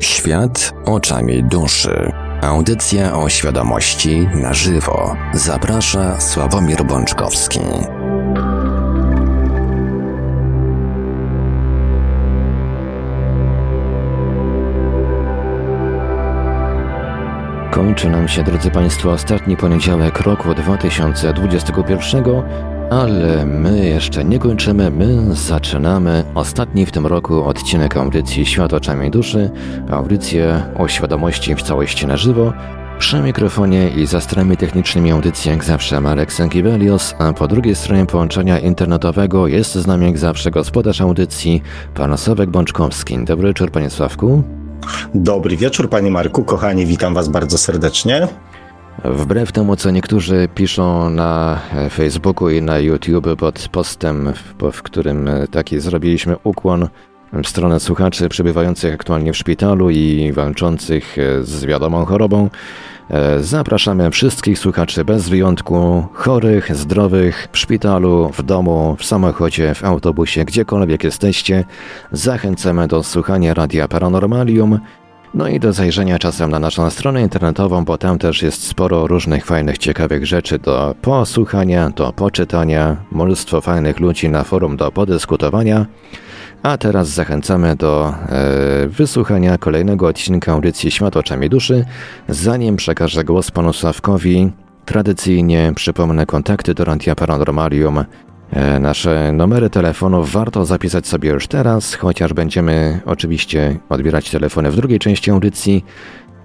Świat oczami duszy. Audycja o świadomości na żywo. Zaprasza Sławomir Bączkowski. Kończy nam się, drodzy Państwo, ostatni poniedziałek roku 2021, ale my jeszcze nie kończymy, my zaczynamy ostatni w tym roku odcinek audycji Świat oczami duszy, audycję o świadomości w całości na żywo. Przy mikrofonie i za stronami technicznymi audycji jak zawsze Marek Sankiewelios, a po drugiej stronie połączenia internetowego jest z nami jak zawsze gospodarz audycji, pan Sławek Bączkowski. Dobry wieczór, panie Sławku. Dobry wieczór, panie Marku. Kochani, witam was bardzo serdecznie. Wbrew temu, co niektórzy piszą na Facebooku i na YouTube pod postem, w którym taki zrobiliśmy ukłon w stronę słuchaczy przebywających aktualnie w szpitalu i walczących z wiadomą chorobą, Zapraszamy wszystkich słuchaczy bez wyjątku, chorych, zdrowych, w szpitalu, w domu, w samochodzie, w autobusie, gdziekolwiek jesteście. Zachęcamy do słuchania Radia Paranormalium, no i do zajrzenia czasem na naszą stronę internetową, bo tam też jest sporo różnych fajnych, ciekawych rzeczy do posłuchania, do poczytania, mnóstwo fajnych ludzi na forum do podyskutowania. A teraz zachęcamy do e, wysłuchania kolejnego odcinka audycji Świat oczami duszy. Zanim przekażę głos panu Sławkowi, tradycyjnie przypomnę kontakty do Radia Paranormalium. E, nasze numery telefonów warto zapisać sobie już teraz, chociaż będziemy oczywiście odbierać telefony w drugiej części audycji.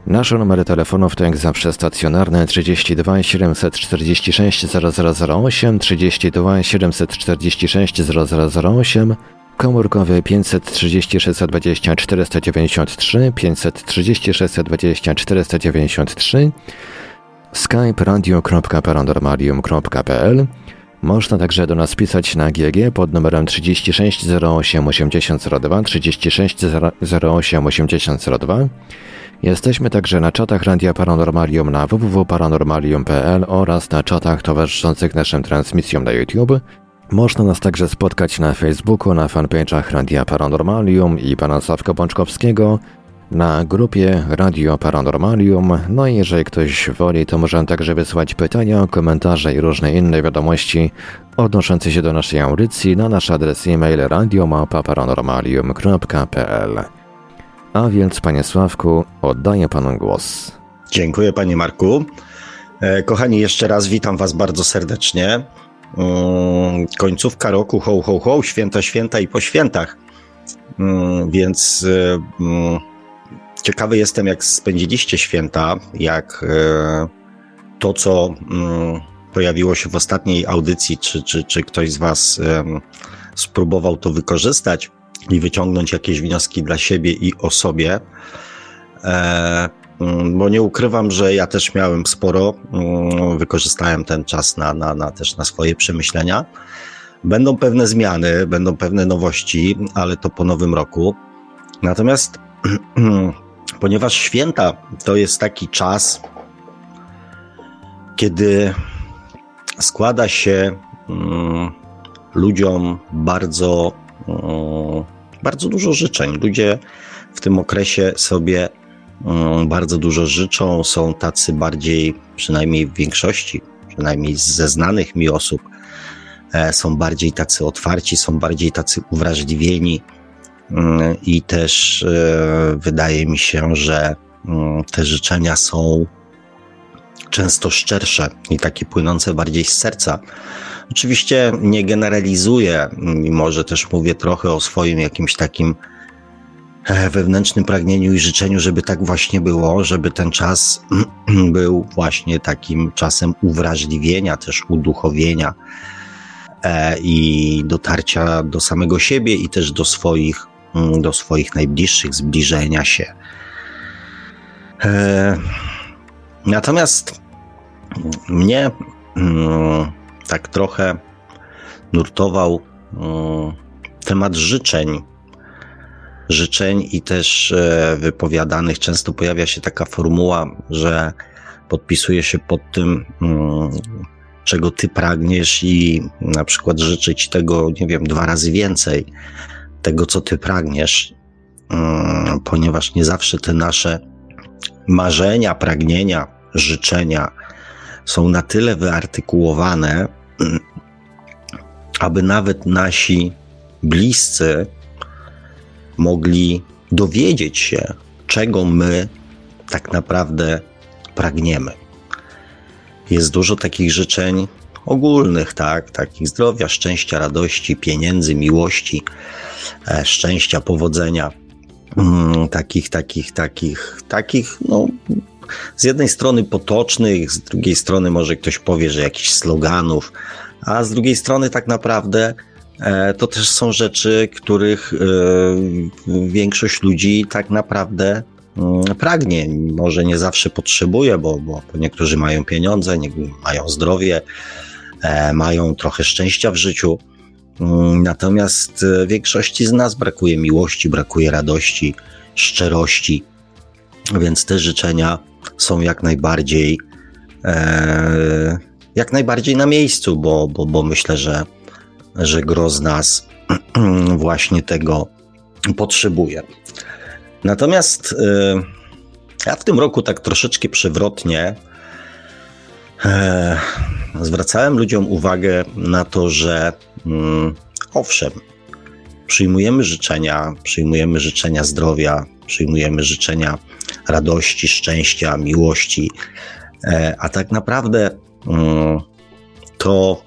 Nasze numery telefonów to jak zawsze stacjonarne 32 746 0008, 32 746 0008, komórkowy 530 620 493, 530 620 493, skype radio.paranormalium.pl można także do nas pisać na GG pod numerem 36 08 8002, 36 08 8002. Jesteśmy także na czatach Radia Paranormalium na www.paranormalium.pl oraz na czatach towarzyszących naszym transmisjom na YouTube. Można nas także spotkać na Facebooku, na fanpage'ach Radia Paranormalium i pana Sławka Bączkowskiego, na grupie Radio Paranormalium. No i jeżeli ktoś woli, to możemy także wysłać pytania, komentarze i różne inne wiadomości odnoszące się do naszej audycji na nasz adres e-mail radiomapa.paranormalium.pl. A więc, panie Sławku, oddaję panu głos. Dziękuję, panie Marku. E, kochani, jeszcze raz witam was bardzo serdecznie. Mm, końcówka roku, ho, ho, ho, święta, święta i po świętach. Mm, więc e, mm, ciekawy jestem, jak spędziliście święta, jak e, to, co pojawiło się w ostatniej audycji, czy, czy, czy ktoś z Was spróbował to wykorzystać i wyciągnąć jakieś wnioski dla siebie i o sobie. Mm, bo nie ukrywam, że ja też miałem sporo, mm, wykorzystałem ten czas na, na, na też na swoje przemyślenia. Będą pewne zmiany, będą pewne nowości, ale to po nowym roku. Natomiast ponieważ święta to jest taki czas, kiedy składa się um, ludziom bardzo, um, bardzo dużo życzeń. Ludzie w tym okresie sobie Mm, bardzo dużo życzą, są tacy bardziej, przynajmniej w większości, przynajmniej ze znanych mi osób, e, są bardziej tacy otwarci, są bardziej tacy uwrażliwieni mm, i też e, wydaje mi się, że mm, te życzenia są często szczersze i takie płynące bardziej z serca. Oczywiście nie generalizuję, mimo że też mówię trochę o swoim jakimś takim E, wewnętrznym pragnieniu i życzeniu, żeby tak właśnie było, żeby ten czas był właśnie takim czasem uwrażliwienia, też uduchowienia e, i dotarcia do samego siebie i też do swoich, mm, do swoich najbliższych, zbliżenia się. E, natomiast mnie mm, tak trochę nurtował mm, temat życzeń życzeń i też e, wypowiadanych. Często pojawia się taka formuła, że podpisuje się pod tym, mm, czego ty pragniesz i na przykład życzyć tego, nie wiem, dwa razy więcej tego, co ty pragniesz. mm, ponieważ nie zawsze te nasze marzenia, pragnienia, życzenia są na tyle wyartykułowane, aby nawet nasi bliscy mogli dowiedzieć się, czego my tak naprawdę pragniemy. Jest dużo takich życzeń ogólnych, tak, takich zdrowia, szczęścia, radości, pieniędzy, miłości, e, szczęścia, powodzenia, mm, takich, takich, takich, takich, no, z jednej strony potocznych, z drugiej strony może ktoś powie, że jakichś sloganów, a z drugiej strony tak naprawdę e, to też są rzeczy, których e, większość ludzi tak naprawdę mm, pragnie. Może nie zawsze potrzebuje, bo, bo niektórzy mają pieniądze, nie, mają zdrowie, mają trochę szczęścia w życiu. Mm, natomiast większości z nas brakuje miłości, brakuje radości, szczerości, więc te życzenia są jak najbardziej e, jak najbardziej na miejscu, bo, bo, bo myślę, że, że gro z nas właśnie tego potrzebuje. Natomiast e, ja w tym roku tak troszeczkę przewrotnie e, zwracałem ludziom uwagę na to, że mm, owszem, przyjmujemy życzenia, przyjmujemy życzenia zdrowia, przyjmujemy życzenia radości, szczęścia, miłości, e, a tak naprawdę mm, to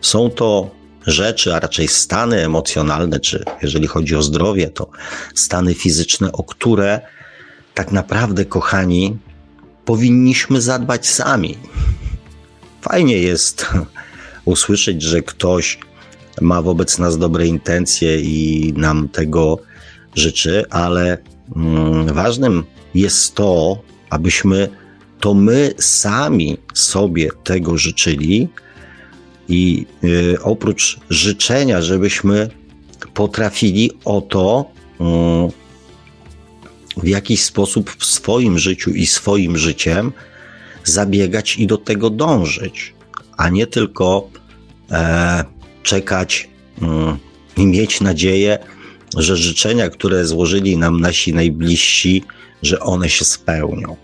są to rzeczy, a raczej stany emocjonalne, czy jeżeli chodzi o zdrowie, to stany fizyczne, o które tak naprawdę, kochani, powinniśmy zadbać sami. Fajnie jest usłyszeć, że ktoś ma wobec nas dobre intencje i nam tego życzy, ale mm, ważnym jest to, abyśmy to my sami sobie tego życzyli i y, oprócz życzenia, żebyśmy potrafili o to y, w jakiś sposób w swoim życiu i swoim życiem zabiegać i do tego dążyć, a nie tylko e, czekać y, i mieć nadzieję, że życzenia, które złożyli nam nasi najbliżsi, że one się spełnią.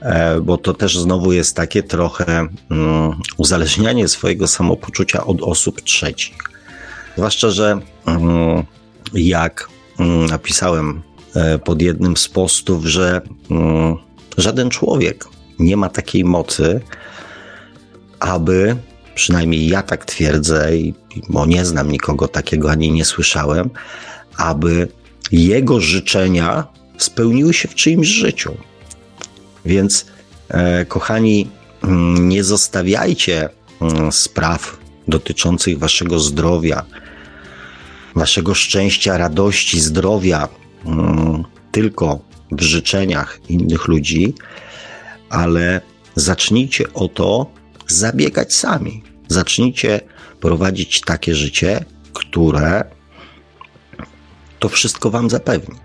E, bo to też znowu jest takie trochę um, uzależnianie swojego samopoczucia od osób trzecich. Zwłaszcza, że um, jak um, napisałem e, pod jednym z postów, że żaden człowiek nie ma takiej mocy, aby, przynajmniej ja tak twierdzę, bo nie znam nikogo takiego ani nie słyszałem, aby jego życzenia spełniły się w czyimś życiu. Więc, e, kochani, mm, nie zostawiajcie mm, spraw dotyczących waszego zdrowia, waszego szczęścia, radości, zdrowia mm, tylko w życzeniach innych ludzi, ale zacznijcie o to zabiegać sami. Zacznijcie prowadzić takie życie, które to wszystko wam zapewni.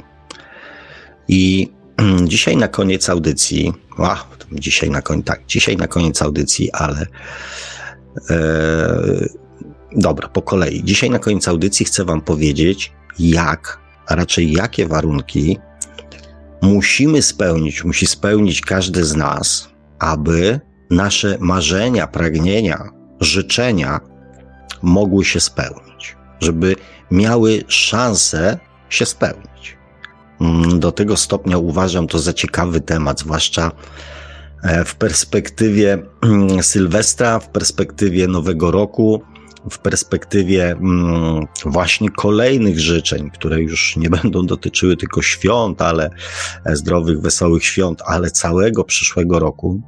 I dzisiaj na koniec audycji, a, dzisiaj na koniec, tak, dzisiaj na koniec audycji, ale e, dobra, po kolei. Dzisiaj na koniec audycji chcę Wam powiedzieć, jak, a raczej jakie warunki musimy spełnić, musi spełnić każdy z nas, aby nasze marzenia, pragnienia, życzenia mogły się spełnić, żeby miały szansę się spełnić. Mm, do tego stopnia uważam to za ciekawy temat, zwłaszcza e, w perspektywie mm, Sylwestra, w perspektywie Nowego Roku, w perspektywie mm, właśnie kolejnych życzeń, które już nie będą dotyczyły tylko świąt, ale e, zdrowych, wesołych świąt, ale całego przyszłego roku,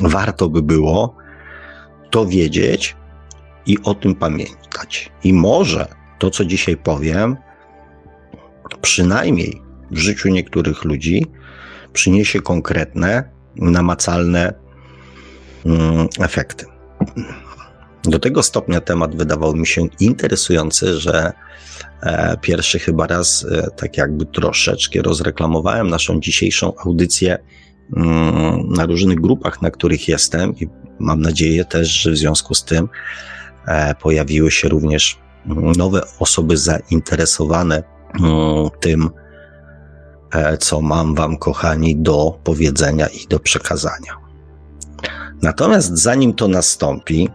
warto by było to wiedzieć i o tym pamiętać. I może to, co dzisiaj powiem, przynajmniej w życiu niektórych ludzi przyniesie konkretne, namacalne mm, efekty. Do tego stopnia temat wydawał mi się interesujący, że e, pierwszy chyba raz e, tak jakby troszeczkę rozreklamowałem naszą dzisiejszą audycję mm, na różnych grupach, na których jestem i mam nadzieję też, że w związku z tym e, pojawiły się również nowe osoby zainteresowane mm, tym, co mam Wam, kochani, do powiedzenia i do przekazania. Natomiast zanim to nastąpi,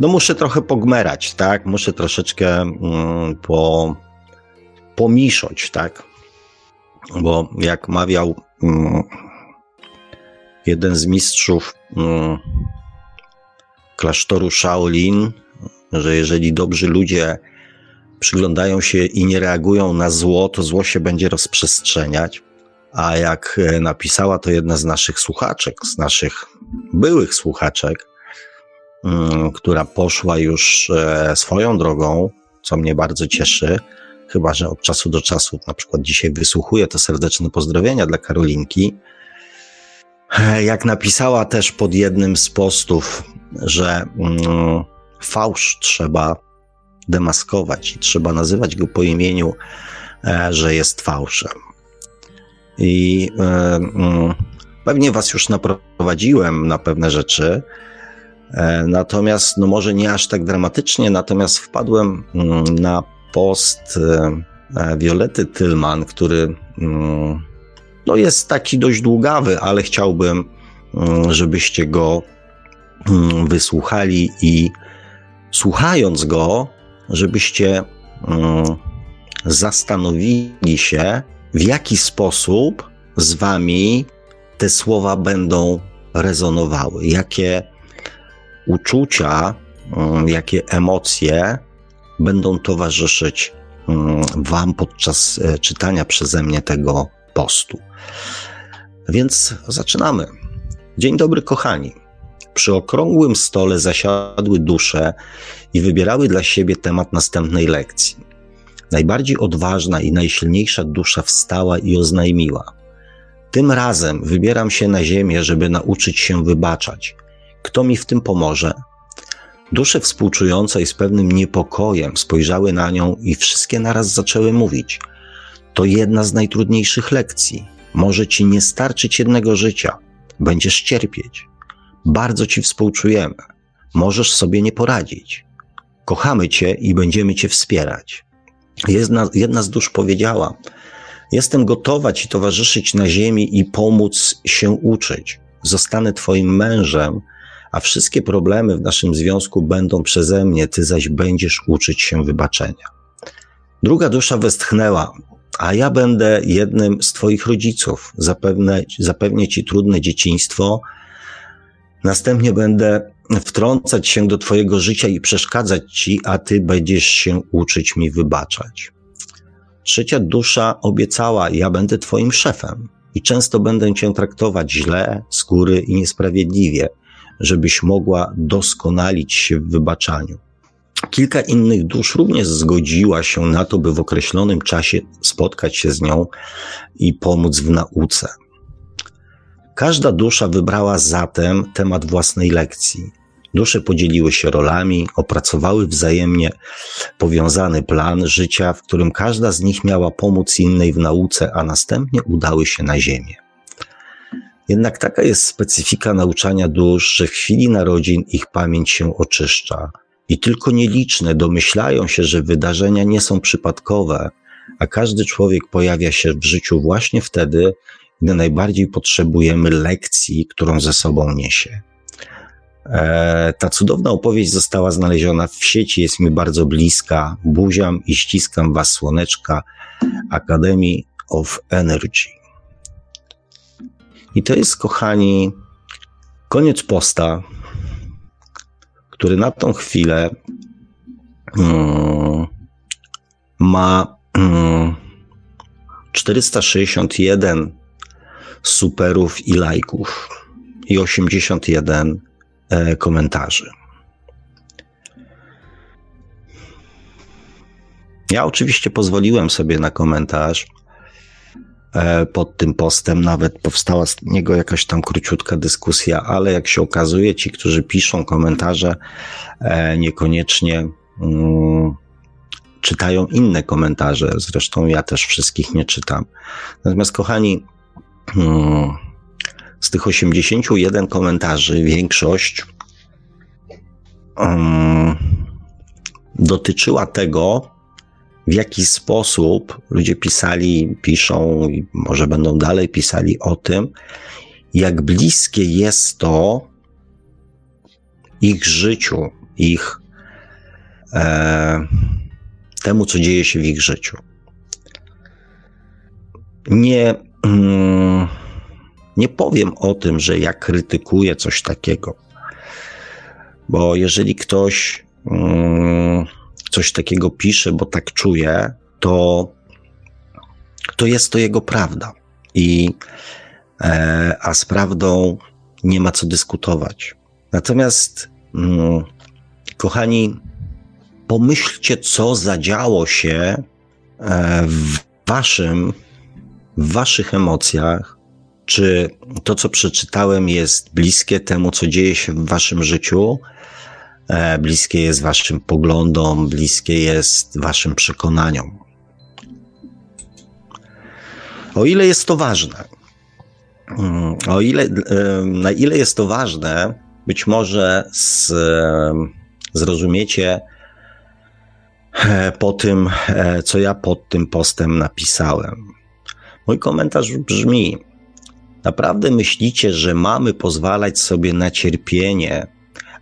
no muszę trochę pogmerać, tak? Muszę troszeczkę mm, po, pomisząć, tak? Bo jak mawiał mm, jeden z mistrzów mm, klasztoru Shaolin, że jeżeli dobrzy ludzie przyglądają się i nie reagują na zło, to zło się będzie rozprzestrzeniać. A jak e, napisała to jedna z naszych słuchaczek, z naszych byłych słuchaczek, która poszła już e, swoją drogą, co mnie bardzo cieszy, chyba że od czasu do czasu, na przykład dzisiaj wysłuchuję, to serdeczne pozdrowienia dla Karolinki. E, jak napisała też pod jednym z postów, że mm, fałsz trzeba demaskować i trzeba nazywać go po imieniu, że jest fałszem. I e, mm, pewnie Was już naprowadziłem na pewne rzeczy. E, natomiast, no może nie aż tak dramatycznie, natomiast wpadłem mm, na post e, Violety Tylman, który mm, no jest taki dość długawy, ale chciałbym, żebyście go wysłuchali i słuchając go, żebyście zastanowili się, w jaki sposób z wami te słowa będą rezonowały, jakie uczucia, mm, jakie emocje będą towarzyszyć mm, wam podczas e, czytania przeze mnie tego postu. Więc zaczynamy. Dzień dobry, kochani. Przy okrągłym stole zasiadły dusze i wybierały dla siebie temat następnej lekcji. Najbardziej odważna i najsilniejsza dusza wstała i oznajmiła: Tym razem wybieram się na ziemię, żeby nauczyć się wybaczać. Kto mi w tym pomoże? Dusze współczujące i z pewnym niepokojem spojrzały na nią i wszystkie naraz zaczęły mówić: To jedna z najtrudniejszych lekcji. Może ci nie starczyć jednego życia. Będziesz cierpieć. Bardzo ci współczujemy. Możesz sobie nie poradzić. Kochamy cię i będziemy cię wspierać. Jedna, jedna z dusz powiedziała: Jestem gotowa Ci towarzyszyć na ziemi i pomóc się uczyć. Zostanę Twoim mężem, a wszystkie problemy w naszym związku będą przeze mnie, Ty zaś będziesz uczyć się wybaczenia. Druga dusza westchnęła: A ja będę jednym z Twoich rodziców. Zapewne, zapewnię Ci trudne dzieciństwo. Następnie będę wtrącać się do Twojego życia i przeszkadzać Ci, a Ty będziesz się uczyć mi wybaczać. Trzecia dusza obiecała: Ja będę Twoim szefem i często będę Cię traktować źle, z góry i niesprawiedliwie, żebyś mogła doskonalić się w wybaczaniu. Kilka innych dusz również zgodziła się na to, by w określonym czasie spotkać się z nią i pomóc w nauce. Każda dusza wybrała zatem temat własnej lekcji. Dusze podzieliły się rolami, opracowały wzajemnie powiązany plan życia, w którym każda z nich miała pomóc innej w nauce, a następnie udały się na Ziemię. Jednak taka jest specyfika nauczania dusz, że w chwili narodzin ich pamięć się oczyszcza i tylko nieliczne domyślają się, że wydarzenia nie są przypadkowe, a każdy człowiek pojawia się w życiu właśnie wtedy, gdy najbardziej potrzebujemy lekcji, którą ze sobą niesie. E, ta cudowna opowieść została znaleziona w sieci, jest mi bardzo bliska. Buziam i ściskam Was, słoneczka Academy of Energy. I to jest, kochani, koniec posta, który na tą chwilę um, ma um, 461 superów i lajków i 81 E, komentarzy. Ja oczywiście pozwoliłem sobie na komentarz pod tym postem, nawet powstała z niego jakaś tam króciutka dyskusja, ale jak się okazuje, ci, którzy piszą komentarze, e, niekoniecznie mm, czytają inne komentarze. Zresztą ja też wszystkich nie czytam. Natomiast, kochani, mm, z tych 81 komentarzy większość um, dotyczyła tego, w jaki sposób ludzie pisali, piszą i może będą dalej pisali o tym, jak bliskie jest to ich życiu, ich e, temu, co dzieje się w ich życiu. Nie, mm, nie powiem o tym, że ja krytykuję coś takiego, bo jeżeli ktoś mm, coś takiego pisze, bo tak czuje, to, to jest to jego prawda. I, e, a z prawdą nie ma co dyskutować. Natomiast, mm, kochani, pomyślcie, co zadziało się e, w waszym, w waszych emocjach, czy to, co przeczytałem, jest bliskie temu, co dzieje się w waszym życiu, bliskie jest waszym poglądom, bliskie jest waszym przekonaniom. O ile jest to ważne, mm, o ile, e, na ile jest to ważne, być może z, zrozumiecie e, po tym, co ja pod tym postem napisałem. Mój komentarz brzmi: Naprawdę myślicie, że mamy pozwalać sobie na cierpienie,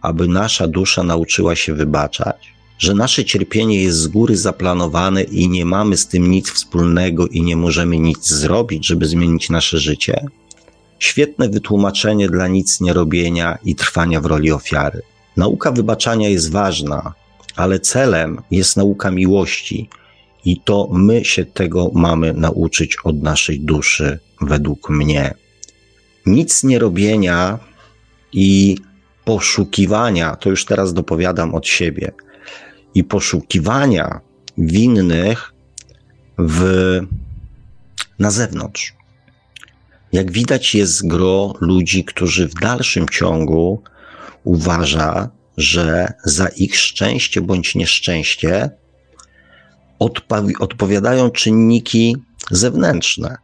aby nasza dusza nauczyła się wybaczać? Że nasze cierpienie jest z góry zaplanowane i nie mamy z tym nic wspólnego i nie możemy nic zrobić, żeby zmienić nasze życie? Świetne wytłumaczenie dla nic nie robienia i trwania w roli ofiary. Nauka wybaczania jest ważna, ale celem jest nauka miłości i to my się tego mamy nauczyć od naszej duszy, według mnie nic nie robienia i poszukiwania, to już teraz dopowiadam od siebie, i poszukiwania winnych w, na zewnątrz. Jak widać, jest gro ludzi, którzy w dalszym ciągu uważa, że za ich szczęście bądź nieszczęście odpowiadają czynniki zewnętrzne.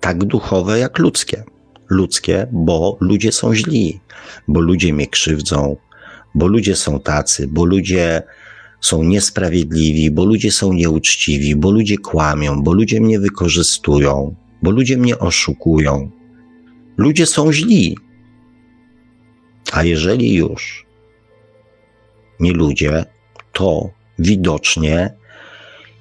tak duchowe jak ludzkie. Ludzkie, bo ludzie są źli, bo ludzie mnie krzywdzą, bo ludzie są tacy, bo ludzie są niesprawiedliwi, bo ludzie są nieuczciwi, bo ludzie kłamią, bo ludzie mnie wykorzystują, bo ludzie mnie oszukują. Ludzie są źli. A jeżeli już nie ludzie, to widocznie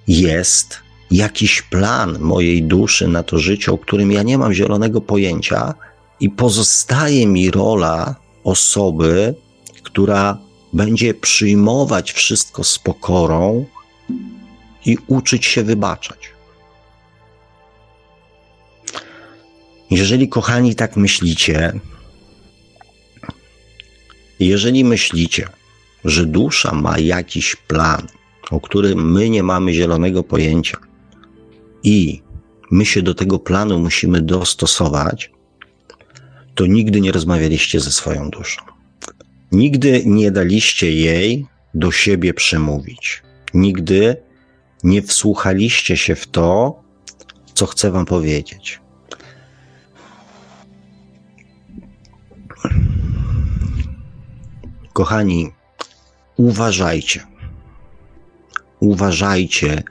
jest jakiś plan mojej duszy na to życie, o którym ja nie mam zielonego pojęcia, i pozostaje mi rola osoby, która będzie przyjmować wszystko z pokorą i uczyć się wybaczać. Jeżeli, kochani, tak myślicie, jeżeli myślicie, że dusza ma jakiś plan, o którym my nie mamy zielonego pojęcia, i my się do tego planu musimy dostosować, to nigdy nie rozmawialiście ze swoją duszą. Nigdy nie daliście jej do siebie przemówić. Nigdy nie wsłuchaliście się w to, co chcę Wam powiedzieć. Kochani, uważajcie. Uważajcie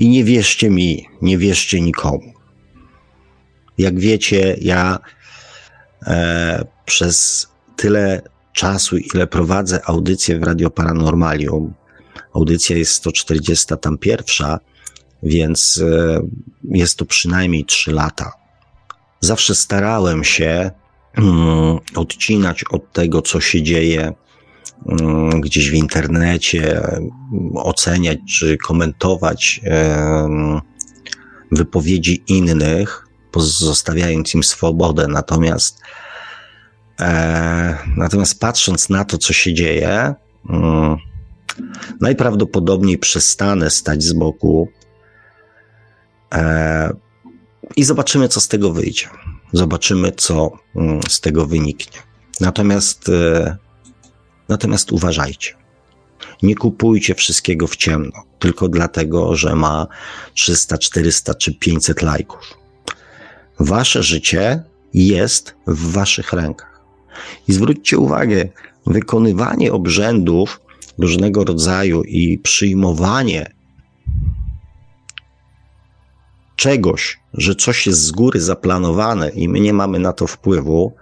i nie wierzcie mi, nie wierzcie nikomu. Jak wiecie, ja e, przez tyle czasu, ile prowadzę audycję w Radio Paranormalium, audycja jest 140 tam pierwsza, więc e, jest to przynajmniej 3 lata. Zawsze starałem się mm, odcinać od tego, co się dzieje gdzieś w internecie, oceniać czy komentować wypowiedzi innych, pozostawiając im swobodę. Natomiast, e, natomiast patrząc na to, co się dzieje, mm, najprawdopodobniej przestanę stać z boku e, i zobaczymy, co z tego wyjdzie. Zobaczymy, co mm, z tego wyniknie. Natomiast e, Natomiast uważajcie. Nie kupujcie wszystkiego w ciemno, tylko dlatego, że ma 300, 400 czy 500 lajków. Wasze życie jest w waszych rękach. I zwróćcie uwagę, wykonywanie obrzędów różnego rodzaju i przyjmowanie czegoś, że coś jest z góry zaplanowane i my nie mamy na to wpływu,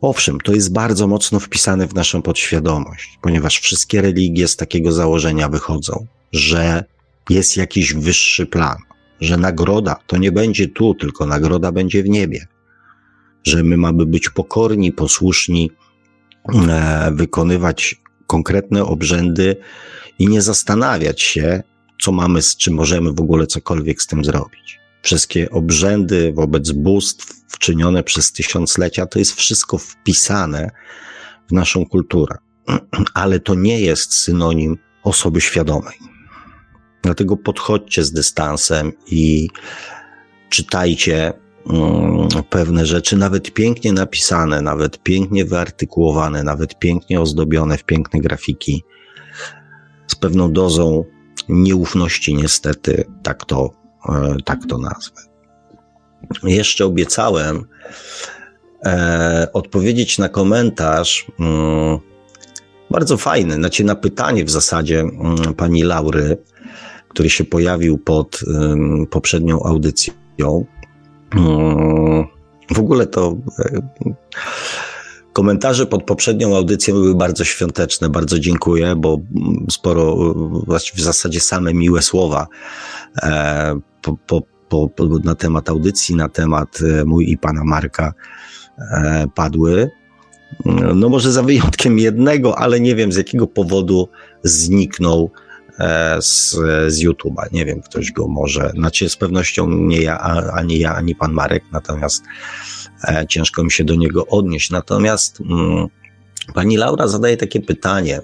owszem, to jest bardzo mocno wpisane w naszą podświadomość, ponieważ wszystkie religie z takiego założenia wychodzą, że jest jakiś wyższy plan, że nagroda to nie będzie tu, tylko nagroda będzie w niebie, że my mamy być pokorni, posłuszni, e, wykonywać konkretne obrzędy i nie zastanawiać się, co mamy, z czym możemy w ogóle cokolwiek z tym zrobić. Wszystkie obrzędy wobec bóstw wczynione przez tysiąclecia, to jest wszystko wpisane w naszą kulturę. Ale to nie jest synonim osoby świadomej. Dlatego podchodźcie z dystansem i czytajcie mm, pewne rzeczy, nawet pięknie napisane, nawet pięknie wyartykułowane, nawet pięknie ozdobione w piękne grafiki, z pewną dozą nieufności, niestety, tak to, tak to nazwę. Jeszcze obiecałem e, odpowiedzieć na komentarz, mm, bardzo fajny, znaczy na pytanie w zasadzie mm, pani Laury, który się pojawił pod poprzednią audycją. Um, w ogóle to um, komentarze pod poprzednią audycją były bardzo świąteczne. Bardzo dziękuję, bo sporo, w zasadzie same miłe słowa e, po, po, po, na temat audycji, na temat e, mój i pana Marka e, padły. No może za wyjątkiem jednego, ale nie wiem z jakiego powodu zniknął E, z, z YouTube'a. Nie wiem, ktoś go może, znaczy z pewnością nie ja, ani ja, ani pan Marek, natomiast ciężko mi się do niego odnieść. Natomiast mm, pani Laura zadaje takie pytanie.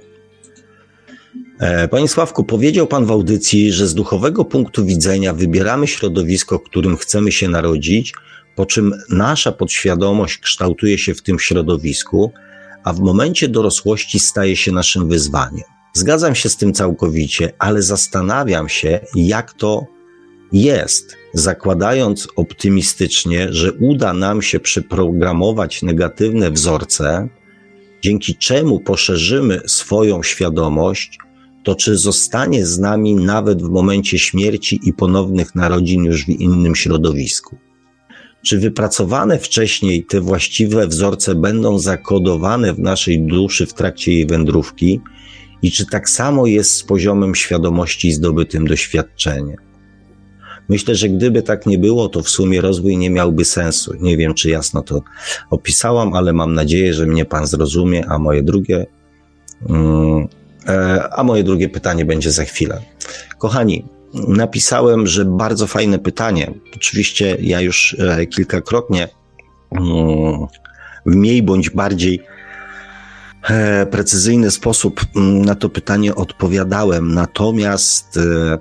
E, panie Sławku, powiedział Pan w audycji, że z duchowego punktu widzenia wybieramy środowisko, w którym chcemy się narodzić, po czym nasza podświadomość kształtuje się w tym środowisku, a w momencie dorosłości staje się naszym wyzwaniem. Zgadzam się z tym całkowicie, ale zastanawiam się, jak to jest, zakładając optymistycznie, że uda nam się przeprogramować negatywne wzorce, dzięki czemu poszerzymy swoją świadomość, to czy zostanie z nami nawet w momencie śmierci i ponownych narodzin już w innym środowisku? Czy wypracowane wcześniej te właściwe wzorce będą zakodowane w naszej duszy w trakcie jej wędrówki? i czy tak samo jest z poziomem świadomości zdobytym doświadczeniem. Myślę, że gdyby tak nie było, to w sumie rozwój nie miałby sensu. Nie wiem, czy jasno to opisałam, ale mam nadzieję, że mnie Pan zrozumie, a moje drugie, e, a moje drugie pytanie będzie za chwilę. Kochani, napisałem, że bardzo fajne pytanie. Oczywiście ja już e, kilkakrotnie mm, w mniej bądź bardziej E, precyzyjny sposób mm, na to pytanie odpowiadałem. Natomiast e,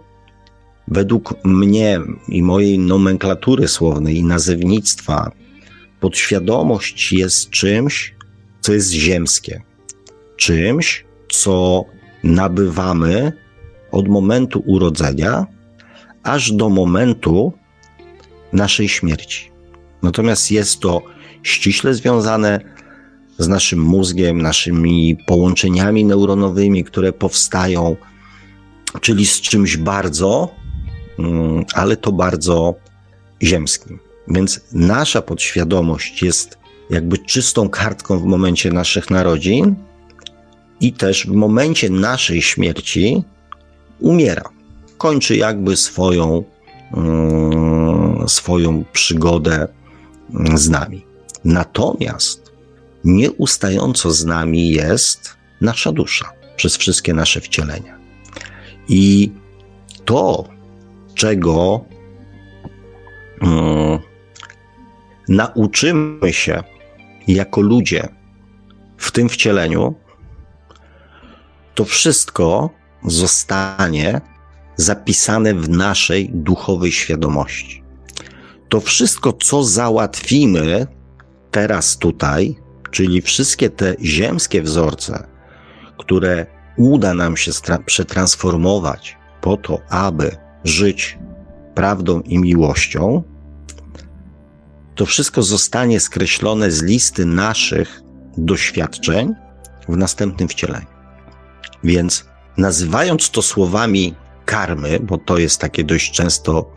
według mnie i mojej nomenklatury słownej i nazewnictwa, podświadomość jest czymś, co jest ziemskie. Czymś, co nabywamy od momentu urodzenia aż do momentu naszej śmierci. Natomiast jest to ściśle związane z naszym mózgiem, naszymi połączeniami neuronowymi, które powstają, czyli z czymś bardzo, mm, ale to bardzo ziemskim. Więc nasza podświadomość jest jakby czystą kartką w momencie naszych narodzin i też w momencie naszej śmierci umiera. Kończy jakby swoją, mm, swoją przygodę mm, z nami. Natomiast nieustająco z nami jest nasza dusza przez wszystkie nasze wcielenia. I to, czego um, nauczymy się jako ludzie w tym wcieleniu, to wszystko zostanie zapisane w naszej duchowej świadomości. To wszystko, co załatwimy teraz tutaj, Czyli wszystkie te ziemskie wzorce, które uda nam się przetransformować po to, aby żyć prawdą i miłością, to wszystko zostanie skreślone z listy naszych doświadczeń w następnym wcieleniu. Więc nazywając to słowami karmy, bo to jest takie dość często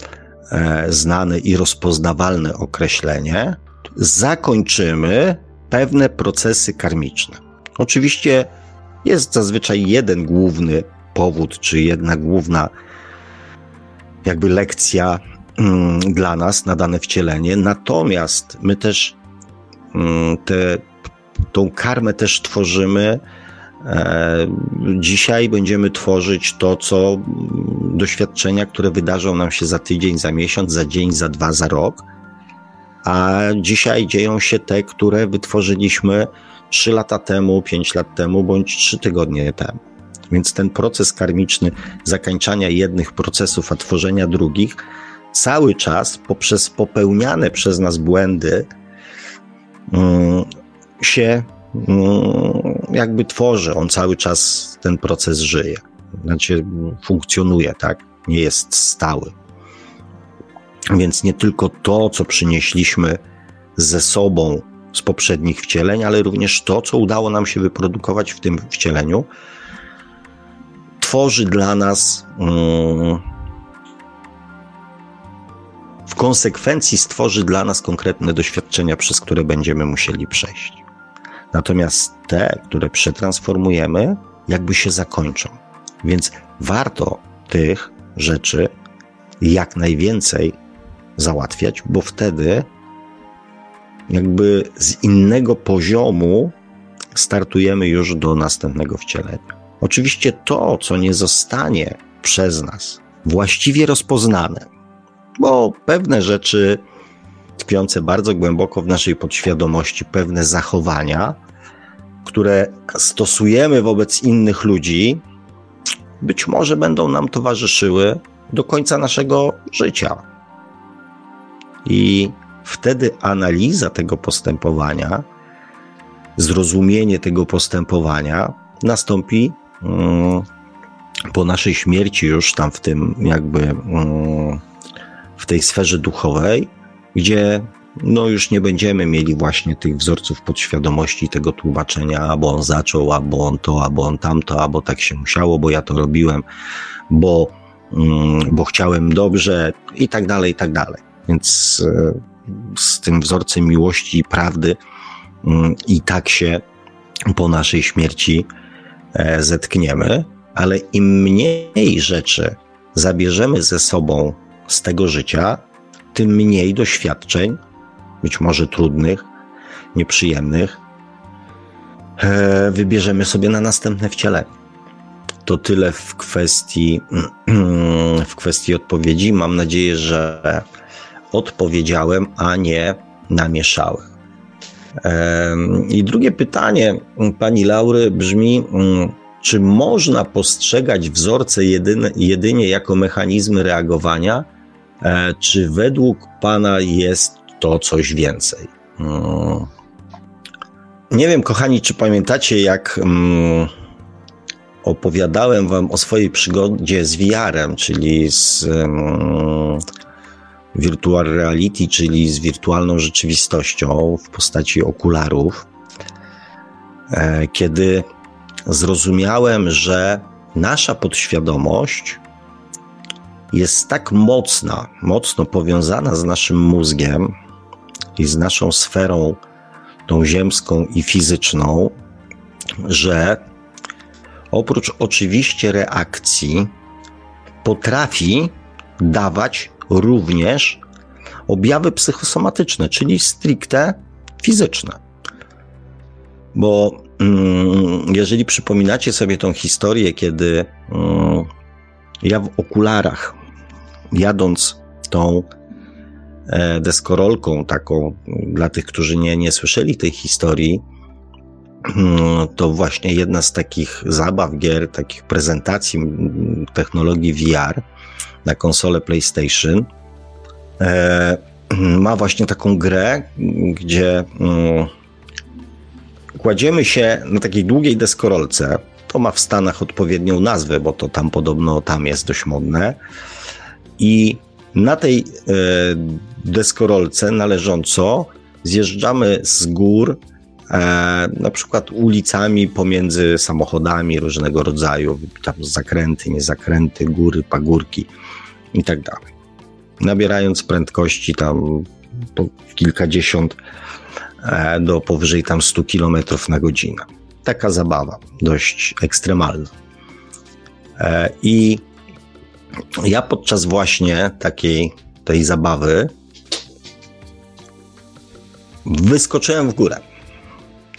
e, znane i rozpoznawalne określenie, zakończymy pewne procesy karmiczne. Oczywiście jest zazwyczaj jeden główny powód, czy jedna główna jakby lekcja mm, dla nas na dane wcielenie, natomiast my też mm, te, tą karmę też tworzymy. E, dzisiaj będziemy tworzyć to, co mm, doświadczenia, które wydarzą nam się za tydzień, za miesiąc, za dzień, za dwa, za rok. A dzisiaj dzieją się te, które wytworzyliśmy trzy lata temu, pięć lat temu, bądź trzy tygodnie temu. Więc ten proces karmiczny zakańczania jednych procesów, a tworzenia drugich, cały czas poprzez popełniane przez nas błędy mm, się jakby tworzy. On cały czas ten proces żyje. Znaczy funkcjonuje, tak? Nie jest stały. Więc nie tylko to, co przynieśliśmy ze sobą z poprzednich wcieleń, ale również to, co udało nam się wyprodukować w tym wcieleniu, tworzy dla nas, mm, w konsekwencji stworzy dla nas konkretne doświadczenia, przez które będziemy musieli przejść. Natomiast te, które przetransformujemy, jakby się zakończą. Więc warto tych rzeczy jak najwięcej załatwiać, bo wtedy jakby z innego poziomu startujemy już do następnego wcielenia. Oczywiście to, co nie zostanie przez nas właściwie rozpoznane, bo pewne rzeczy tkwiące bardzo głęboko w naszej podświadomości, pewne zachowania, które stosujemy wobec innych ludzi, być może będą nam towarzyszyły do końca naszego życia. I wtedy analiza tego postępowania, zrozumienie tego postępowania nastąpi mm, po naszej śmierci, już tam w tym, jakby mm, w tej sferze duchowej, gdzie no już nie będziemy mieli właśnie tych wzorców podświadomości, tego tłumaczenia, albo on zaczął, albo on to, albo on tamto, albo tak się musiało, bo ja to robiłem, bo, mm, bo chciałem dobrze i tak dalej, i tak dalej. Więc e, z tym wzorcem miłości i prawdy mm, i tak się po naszej śmierci e, zetkniemy, ale im mniej rzeczy zabierzemy ze sobą z tego życia, tym mniej doświadczeń, być może trudnych, nieprzyjemnych, e, wybierzemy sobie na następne wcielenie. To tyle w kwestii, w kwestii odpowiedzi. Mam nadzieję, że odpowiedziałem, a nie namieszałem. I drugie pytanie pani Laury brzmi, mm, czy można postrzegać wzorce jedyne, jedynie jako mechanizmy reagowania, e, czy według pana jest to coś więcej? Mm. Nie wiem, kochani, czy pamiętacie, jak mm, opowiadałem wam o swojej przygodzie z VR-em, czyli z virtual reality, czyli z wirtualną rzeczywistością w postaci okularów, e, kiedy zrozumiałem, że nasza podświadomość jest tak mocna, mocno powiązana z naszym mózgiem i z naszą sferą, tą ziemską i fizyczną, że oprócz oczywiście reakcji potrafi dawać również objawy psychosomatyczne, czyli stricte fizyczne. Bo mm, jeżeli przypominacie sobie tą historię, kiedy mm, ja w okularach, jadąc tą deskorolką, taką dla tych, którzy nie, nie słyszeli tej historii, mm, to właśnie jedna z takich zabaw, gier, takich prezentacji technologii VR, na konsolę PlayStation. E, ma właśnie taką grę, gdzie mm, kładziemy się na takiej długiej deskorolce. To ma w Stanach odpowiednią nazwę, bo to tam podobno tam jest dość modne. I na tej e, deskorolce należąco zjeżdżamy z gór e, na przykład ulicami pomiędzy samochodami różnego rodzaju, tam zakręty, niezakręty, góry, pagórki i tak dalej. Nabierając prędkości tam po kilkadziesiąt e, do powyżej tam 100 km na godzinę. Taka zabawa, dość ekstremalna. E, I ja podczas właśnie takiej tej zabawy wyskoczyłem w górę.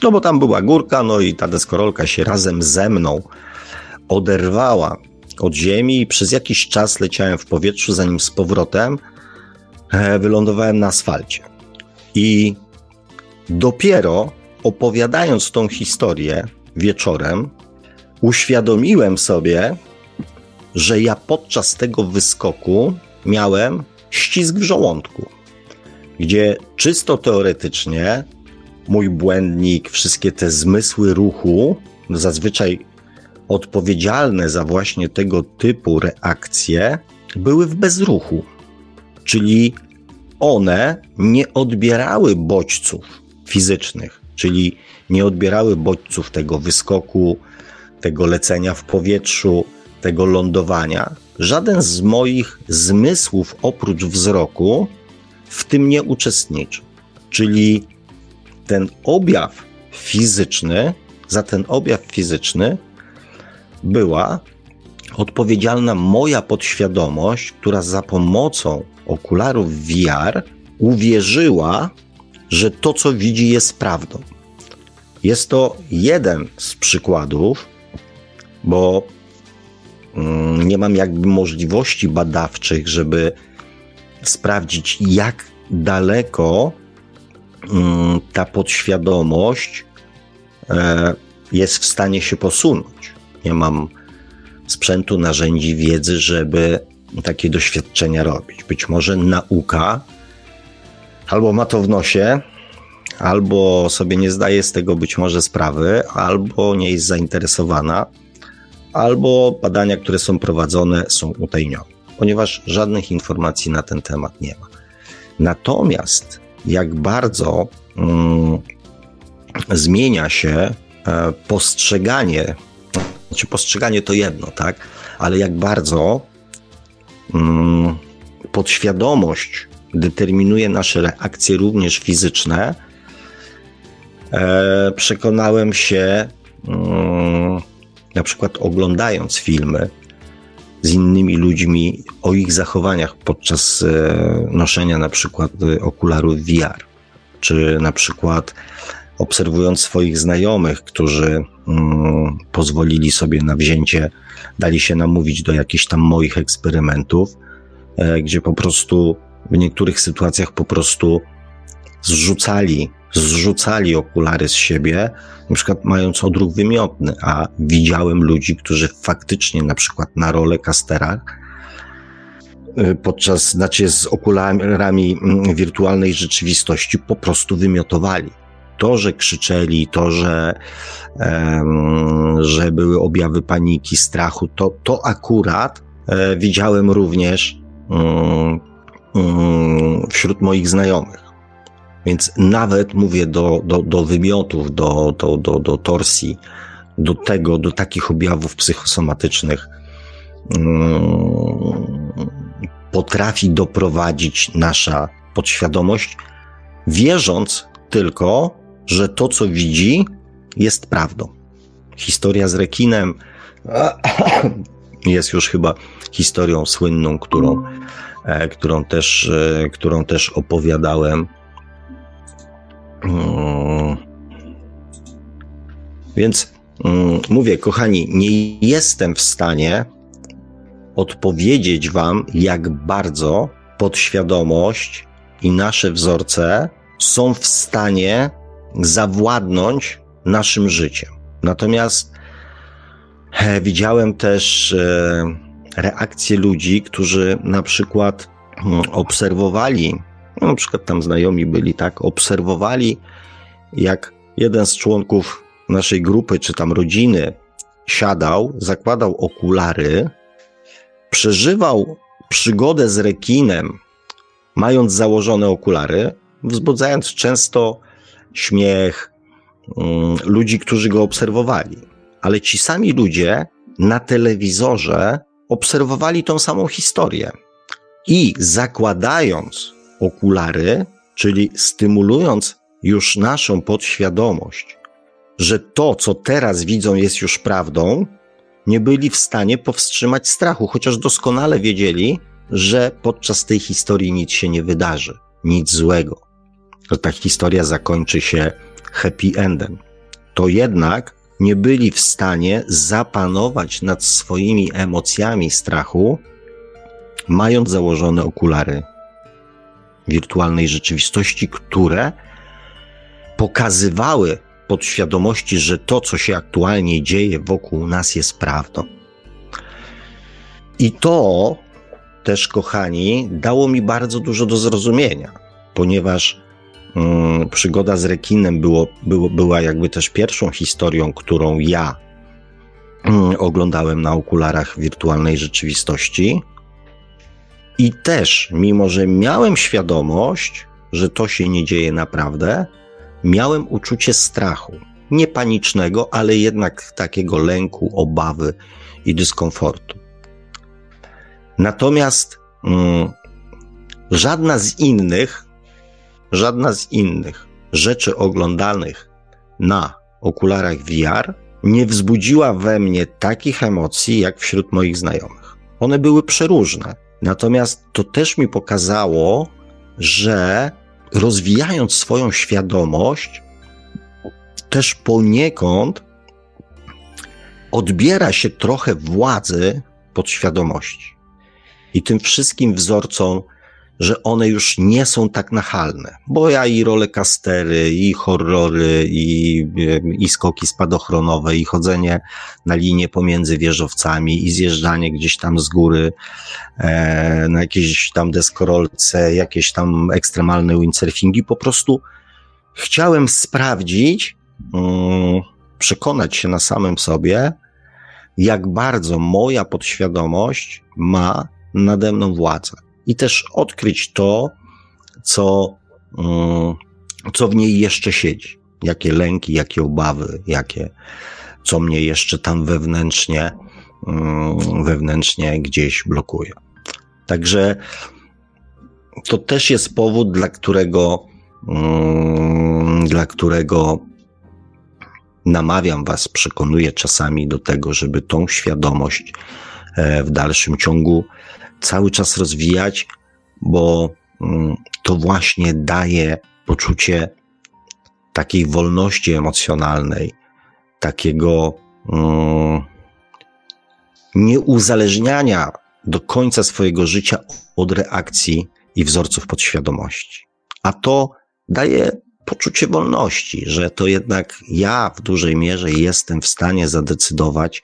No bo tam była górka, no i ta deskorolka się razem ze mną oderwała od ziemi i przez jakiś czas leciałem w powietrzu, zanim z powrotem e, wylądowałem na asfalcie. I dopiero opowiadając tą historię wieczorem, uświadomiłem sobie, że ja podczas tego wyskoku miałem ścisk w żołądku, gdzie czysto teoretycznie mój błędnik, wszystkie te zmysły ruchu, zazwyczaj odpowiedzialne za właśnie tego typu reakcje, były w bezruchu. Czyli one nie odbierały bodźców fizycznych, czyli nie odbierały bodźców tego wyskoku, tego lecenia w powietrzu, tego lądowania. Żaden z moich zmysłów oprócz wzroku w tym nie uczestniczył. Czyli ten objaw fizyczny, za ten objaw fizyczny była odpowiedzialna moja podświadomość, która za pomocą okularów VR uwierzyła, że to, co widzi, jest prawdą. Jest to jeden z przykładów, bo mm, nie mam jakby możliwości badawczych, żeby sprawdzić, jak daleko mm, ta podświadomość e, jest w stanie się posunąć. Nie mam sprzętu, narzędzi, wiedzy, żeby takie doświadczenia robić. Być może nauka albo ma to w nosie, albo sobie nie zdaje z tego być może sprawy, albo nie jest zainteresowana, albo badania, które są prowadzone, są utajnione, ponieważ żadnych informacji na ten temat nie ma. Natomiast jak bardzo mm, zmienia się e, postrzeganie, znaczy postrzeganie to jedno, tak, ale jak bardzo mm, podświadomość determinuje nasze reakcje również fizyczne, e, przekonałem się mm, na przykład oglądając filmy z innymi ludźmi o ich zachowaniach podczas e, noszenia na przykład okularów VR, czy na przykład obserwując swoich znajomych, którzy mm, pozwolili sobie na wzięcie, dali się namówić do jakichś tam moich eksperymentów, e, gdzie po prostu w niektórych sytuacjach po prostu zrzucali, zrzucali okulary z siebie, na przykład mając odruch wymiotny, a widziałem ludzi, którzy faktycznie na przykład na rolę kastera y, podczas, znaczy z okularami mm, wirtualnej rzeczywistości po prostu wymiotowali. To, że krzyczeli, to, że, um, że były objawy paniki, strachu, to, to akurat e, widziałem również um, um, wśród moich znajomych. Więc nawet mówię do, do, do wymiotów, do, do, do, do torsji, do tego, do takich objawów psychosomatycznych um, potrafi doprowadzić nasza podświadomość, wierząc tylko, że to, co widzi, jest prawdą. Historia z rekinem jest już chyba historią słynną, którą, e, którą, też, e, którą też opowiadałem Mm. Więc mm, mówię, kochani, nie jestem w stanie odpowiedzieć Wam, jak bardzo podświadomość i nasze wzorce są w stanie zawładnąć naszym życiem. Natomiast widziałem też e, reakcje ludzi, którzy na przykład mm, obserwowali no, na przykład tam znajomi byli, tak, obserwowali, jak jeden z członków naszej grupy, czy tam rodziny, siadał, zakładał okulary, przeżywał przygodę z rekinem, mając założone okulary, wzbudzając często śmiech, um, ludzi, którzy go obserwowali. Ale ci sami ludzie na telewizorze obserwowali tą samą historię. I zakładając okulary, czyli stymulując już naszą podświadomość, że to, co teraz widzą, jest już prawdą, nie byli w stanie powstrzymać strachu, chociaż doskonale wiedzieli, że podczas tej historii nic się nie wydarzy, nic złego, że ta historia zakończy się happy endem. To jednak nie byli w stanie zapanować nad swoimi emocjami strachu, mając założone okulary wirtualnej rzeczywistości, które pokazywały podświadomości, że to, co się aktualnie dzieje wokół nas, jest prawdą. I to też, kochani, dało mi bardzo dużo do zrozumienia, ponieważ mm, przygoda z rekinem było, było, była jakby też pierwszą historią, którą ja mm, oglądałem na okularach wirtualnej rzeczywistości. I też, mimo że miałem świadomość, że to się nie dzieje naprawdę, miałem uczucie strachu. Nie panicznego, ale jednak takiego lęku, obawy i dyskomfortu. Natomiast mm, żadna z innych, żadna z innych rzeczy oglądanych na okularach VR nie wzbudziła we mnie takich emocji jak wśród moich znajomych. One były przeróżne. Natomiast to też mi pokazało, że rozwijając swoją świadomość, też poniekąd odbiera się trochę władzy podświadomości. I tym wszystkim wzorcom, że one już nie są tak nachalne. Bo ja i rolekastery, i horrory, i, i skoki spadochronowe, i chodzenie na linię pomiędzy wieżowcami, i zjeżdżanie gdzieś tam z góry e, na jakieś tam deskorolce, jakieś tam ekstremalne windsurfingi, po prostu chciałem sprawdzić, um, przekonać się na samym sobie, jak bardzo moja podświadomość ma nade mną władzę. I też odkryć to, co, mm, co w niej jeszcze siedzi. Jakie lęki, jakie obawy, jakie, co mnie jeszcze tam wewnętrznie, mm, wewnętrznie gdzieś blokuje. Także to też jest powód, dla którego, mm, dla którego namawiam Was, przekonuję czasami do tego, żeby tą świadomość e, w dalszym ciągu cały czas rozwijać, bo mm, to właśnie daje poczucie takiej wolności emocjonalnej, takiego um, nieuzależniania do końca swojego życia od reakcji i wzorców podświadomości. A to daje poczucie wolności, że to jednak ja w dużej mierze jestem w stanie zadecydować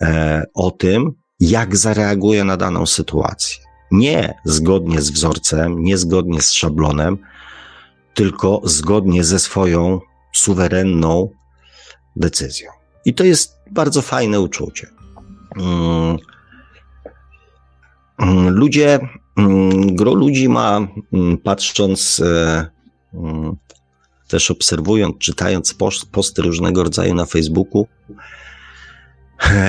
e, o tym, jak zareaguje na daną sytuację. Nie zgodnie z wzorcem, nie zgodnie z szablonem, tylko zgodnie ze swoją suwerenną decyzją. I to jest bardzo fajne uczucie. Mm. Mm, ludzie, mm, gro ludzi ma, patrząc, e, też obserwując, czytając posty różnego rodzaju na Facebooku,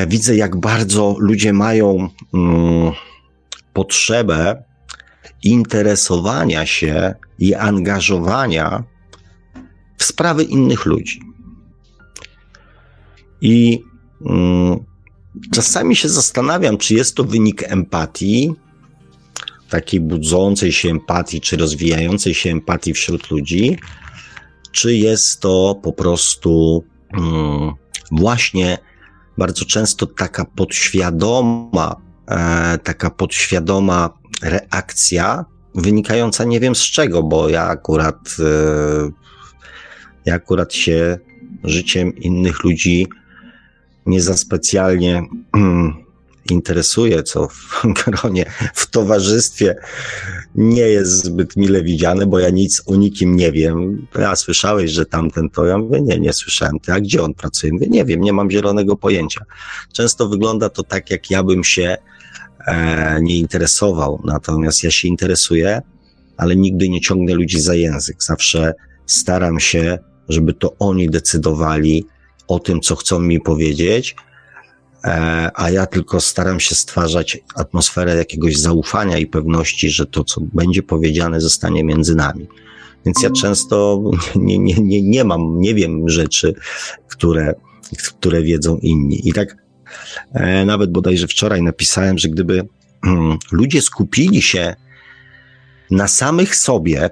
widzę, jak bardzo ludzie mają mm, potrzebę interesowania się i angażowania w sprawy innych ludzi. I mm, czasami się zastanawiam, czy jest to wynik empatii, takiej budzącej się empatii, czy rozwijającej się empatii wśród ludzi, czy jest to po prostu mm, właśnie bardzo często taka podświadoma, e, taka podświadoma reakcja wynikająca nie wiem z czego, bo ja akurat, e, ja akurat się życiem innych ludzi nie za specjalnie interesuje, co w gronie, w towarzystwie nie jest zbyt mile widziane, bo ja nic o nikim nie wiem. Ja słyszałeś, że tamten to, ja mówię, nie, nie słyszałem. Ty, a gdzie on pracuje? Mówię, nie wiem, nie mam zielonego pojęcia. Często wygląda to tak, jak ja bym się e, nie interesował, natomiast ja się interesuję, ale nigdy nie ciągnę ludzi za język. Zawsze staram się żeby to oni decydowali o tym, co chcą mi powiedzieć, a ja tylko staram się stwarzać atmosferę jakiegoś zaufania i pewności, że to, co będzie powiedziane, zostanie między nami. Więc ja często nie, nie, nie, nie mam, nie wiem rzeczy, które, które wiedzą inni. I tak e, nawet bodajże wczoraj napisałem, że gdyby mm, ludzie skupili się na samych sobie,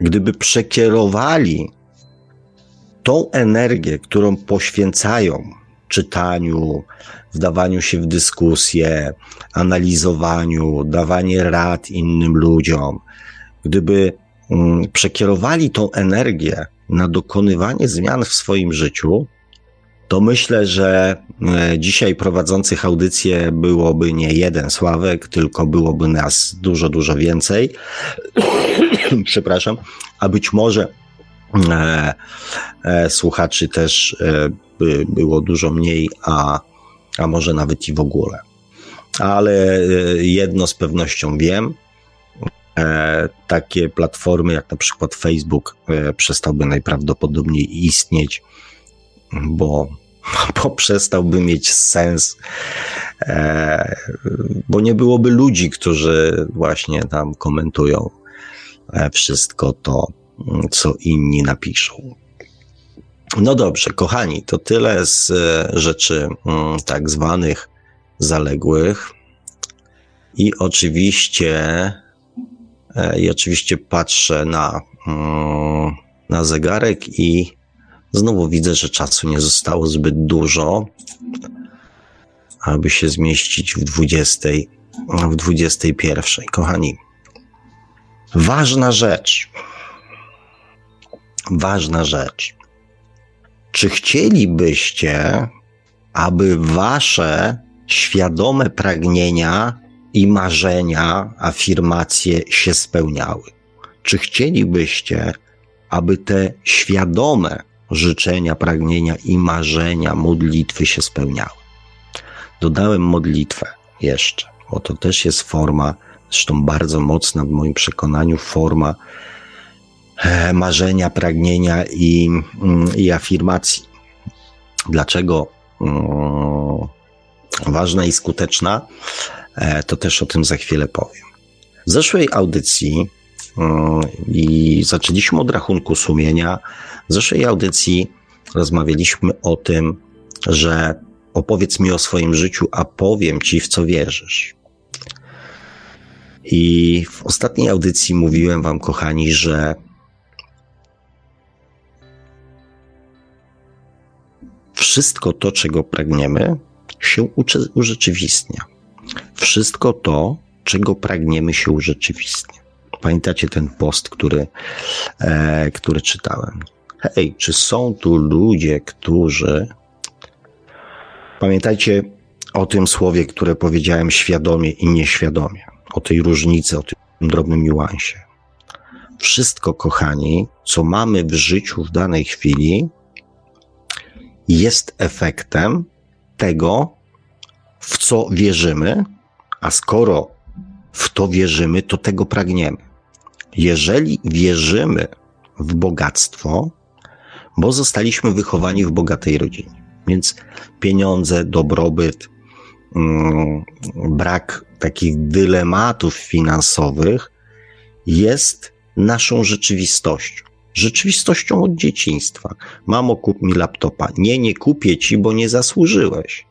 gdyby przekierowali tą energię, którą poświęcają czytaniu, wdawaniu się w dyskusję, analizowaniu, dawanie rad innym ludziom, gdyby mm, przekierowali tą energię na dokonywanie zmian w swoim życiu, to myślę, że e, dzisiaj prowadzących audycję byłoby nie jeden Sławek, tylko byłoby nas dużo, dużo więcej. Przepraszam, a być może słuchaczy też e, by było dużo mniej, a, a może nawet i w ogóle. Ale e, jedno z pewnością wiem, e, takie platformy jak na przykład Facebook przestałby najprawdopodobniej istnieć, bo bo przestałby mieć sens, e, bo nie byłoby ludzi, którzy właśnie tam komentują e, wszystko to, co inni napiszą. No dobrze, kochani, to tyle z e, rzeczy mm, tak zwanych zaległych. I oczywiście, i oczywiście patrzę na, mm, na zegarek i Znowu widzę, że czasu nie zostało zbyt dużo, aby się zmieścić w 20, w 21. Kochani, ważna rzecz. Ważna rzecz. Czy chcielibyście, aby wasze świadome pragnienia i marzenia, afirmacje się spełniały? Czy chcielibyście, aby te świadome życzenia, pragnienia i marzenia, modlitwy się spełniały. Dodałem modlitwę jeszcze, bo to też jest forma, zresztą bardzo mocna w moim przekonaniu, forma marzenia, pragnienia i, mm, i afirmacji. Dlaczego um, ważna i skuteczna, e, to też o tym za chwilę powiem. W zeszłej audycji um, i zaczęliśmy od rachunku sumienia, w zeszłej audycji rozmawialiśmy o tym, że opowiedz mi o swoim życiu, a powiem ci, w co wierzysz. I w ostatniej audycji mówiłem Wam, kochani, że wszystko to, czego pragniemy, się urzeczywistnia. Wszystko to, czego pragniemy, się urzeczywistnia. Pamiętacie ten post, który, e, który czytałem? hej, czy są tu ludzie, którzy. Pamiętajcie o tym słowie, które powiedziałem świadomie i nieświadomie, o tej różnicy, o tym drobnym niuansie. Wszystko, kochani, co mamy w życiu w danej chwili, jest efektem tego, w co wierzymy, a skoro w to wierzymy, to tego pragniemy. Jeżeli wierzymy w bogactwo, bo zostaliśmy wychowani w bogatej rodzinie. Więc pieniądze, dobrobyt, mm, brak takich dylematów finansowych jest naszą rzeczywistością. Rzeczywistością od dzieciństwa. Mamo, kup mi laptopa. Nie, nie kupię ci, bo nie zasłużyłeś.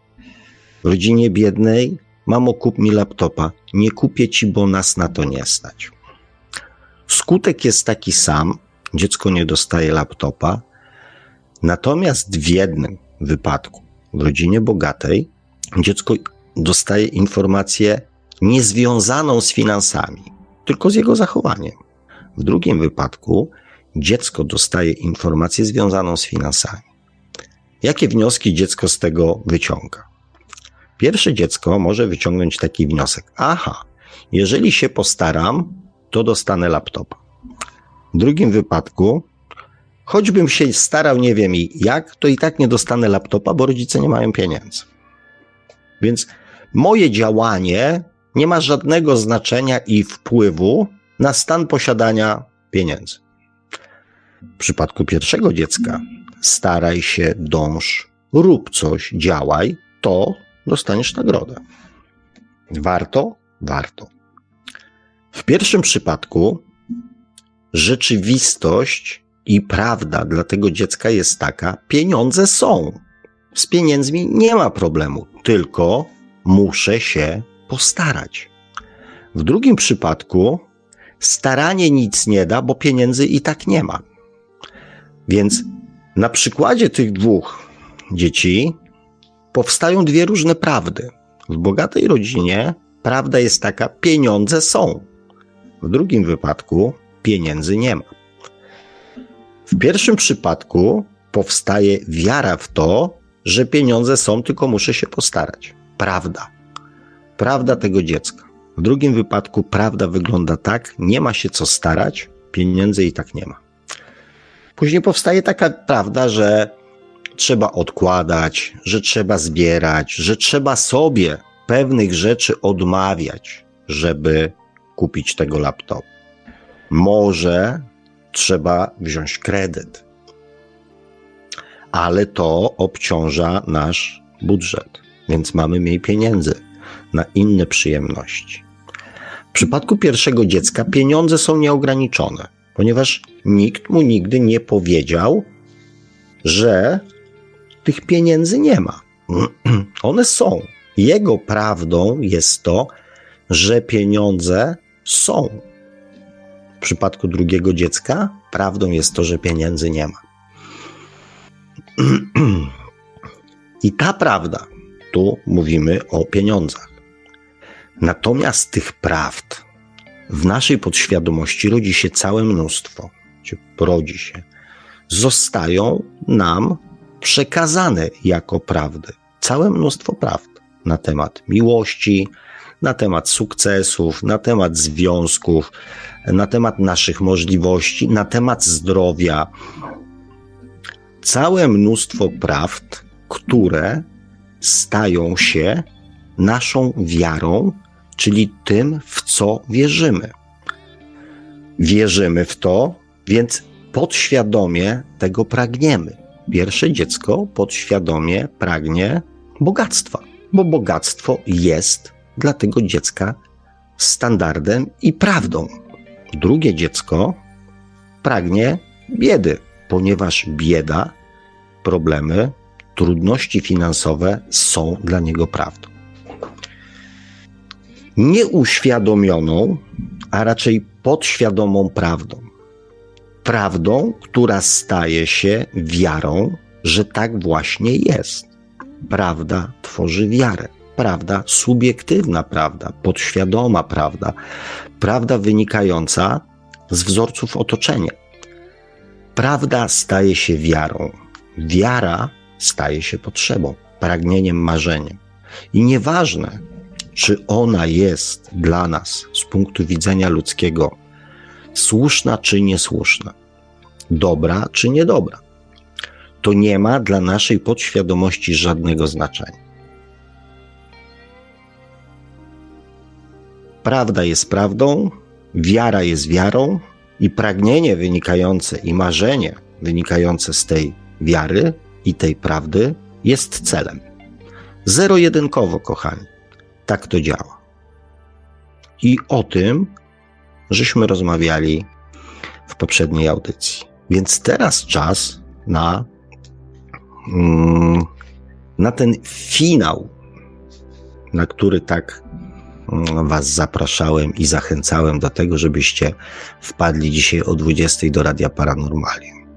W rodzinie biednej, mamo, kup mi laptopa. Nie kupię ci, bo nas na to nie stać. Skutek jest taki sam. Dziecko nie dostaje laptopa, Natomiast w jednym wypadku, w rodzinie bogatej, dziecko dostaje informację niezwiązaną z finansami, tylko z jego zachowaniem. W drugim wypadku dziecko dostaje informację związaną z finansami. Jakie wnioski dziecko z tego wyciąga? Pierwsze dziecko może wyciągnąć taki wniosek: Aha, jeżeli się postaram, to dostanę laptopa. W drugim wypadku choćbym się starał, nie wiem jak, to i tak nie dostanę laptopa, bo rodzice nie mają pieniędzy. Więc moje działanie nie ma żadnego znaczenia i wpływu na stan posiadania pieniędzy. W przypadku pierwszego dziecka staraj się, dąż, rób coś, działaj, to dostaniesz nagrodę. Warto? Warto. W pierwszym przypadku rzeczywistość i prawda dla tego dziecka jest taka: pieniądze są. Z pieniędzmi nie ma problemu, tylko muszę się postarać. W drugim przypadku staranie nic nie da, bo pieniędzy i tak nie ma. Więc na przykładzie tych dwóch dzieci powstają dwie różne prawdy. W bogatej rodzinie prawda jest taka: pieniądze są. W drugim wypadku pieniędzy nie ma. W pierwszym przypadku powstaje wiara w to, że pieniądze są, tylko muszę się postarać. Prawda. Prawda tego dziecka. W drugim wypadku prawda wygląda tak, nie ma się co starać, pieniędzy i tak nie ma. Później powstaje taka prawda, że trzeba odkładać, że trzeba zbierać, że trzeba sobie pewnych rzeczy odmawiać, żeby kupić tego laptopa. Może trzeba wziąć kredyt, ale to obciąża nasz budżet, więc mamy mniej pieniędzy na inne przyjemności. W przypadku pierwszego dziecka pieniądze są nieograniczone, ponieważ nikt mu nigdy nie powiedział, że tych pieniędzy nie ma. One są. Jego prawdą jest to, że pieniądze są. W przypadku drugiego dziecka prawdą jest to, że pieniędzy nie ma. I ta prawda, tu mówimy o pieniądzach. Natomiast tych prawd w naszej podświadomości rodzi się całe mnóstwo, rodzi się, zostają nam przekazane jako prawdy. Całe mnóstwo prawd na temat miłości, na temat sukcesów, na temat związków, na temat naszych możliwości, na temat zdrowia. Całe mnóstwo prawd, które stają się naszą wiarą, czyli tym, w co wierzymy. Wierzymy w to, więc podświadomie tego pragniemy. Pierwsze dziecko podświadomie pragnie bogactwa, bo bogactwo jest dla tego dziecka standardem i prawdą. Drugie dziecko pragnie biedy, ponieważ bieda, problemy, trudności finansowe są dla niego prawdą. Nieuświadomioną, a raczej podświadomą prawdą. Prawdą, która staje się wiarą, że tak właśnie jest. Prawda tworzy wiarę prawda, subiektywna prawda, podświadoma prawda, prawda wynikająca z wzorców otoczenia. Prawda staje się wiarą, wiara staje się potrzebą, pragnieniem, marzeniem. I nieważne, czy ona jest dla nas z punktu widzenia ludzkiego słuszna czy niesłuszna, dobra czy niedobra, to nie ma dla naszej podświadomości żadnego znaczenia. Prawda jest prawdą, wiara jest wiarą i pragnienie wynikające i marzenie wynikające z tej wiary i tej prawdy jest celem. Zero-jedynkowo, kochani. Tak to działa. I o tym żeśmy rozmawiali w poprzedniej audycji. Więc teraz czas na, mm, na ten finał, na który tak Was zapraszałem i zachęcałem do tego, żebyście wpadli dzisiaj o 20 do Radia Paranormalium.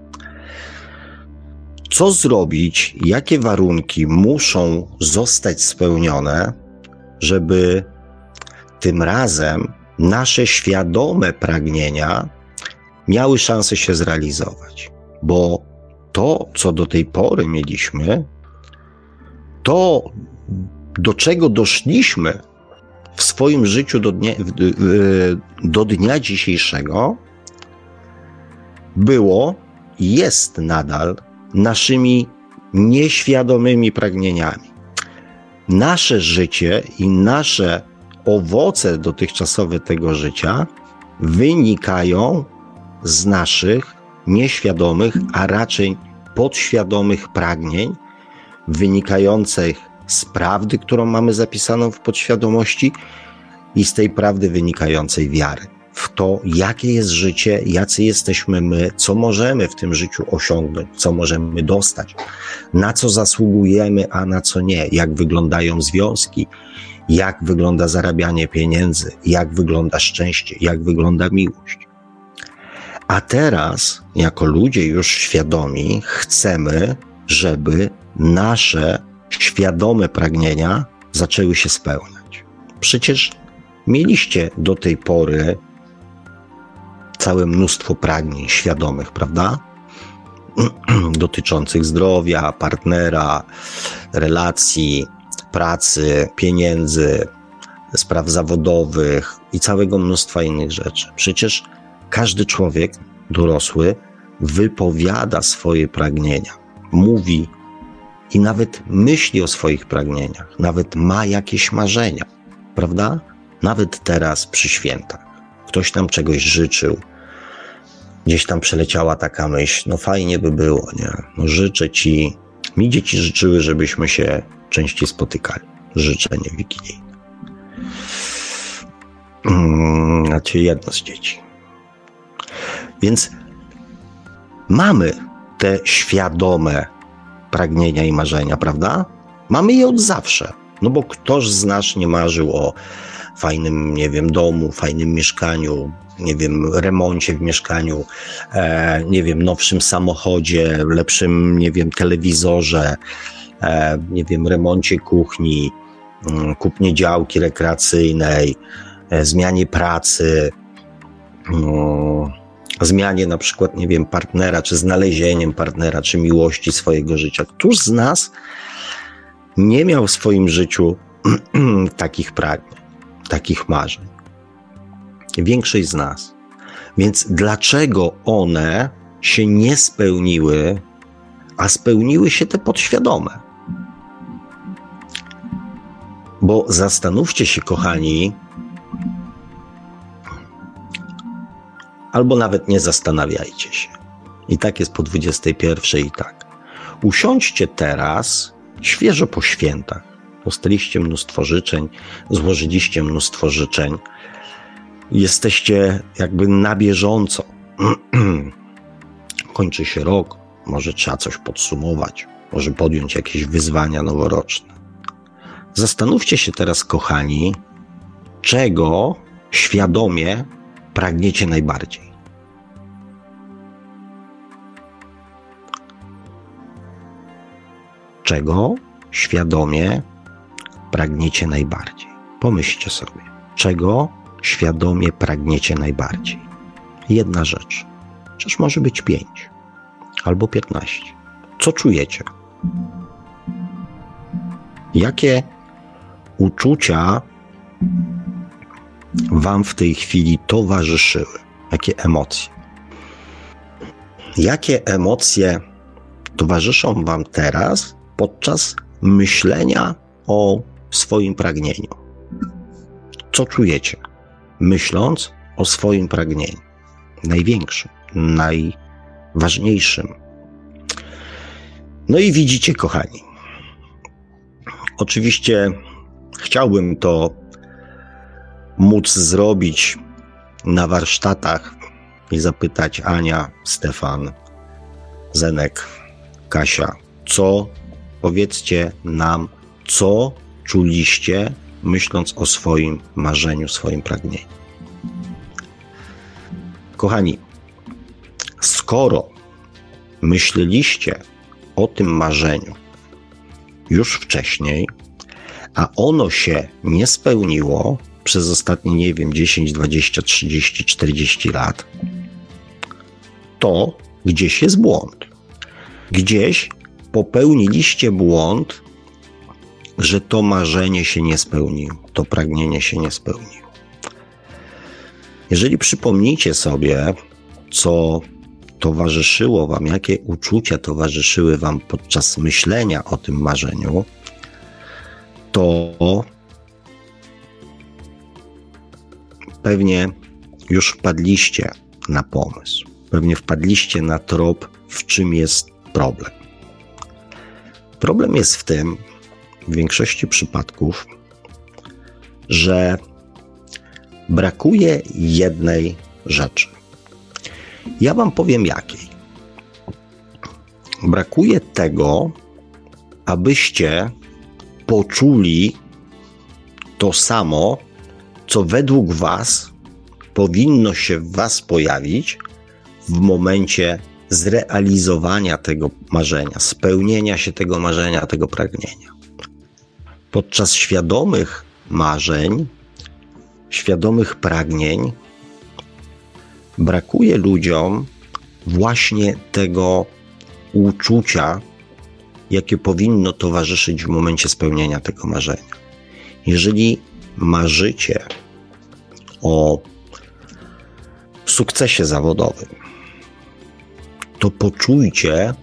Co zrobić, jakie warunki muszą zostać spełnione, żeby tym razem nasze świadome pragnienia miały szansę się zrealizować? Bo to, co do tej pory mieliśmy, to, do czego doszliśmy w swoim życiu do dnia, do dnia dzisiejszego było i jest nadal naszymi nieświadomymi pragnieniami. Nasze życie i nasze owoce dotychczasowe tego życia wynikają z naszych nieświadomych, a raczej podświadomych pragnień wynikających z prawdy, którą mamy zapisaną w podświadomości i z tej prawdy wynikającej wiary w to, jakie jest życie, jacy jesteśmy my, co możemy w tym życiu osiągnąć, co możemy dostać, na co zasługujemy, a na co nie, jak wyglądają związki, jak wygląda zarabianie pieniędzy, jak wygląda szczęście, jak wygląda miłość. A teraz, jako ludzie już świadomi, chcemy, żeby nasze świadome pragnienia zaczęły się spełniać. Przecież mieliście do tej pory całe mnóstwo pragnień świadomych, prawda? Dotyczących zdrowia, partnera, relacji, pracy, pieniędzy, spraw zawodowych i całego mnóstwa innych rzeczy. Przecież każdy człowiek dorosły wypowiada swoje pragnienia, mówi i nawet myśli o swoich pragnieniach, nawet ma jakieś marzenia, prawda? Nawet teraz przy świętach. Ktoś nam czegoś życzył, gdzieś tam przeleciała taka myśl, no fajnie by było, nie? No życzę ci, mi dzieci życzyły, żebyśmy się częściej spotykali. Życzenie wigilijne. Znaczy jedno z dzieci. Więc mamy te świadome pragnienia i marzenia, prawda? Mamy je od zawsze. No bo ktoż z nas nie marzył o fajnym, nie wiem, domu, fajnym mieszkaniu, nie wiem, remoncie w mieszkaniu, e, nie wiem, nowszym samochodzie, lepszym, nie wiem, telewizorze, e, nie wiem, remoncie kuchni, mm, kupnie działki rekreacyjnej, e, zmianie pracy, mm, zmianie na przykład, nie wiem, partnera, czy znalezieniem partnera, czy miłości swojego życia. Któż z nas nie miał w swoim życiu takich pragnień, takich marzeń? Większość z nas. Więc dlaczego one się nie spełniły, a spełniły się te podświadome? Bo zastanówcie się, kochani, albo nawet nie zastanawiajcie się. I tak jest po 21 i tak. Usiądźcie teraz, świeżo po świętach. Dostaliście mnóstwo życzeń, złożyliście mnóstwo życzeń. Jesteście jakby na bieżąco. Kończy się rok, może trzeba coś podsumować, może podjąć jakieś wyzwania noworoczne. Zastanówcie się teraz, kochani, czego świadomie pragniecie najbardziej? Czego świadomie pragniecie najbardziej? Pomyślcie sobie, czego świadomie pragniecie najbardziej? Jedna rzecz, czyż może być pięć albo piętnaście. Co czujecie? Jakie uczucia Wam w tej chwili towarzyszyły? Jakie emocje? Jakie emocje towarzyszą Wam teraz podczas myślenia o swoim pragnieniu? Co czujecie, myśląc o swoim pragnieniu? Największym, najważniejszym. No i widzicie, kochani. Oczywiście chciałbym to móc zrobić na warsztatach i zapytać Ania, Stefan, Zenek, Kasia, co powiedzcie nam, co czuliście, myśląc o swoim marzeniu, swoim pragnieniu. Kochani, skoro myśleliście o tym marzeniu już wcześniej, a ono się nie spełniło, przez ostatnie, nie wiem, 10, 20, 30, 40 lat, to gdzieś jest błąd. Gdzieś popełniliście błąd, że to marzenie się nie spełniło, to pragnienie się nie spełniło. Jeżeli przypomnicie sobie, co towarzyszyło Wam, jakie uczucia towarzyszyły Wam podczas myślenia o tym marzeniu, to pewnie już wpadliście na pomysł. pewnie wpadliście na trop, w czym jest problem. Problem jest w tym, w większości przypadków, że brakuje jednej rzeczy. Ja Wam powiem jakiej. Brakuje tego, abyście poczuli to samo, co według Was powinno się w Was pojawić w momencie zrealizowania tego marzenia, spełnienia się tego marzenia, tego pragnienia. Podczas świadomych marzeń, świadomych pragnień, brakuje ludziom właśnie tego uczucia, jakie powinno towarzyszyć w momencie spełnienia tego marzenia. Jeżeli marzycie o sukcesie zawodowym, to poczujcie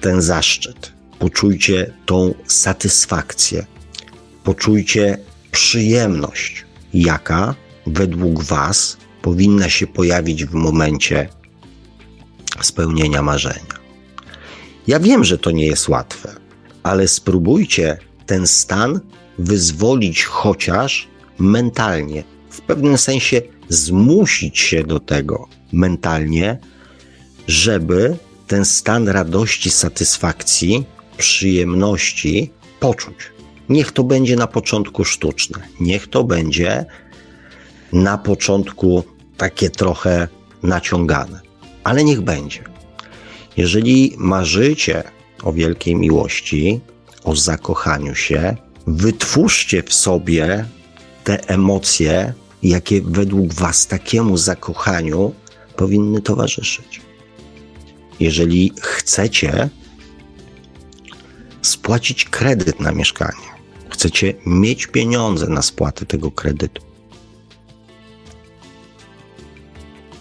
ten zaszczyt, poczujcie tą satysfakcję, poczujcie przyjemność, jaka według Was powinna się pojawić w momencie spełnienia marzenia. Ja wiem, że to nie jest łatwe, ale spróbujcie ten stan wyzwolić chociaż mentalnie, w pewnym sensie zmusić się do tego mentalnie, żeby ten stan radości, satysfakcji, przyjemności poczuć. Niech to będzie na początku sztuczne, niech to będzie na początku takie trochę naciągane, ale niech będzie. Jeżeli marzycie o wielkiej miłości, o zakochaniu się, wytwórzcie w sobie te emocje, jakie według Was takiemu zakochaniu powinny towarzyszyć. Jeżeli chcecie spłacić kredyt na mieszkanie, chcecie mieć pieniądze na spłatę tego kredytu,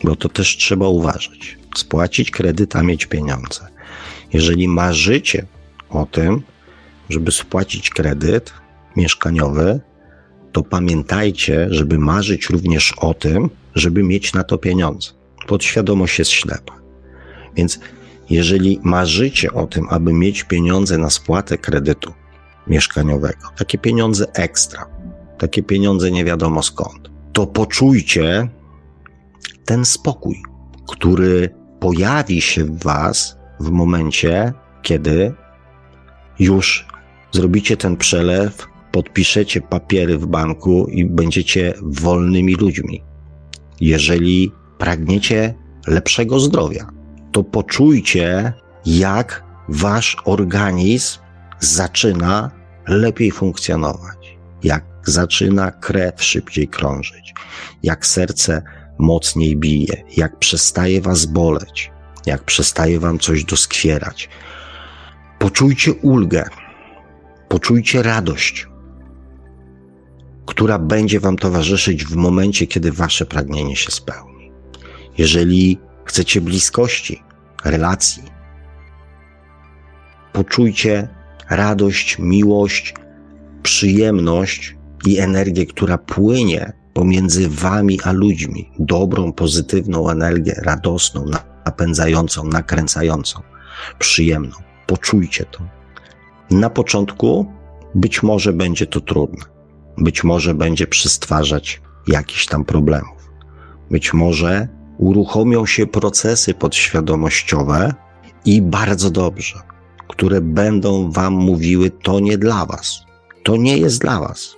bo to też trzeba uważać. Spłacić kredyt, a mieć pieniądze. Jeżeli marzycie o tym, żeby spłacić kredyt mieszkaniowy, to pamiętajcie, żeby marzyć również o tym, żeby mieć na to pieniądze. Podświadomość jest ślepa. Więc jeżeli marzycie o tym, aby mieć pieniądze na spłatę kredytu mieszkaniowego, takie pieniądze ekstra, takie pieniądze nie wiadomo skąd, to poczujcie ten spokój, który pojawi się w Was w momencie, kiedy już zrobicie ten przelew, podpiszecie papiery w banku i będziecie wolnymi ludźmi. Jeżeli pragniecie lepszego zdrowia, to poczujcie, jak wasz organizm zaczyna lepiej funkcjonować, jak zaczyna krew szybciej krążyć, jak serce mocniej bije, jak przestaje was boleć, jak przestaje wam coś doskwierać. Poczujcie ulgę, poczujcie radość, która będzie wam towarzyszyć w momencie, kiedy wasze pragnienie się spełni. Jeżeli chcecie bliskości, relacji, poczujcie radość, miłość, przyjemność i energię, która płynie pomiędzy wami a ludźmi. Dobrą, pozytywną energię, radosną, napędzającą, nakręcającą, przyjemną. Poczujcie to. Na początku być może będzie to trudne. Być może będzie przystwarzać jakiś tam problemów. Być może uruchomią się procesy podświadomościowe i bardzo dobrze, które będą wam mówiły: To nie dla was, to nie jest dla was.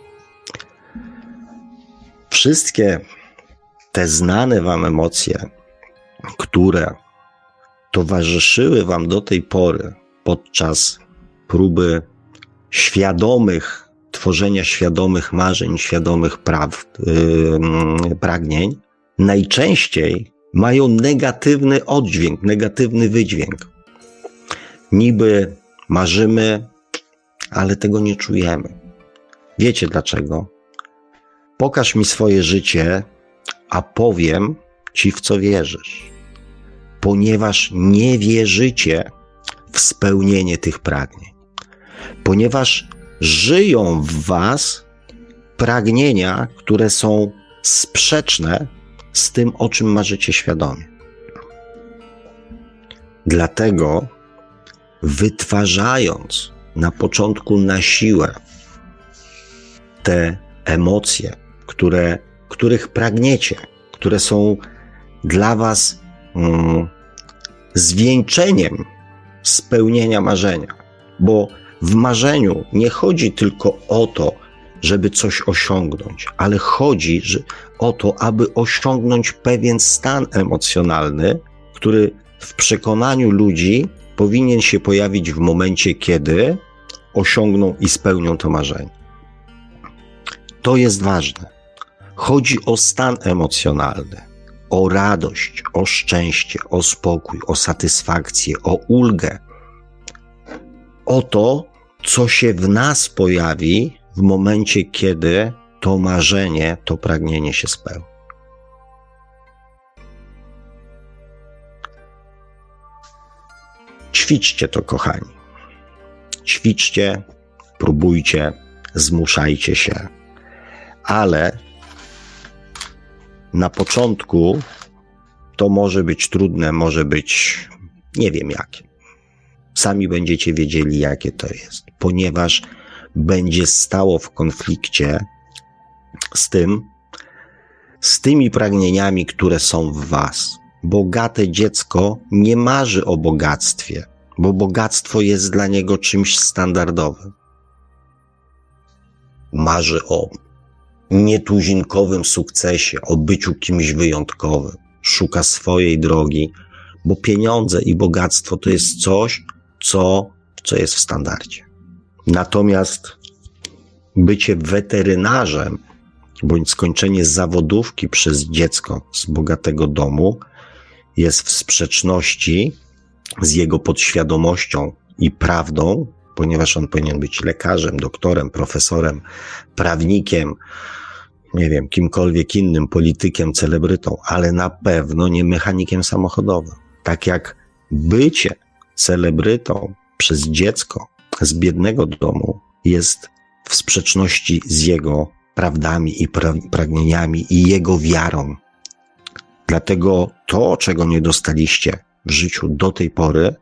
Wszystkie te znane wam emocje, które towarzyszyły wam do tej pory podczas próby świadomych, tworzenia świadomych marzeń, świadomych praw, yy, pragnień, najczęściej mają negatywny oddźwięk, negatywny wydźwięk. Niby marzymy, ale tego nie czujemy. Wiecie dlaczego? Pokaż mi swoje życie, a powiem ci, w co wierzysz. Ponieważ nie wierzycie w spełnienie tych pragnień. Ponieważ żyją w was pragnienia, które są sprzeczne z tym, o czym marzycie świadomie. Dlatego wytwarzając na początku na siłę te emocje, które, których pragniecie, które są dla Was mm, zwieńczeniem spełnienia marzenia. Bo w marzeniu nie chodzi tylko o to, żeby coś osiągnąć, ale chodzi o to, aby osiągnąć pewien stan emocjonalny, który w przekonaniu ludzi powinien się pojawić w momencie, kiedy osiągną i spełnią to marzenie. To jest ważne. Chodzi o stan emocjonalny, o radość, o szczęście, o spokój, o satysfakcję, o ulgę. O to, co się w nas pojawi w momencie, kiedy to marzenie, to pragnienie się spełni. Ćwiczcie to, kochani. Ćwiczcie, próbujcie, zmuszajcie się, ale na początku to może być trudne, może być nie wiem jakie. Sami będziecie wiedzieli, jakie to jest, ponieważ będzie stało w konflikcie z tym, z tymi pragnieniami, które są w Was. Bogate dziecko nie marzy o bogactwie, bo bogactwo jest dla niego czymś standardowym. Marzy o nietuzinkowym sukcesie, o byciu kimś wyjątkowym. Szuka swojej drogi, bo pieniądze i bogactwo to jest coś, co, co jest w standardzie. Natomiast bycie weterynarzem bądź skończenie zawodówki przez dziecko z bogatego domu jest w sprzeczności z jego podświadomością i prawdą, ponieważ on powinien być lekarzem, doktorem, profesorem, prawnikiem, nie wiem, kimkolwiek innym, politykiem, celebrytą, ale na pewno nie mechanikiem samochodowym. Tak jak bycie celebrytą przez dziecko z biednego domu jest w sprzeczności z jego prawdami i pra- pragnieniami i jego wiarą. Dlatego to, czego nie dostaliście w życiu do tej pory,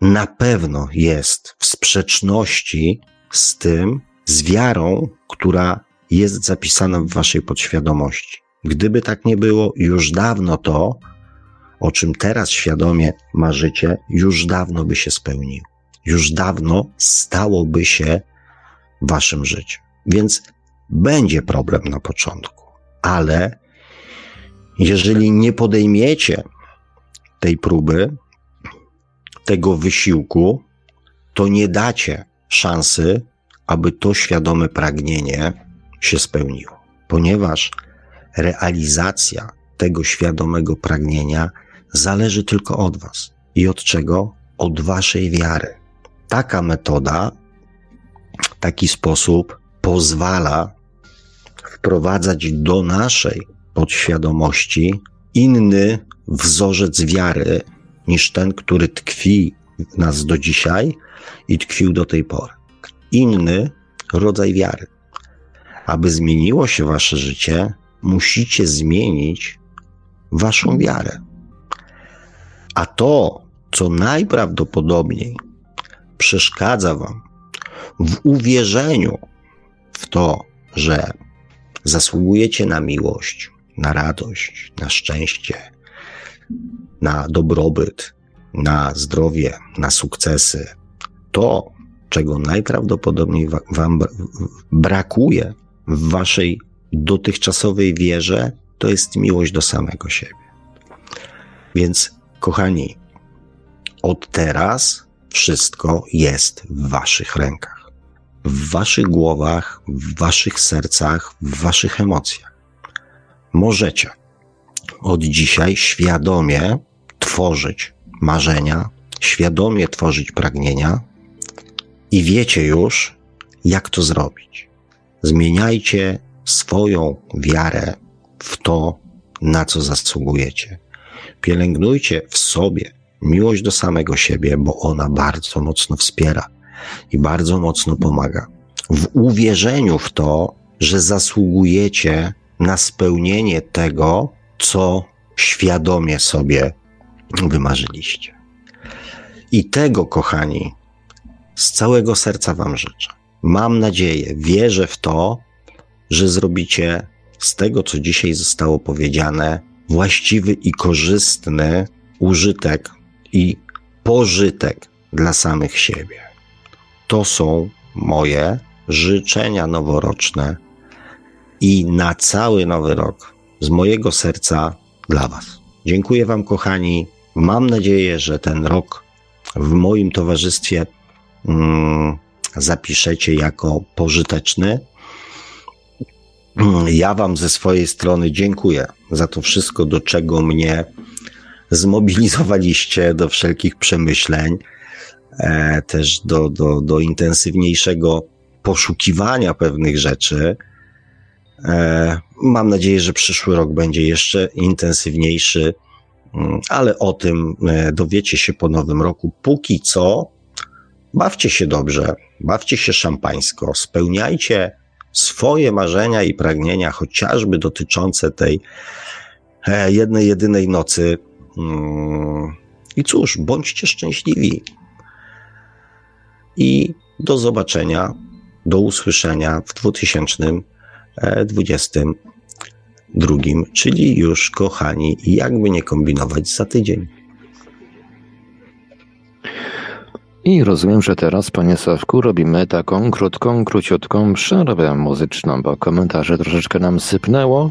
na pewno jest w sprzeczności z tym, z wiarą, która jest zapisana w waszej podświadomości. Gdyby tak nie było, już dawno to, o czym teraz świadomie marzycie, już dawno by się spełniło. Już dawno stałoby się waszym życiem. Więc będzie problem na początku, ale jeżeli nie podejmiecie tej próby, tego wysiłku, to nie dacie szansy, aby to świadome pragnienie się spełniło, ponieważ realizacja tego świadomego pragnienia zależy tylko od Was. I od czego? Od Waszej wiary. Taka metoda, taki sposób pozwala wprowadzać do naszej podświadomości inny wzorzec wiary niż ten, który tkwi w nas do dzisiaj i tkwił do tej pory. Inny rodzaj wiary. Aby zmieniło się wasze życie, musicie zmienić waszą wiarę. A to, co najprawdopodobniej przeszkadza wam w uwierzeniu w to, że zasługujecie na miłość, na radość, na szczęście, na dobrobyt, na zdrowie, na sukcesy. To, czego najprawdopodobniej Wam brakuje w Waszej dotychczasowej wierze, to jest miłość do samego siebie. Więc, kochani, od teraz wszystko jest w Waszych rękach, w Waszych głowach, w Waszych sercach, w Waszych emocjach. Możecie od dzisiaj świadomie tworzyć marzenia, świadomie tworzyć pragnienia i wiecie już, jak to zrobić. Zmieniajcie swoją wiarę w to, na co zasługujecie. Pielęgnujcie w sobie miłość do samego siebie, bo ona bardzo mocno wspiera i bardzo mocno pomaga. W uwierzeniu w to, że zasługujecie na spełnienie tego, co świadomie sobie wymarzyliście. I tego, kochani, z całego serca Wam życzę. Mam nadzieję, wierzę w to, że zrobicie z tego, co dzisiaj zostało powiedziane, właściwy i korzystny użytek i pożytek dla samych siebie. To są moje życzenia noworoczne i na cały nowy rok z mojego serca dla Was. Dziękuję Wam, kochani. Mam nadzieję, że ten rok w moim towarzystwie mm, zapiszecie jako pożyteczny. Ja Wam ze swojej strony dziękuję za to wszystko, do czego mnie zmobilizowaliście, do wszelkich przemyśleń, e, też do, do, do intensywniejszego poszukiwania pewnych rzeczy. E, mam nadzieję, że przyszły rok będzie jeszcze intensywniejszy, mm, ale o tym e, dowiecie się po nowym roku. Póki co, bawcie się dobrze, bawcie się szampańsko, spełniajcie swoje marzenia i pragnienia, chociażby dotyczące tej e, jednej, jedynej nocy. Mm, I cóż, bądźcie szczęśliwi. I do zobaczenia, do usłyszenia w 2022, czyli już, kochani, jakby nie kombinować za tydzień. I rozumiem, że teraz, panie Sławku, robimy taką krótką, króciutką przerwę muzyczną, bo komentarze troszeczkę nam sypnęło.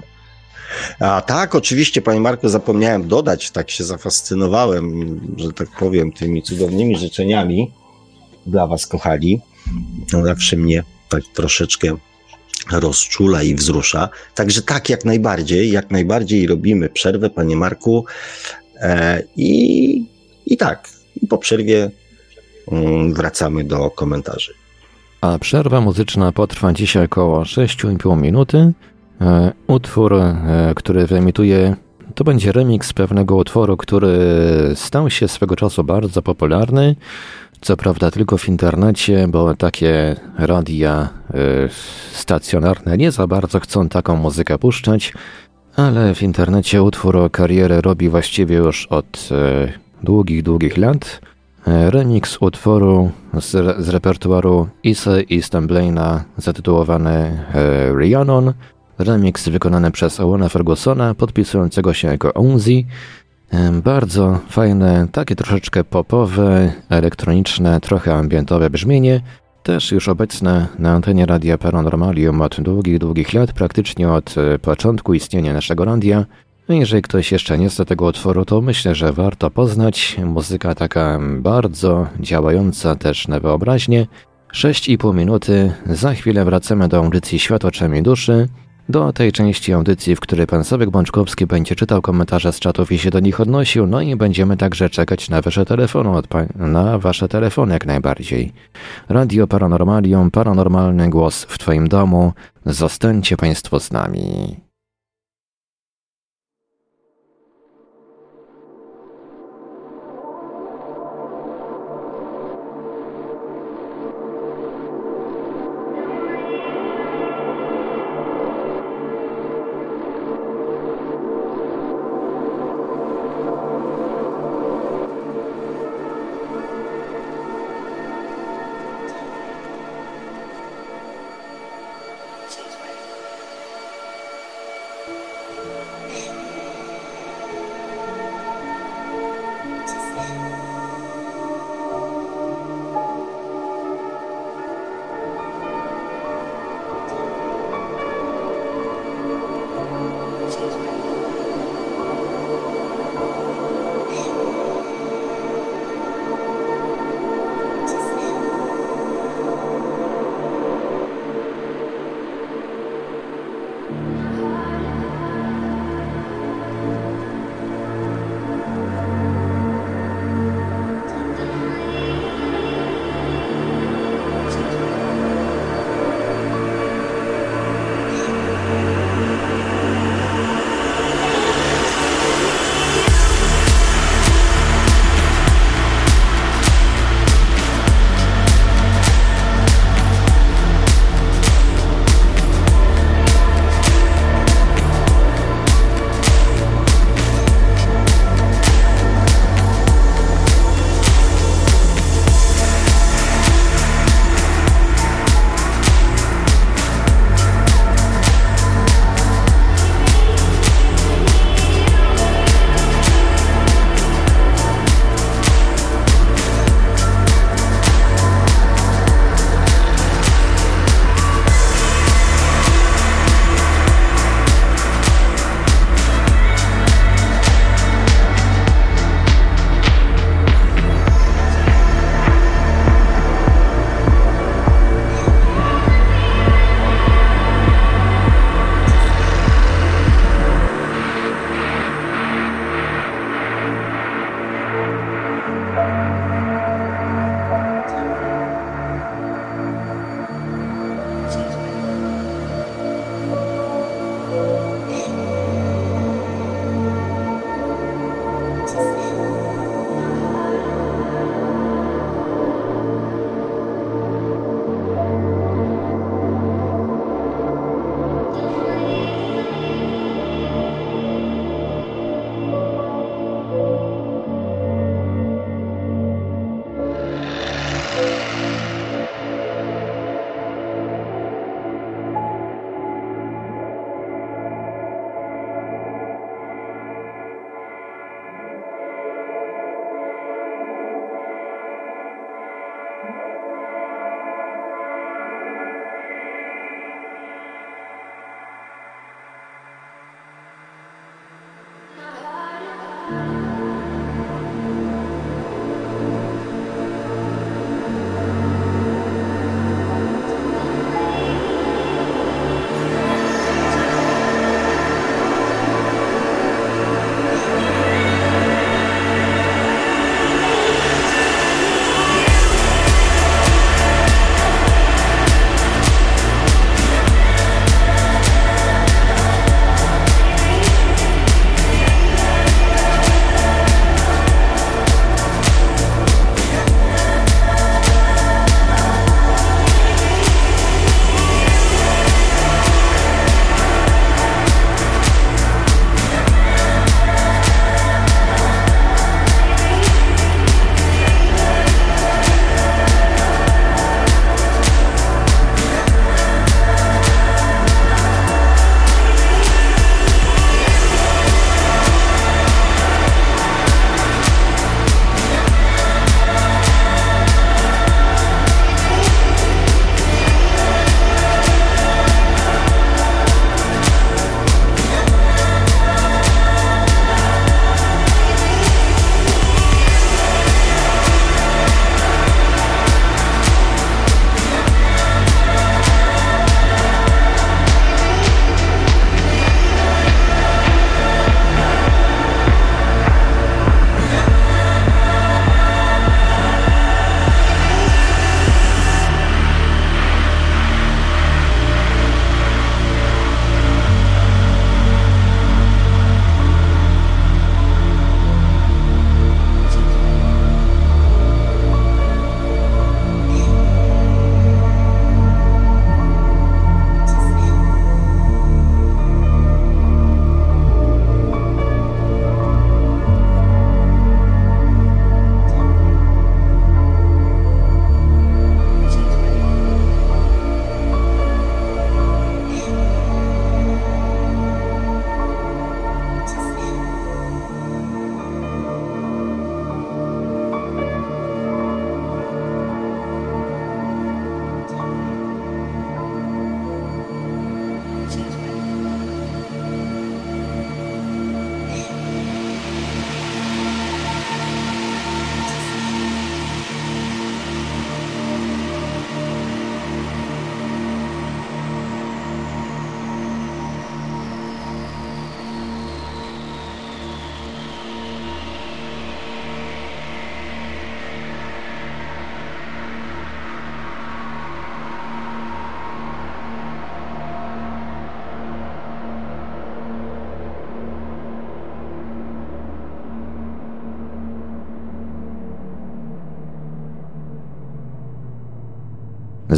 A tak, oczywiście, panie Marku, zapomniałem dodać, tak się zafascynowałem, że tak powiem, tymi cudownymi życzeniami dla was, kochani. No, zawsze mnie tak troszeczkę rozczula i wzrusza. Także tak, jak najbardziej, jak najbardziej robimy przerwę, panie Marku. E, i, I tak, po przerwie Mm, wracamy do komentarzy. A przerwa muzyczna potrwa dzisiaj około 6,5 minuty. E, utwór, e, który wyemituje, to będzie remix pewnego utworu, który stał się swego czasu bardzo popularny. Co prawda tylko w internecie, bo takie radia e, stacjonarne nie za bardzo chcą taką muzykę puszczać, ale w internecie utwór karierę robi właściwie już od długich, długich lat. Remix utworu z, z repertuaru Issa i Stamblaina zatytułowany e, Rhiannon. Remix wykonany przez Owena Fergusona, podpisującego się jako Unzi. Bardzo fajne, takie troszeczkę popowe, elektroniczne, trochę ambientowe brzmienie. Też już obecne na antenie Radia Paranormalium od długich, długich lat, praktycznie od e, początku istnienia naszego radia. No jeżeli ktoś jeszcze nie zna tego utworu, to myślę, że warto poznać. Muzyka taka bardzo działająca też na wyobraźnię. 6,5 minuty. Za chwilę wracamy do audycji Świat oczami duszy. Do tej części audycji, w której pan Sławek Bączkowski będzie czytał komentarze z czatów i się do nich odnosił, no i będziemy także czekać na wasze telefony, na wasze telefony jak najbardziej. Radio Paranormalium, paranormalny głos w twoim domu. Zostańcie państwo z nami.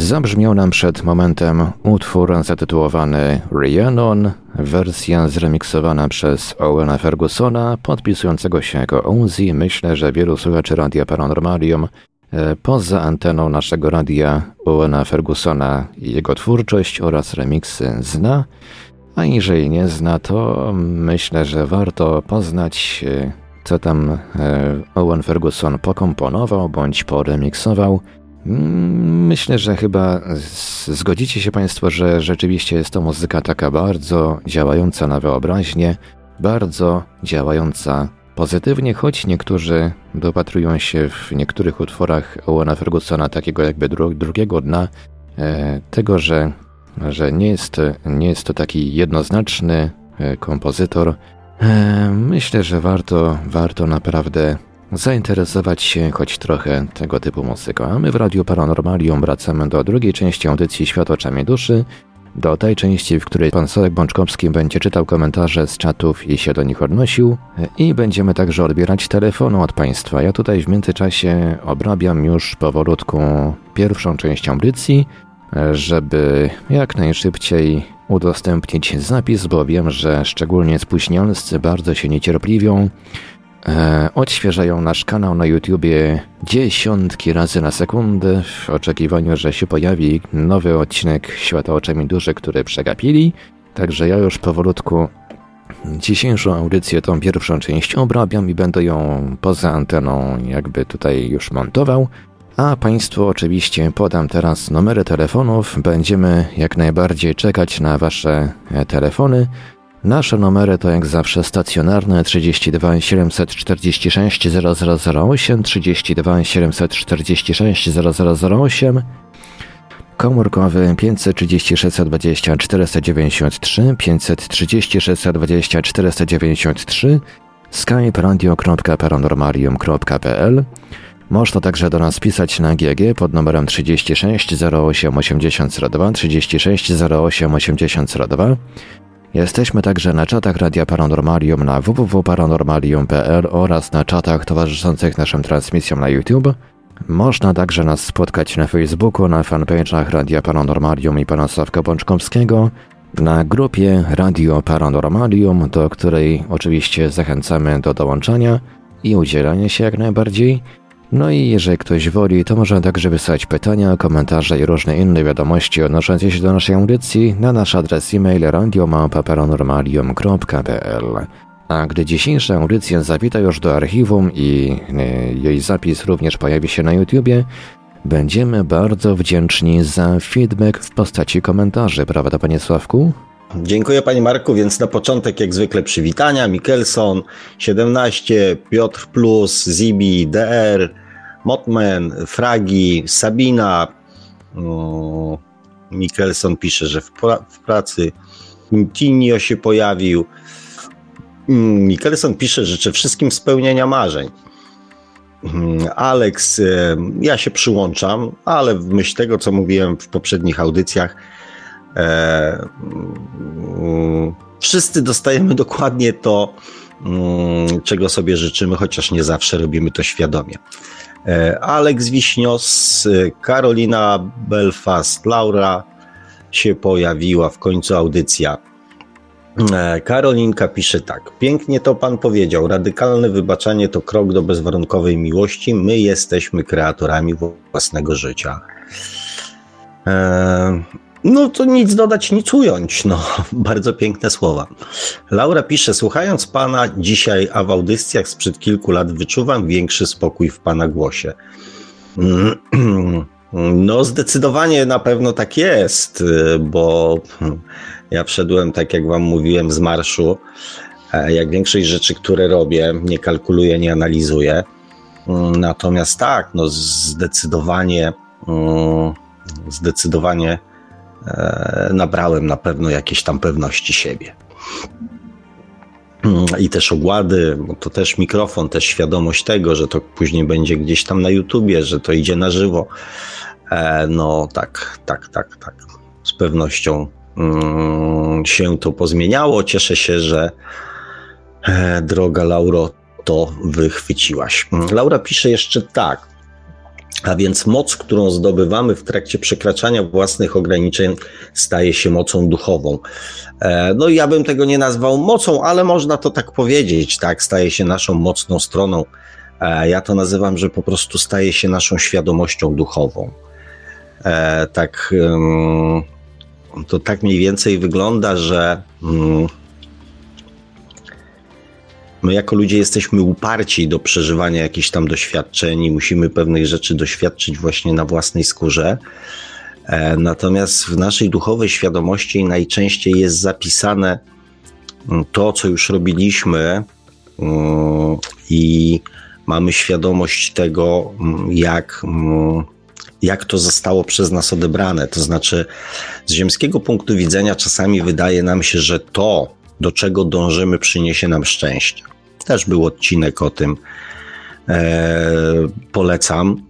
Zabrzmiał nam przed momentem utwór zatytułowany Rhiannon, wersja zremiksowana przez Owena Fergusona, podpisującego się jako Uzi. Myślę, że wielu słuchaczy Radia Paranormalium e, poza anteną naszego radia Owena Fergusona jego twórczość oraz remiksy zna, a jeżeli nie zna, to myślę, że warto poznać, e, co tam e, Owen Ferguson pokomponował bądź poremiksował. Myślę, że chyba zgodzicie się Państwo, że rzeczywiście jest to muzyka taka bardzo działająca na wyobraźnię, bardzo działająca pozytywnie, choć niektórzy dopatrują się w niektórych utworach Owena Fergusona takiego jakby dru drugiego dna, e, tego, że, że nie, jest, nie jest to taki jednoznaczny e, kompozytor. E, myślę, że warto, warto naprawdę zainteresować się choć trochę tego typu muzyką. A my w Radiu Paranormalium wracamy do drugiej części audycji Świat oczami duszy. do tej części, w której pan Sławek Bączkowski będzie czytał komentarze z czatów i się do nich odnosił i będziemy także odbierać telefonu od państwa. Ja tutaj w międzyczasie obrabiam już powolutku pierwszą część audycji, żeby jak najszybciej udostępnić zapis, bo wiem, że szczególnie spóźnialscy bardzo się niecierpliwią e, odświeżają nasz kanał na YouTubie dziesiątki razy na sekundę w oczekiwaniu, że się pojawi nowy odcinek Świata oczami duży, który przegapili. Także ja już powolutku dzisiejszą audycję, tą pierwszą część obrabiam i będę ją poza anteną jakby tutaj już montował. A Państwu oczywiście podam teraz numery telefonów. Będziemy jak najbardziej czekać na Wasze e, telefony. Nasze numery to jak zawsze stacjonarne 32 746 0008, 32 746 0008, komórkowy 536 20 493, 536 20 493, skype radio.paranormalium.pl można także do nas pisać na GG pod numerem 36 08 8002 36 08 8002 Jesteśmy także na czatach Radia Paranormalium na www.paranormalium.pl oraz na czatach towarzyszących naszym transmisjom na YouTube. Można także nas spotkać na Facebooku, na fanpage'ach Radia Paranormalium i pana Sławka Bączkowskiego, na grupie Radio Paranormalium, do której oczywiście zachęcamy do dołączania i udzielania się jak najbardziej. No i jeżeli ktoś woli, to może także wysłać pytania, komentarze i różne inne wiadomości odnoszące się do naszej audycji na nasz adres e-mail radiomałpa.paranormalium.pl A gdy dzisiejsza audycja zawita już do archiwum i y, jej zapis również pojawi się na YouTubie, będziemy bardzo wdzięczni za feedback w postaci komentarzy, prawda panie Sławku? Dziękuję Panie Marku, więc na początek jak zwykle przywitania. Mikkelson 17, Piotr Plus, Zibi, DR, Motman, Fragi, Sabina. Mikkelson pisze, że w, pra w pracy Tinio się pojawił. Mm, Mikkelson pisze, że życzę wszystkim spełnienia marzeń. Mm, Alex, e, ja się przyłączam, ale w myśl tego, co mówiłem w poprzednich audycjach, wszyscy dostajemy dokładnie to, mm, czego sobie życzymy, chociaż nie zawsze robimy to świadomie. E, Aleks Wiśnios, Karolina Belfast, Laura się pojawiła, w końcu audycja. E, Karolinka pisze tak. Pięknie to pan powiedział. Radykalne wybaczanie to krok do bezwarunkowej miłości. My jesteśmy kreatorami własnego życia. No to nic dodać, nic ująć. No, bardzo piękne słowa. Laura pisze, słuchając pana dzisiaj, a w audycjach sprzed kilku lat wyczuwam większy spokój w pana głosie. No, zdecydowanie na pewno tak jest, bo ja wszedłem, tak jak wam mówiłem, z marszu. Jak większość rzeczy, które robię, nie kalkuluję, nie analizuję. Natomiast tak, no zdecydowanie, zdecydowanie E, nabrałem na pewno jakieś tam pewności siebie. I też ogłady, to też mikrofon, też świadomość tego, że to później będzie gdzieś tam na YouTubie, że to idzie na żywo. E, no tak, tak, tak, tak. Z pewnością mm, się to pozmieniało. Cieszę się, że e, droga Lauro to wychwyciłaś. Laura pisze jeszcze tak. A więc moc, którą zdobywamy w trakcie przekraczania własnych ograniczeń, staje się mocą duchową. E, no ja bym tego nie nazwał mocą, ale można to tak powiedzieć, tak, staje się naszą mocną stroną. E, ja to nazywam, że po prostu staje się naszą świadomością duchową. E, tak, to tak mniej więcej wygląda, że mm, My jako ludzie jesteśmy uparci do przeżywania jakichś tam doświadczeń i musimy pewnych rzeczy doświadczyć właśnie na własnej skórze. E, natomiast w naszej duchowej świadomości najczęściej jest zapisane mm, to, co już robiliśmy, mm, i mamy świadomość tego, mm, jak, jak to zostało przez nas odebrane. To znaczy, z ziemskiego punktu widzenia, czasami wydaje nam się, że to, do czego dążymy, przyniesie nam szczęście. Też był odcinek o tym. E, polecam.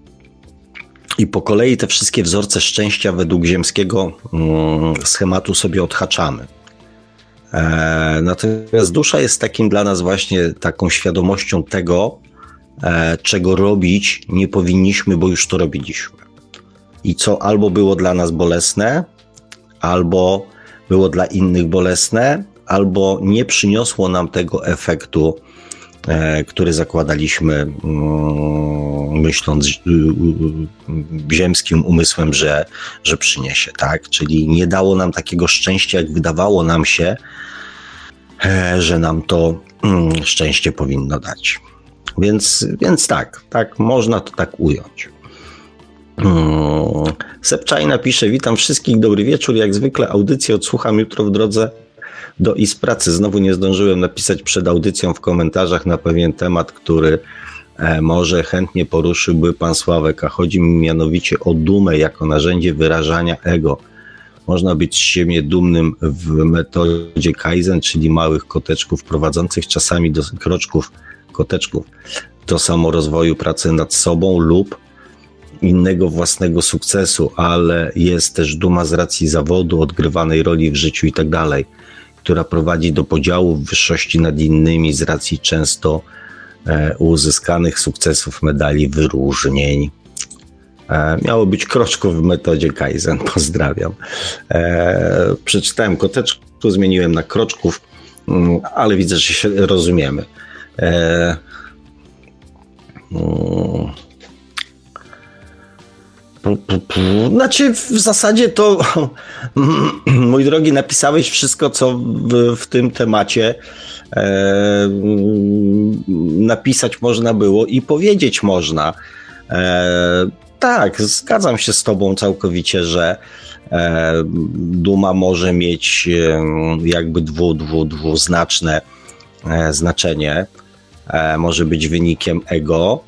i po kolei te wszystkie wzorce szczęścia według ziemskiego mm, schematu sobie odhaczamy. E, natomiast dusza jest takim dla nas właśnie taką świadomością tego, e, czego robić nie powinniśmy, bo już to robiliśmy. I co albo było dla nas bolesne, albo było dla innych bolesne, albo nie przyniosło nam tego efektu, e, który zakładaliśmy, mm, myśląc y, y, ziemskim umysłem, że, że przyniesie, tak? Czyli nie dało nam takiego szczęścia, jak wydawało nam się, e, że nam to mm, szczęście powinno dać. Więc, więc tak, tak, można to tak ująć. Hmm. Sepczaj napisze, witam wszystkich, dobry wieczór, jak zwykle audycję odsłucham jutro w drodze do IS pracy. Znowu nie zdążyłem napisać przed audycją w komentarzach na pewien temat, który e, może chętnie poruszyłby pan Sławek, a chodzi mi mianowicie o dumę jako narzędzie wyrażania ego. Można być z siebie dumnym w metodzie Kaizen, czyli małych koteczków prowadzących czasami do kroczków koteczków do samorozwoju pracy nad sobą lub innego własnego sukcesu, ale jest też duma z racji zawodu, odgrywanej roli w życiu i tak dalej, która prowadzi do podziału wyższości nad innymi z racji często e, uzyskanych sukcesów, medali, wyróżnień. E, miało być kroczków w metodzie Kaizen, pozdrawiam. E, przeczytałem koteczku, zmieniłem na kroczków, mm, ale widzę, że się rozumiemy. Znaczy, w zasadzie to, mój drogi, napisałeś wszystko, co w, w tym temacie e, napisać można było i powiedzieć można. E, tak, zgadzam się z Tobą całkowicie, że e, duma może mieć e, jakby dwu, dwu, dwuznaczne e, znaczenie. E, może być wynikiem ego,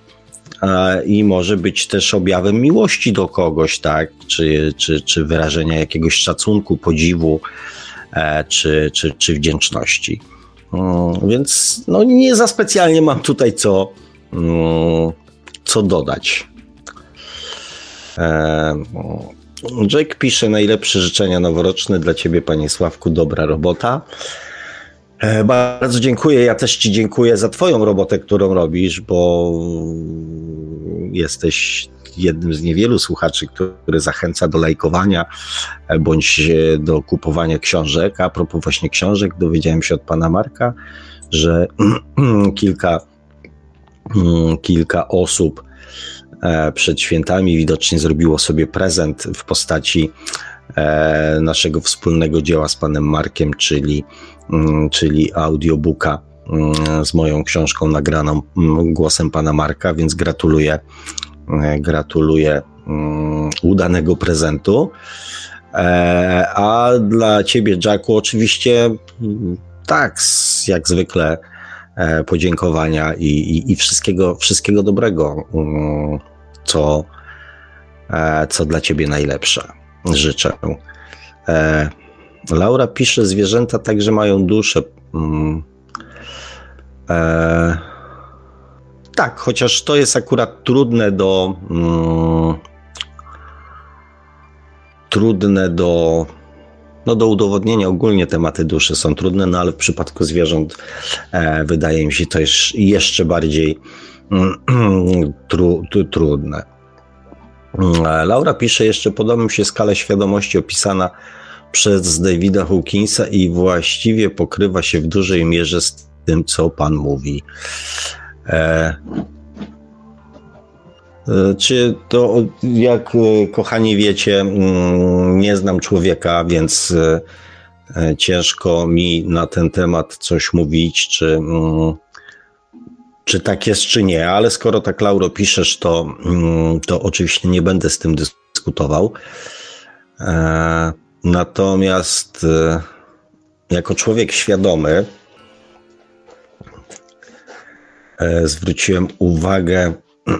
i może być też objawem miłości do kogoś, tak? Czy, czy, czy wyrażenia jakiegoś szacunku, podziwu, e, czy, czy, czy wdzięczności. Mm, więc no, nie za specjalnie mam tutaj co, mm, co dodać. E, Jake pisze najlepsze życzenia noworoczne dla ciebie, panie Sławku, dobra robota. E, bardzo dziękuję. Ja też Ci dziękuję za Twoją robotę, którą robisz, bo jesteś jednym z niewielu słuchaczy, który zachęca do lajkowania e, bądź do kupowania książek. A propos właśnie książek, dowiedziałem się od pana Marka, że kilka, kilka osób e, przed świętami widocznie zrobiło sobie prezent w postaci naszego wspólnego dzieła z panem Markiem, czyli Mm, czyli audiobooka mm, z moją książką nagraną mm, głosem pana Marka, więc gratuluję, e, gratuluję udanego prezentu. E, a dla ciebie, Jacku, oczywiście tak, jak zwykle e, podziękowania i, i, i wszystkiego, wszystkiego dobrego, co, co dla ciebie najlepsze. Życzę. Laura pisze, zwierzęta także mają duszę. Mm. E, tak, chociaż to jest akurat trudne do. Mm, trudne do. No do udowodnienia ogólnie tematy duszy są trudne, no ale w przypadku zwierząt e, wydaje mi się to jest jeszcze bardziej mm, tru, tru, trudne. E, Laura pisze jeszcze, podoba mi się skala świadomości opisana przez Davida Hawkinsa i właściwie pokrywa się w dużej mierze z tym, co pan mówi. E, e czy to, jak e, kochani wiecie, mm, nie znam człowieka, więc ciężko mi na ten temat coś mówić, czy, mm, czy tak jest, czy nie, ale skoro tak, Lauro, piszesz, to, mm, to oczywiście nie będę z tym dyskutował. Natomiast e, jako człowiek świadomy e, zwróciłem uwagę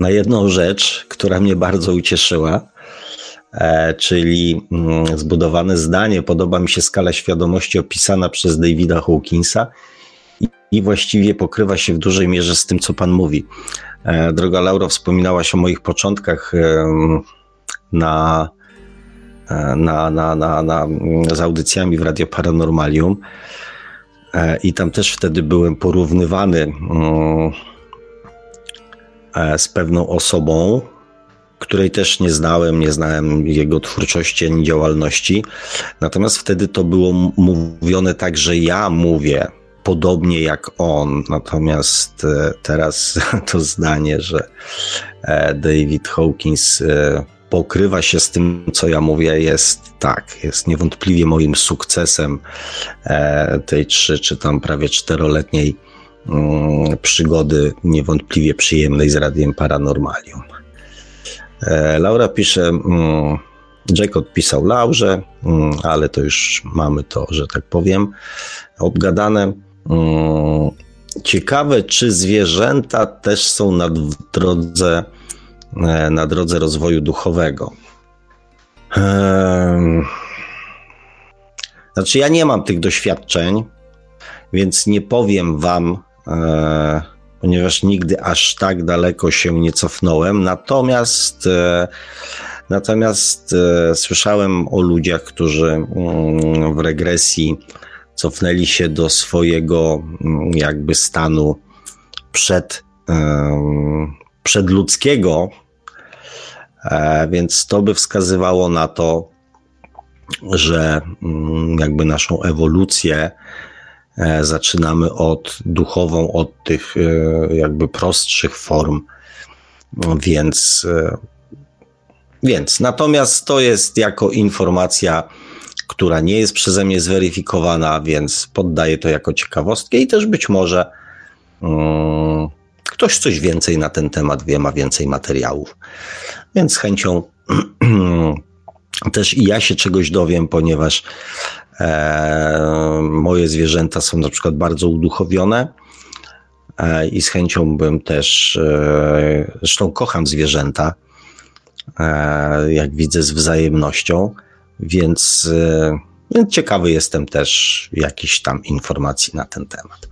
na jedną rzecz, która mnie bardzo ucieszyła, e, czyli mm, zbudowane zdanie. Podoba mi się skala świadomości opisana przez Davida Hawkinsa i, właściwie pokrywa się w dużej mierze z tym, co Pan mówi. E, droga Lauro, wspominałaś o moich początkach na, na, na, na, na, z audycjami w Radio Paranormalium. I tam też wtedy byłem porównywany z pewną osobą, której też nie znałem, nie znałem jego twórczości ani działalności. Natomiast wtedy to było mówione tak, że ja mówię podobnie jak on. Natomiast e, teraz to zdanie, że e, David Hawkins e, pokrywa się z tym, co ja mówię, jest tak, jest niewątpliwie moim sukcesem tej trzy czy tam prawie czteroletniej mm, przygody, niewątpliwie przyjemnej z Radiem Paranormalium. Laura pisze, mm, Jack odpisał Laurze, mm, ale to już mamy to, że tak powiem, obgadane. Mm, ciekawe, czy zwierzęta też są na drodze, e, na drodze rozwoju duchowego. Znaczy, ja nie mam tych doświadczeń, więc nie powiem Wam, e, ponieważ nigdy aż tak daleko się nie cofnąłem. Natomiast, e, natomiast słyszałem o ludziach, którzy mm, w regresji cofnęli się do swojego mm, jakby stanu przed, przedludzkiego, e, więc to by wskazywało na to, że mm, jakby naszą ewolucję E, zaczynamy od duchową, od tych e, jakby prostszych form, więc, więc. Natomiast to jest jako informacja, która nie jest przeze mnie zweryfikowana, więc poddaję to jako ciekawostkę i też być może um, ktoś coś więcej na ten temat wie, ma więcej materiałów. Więc z chęcią też i ja się czegoś dowiem, ponieważ E, moje zwierzęta są na przykład bardzo uduchowione e, i z chęcią bym też, e, zresztą kocham zwierzęta, jak widzę z wzajemnością, więc, więc ciekawy jestem też jakichś tam informacji na ten temat.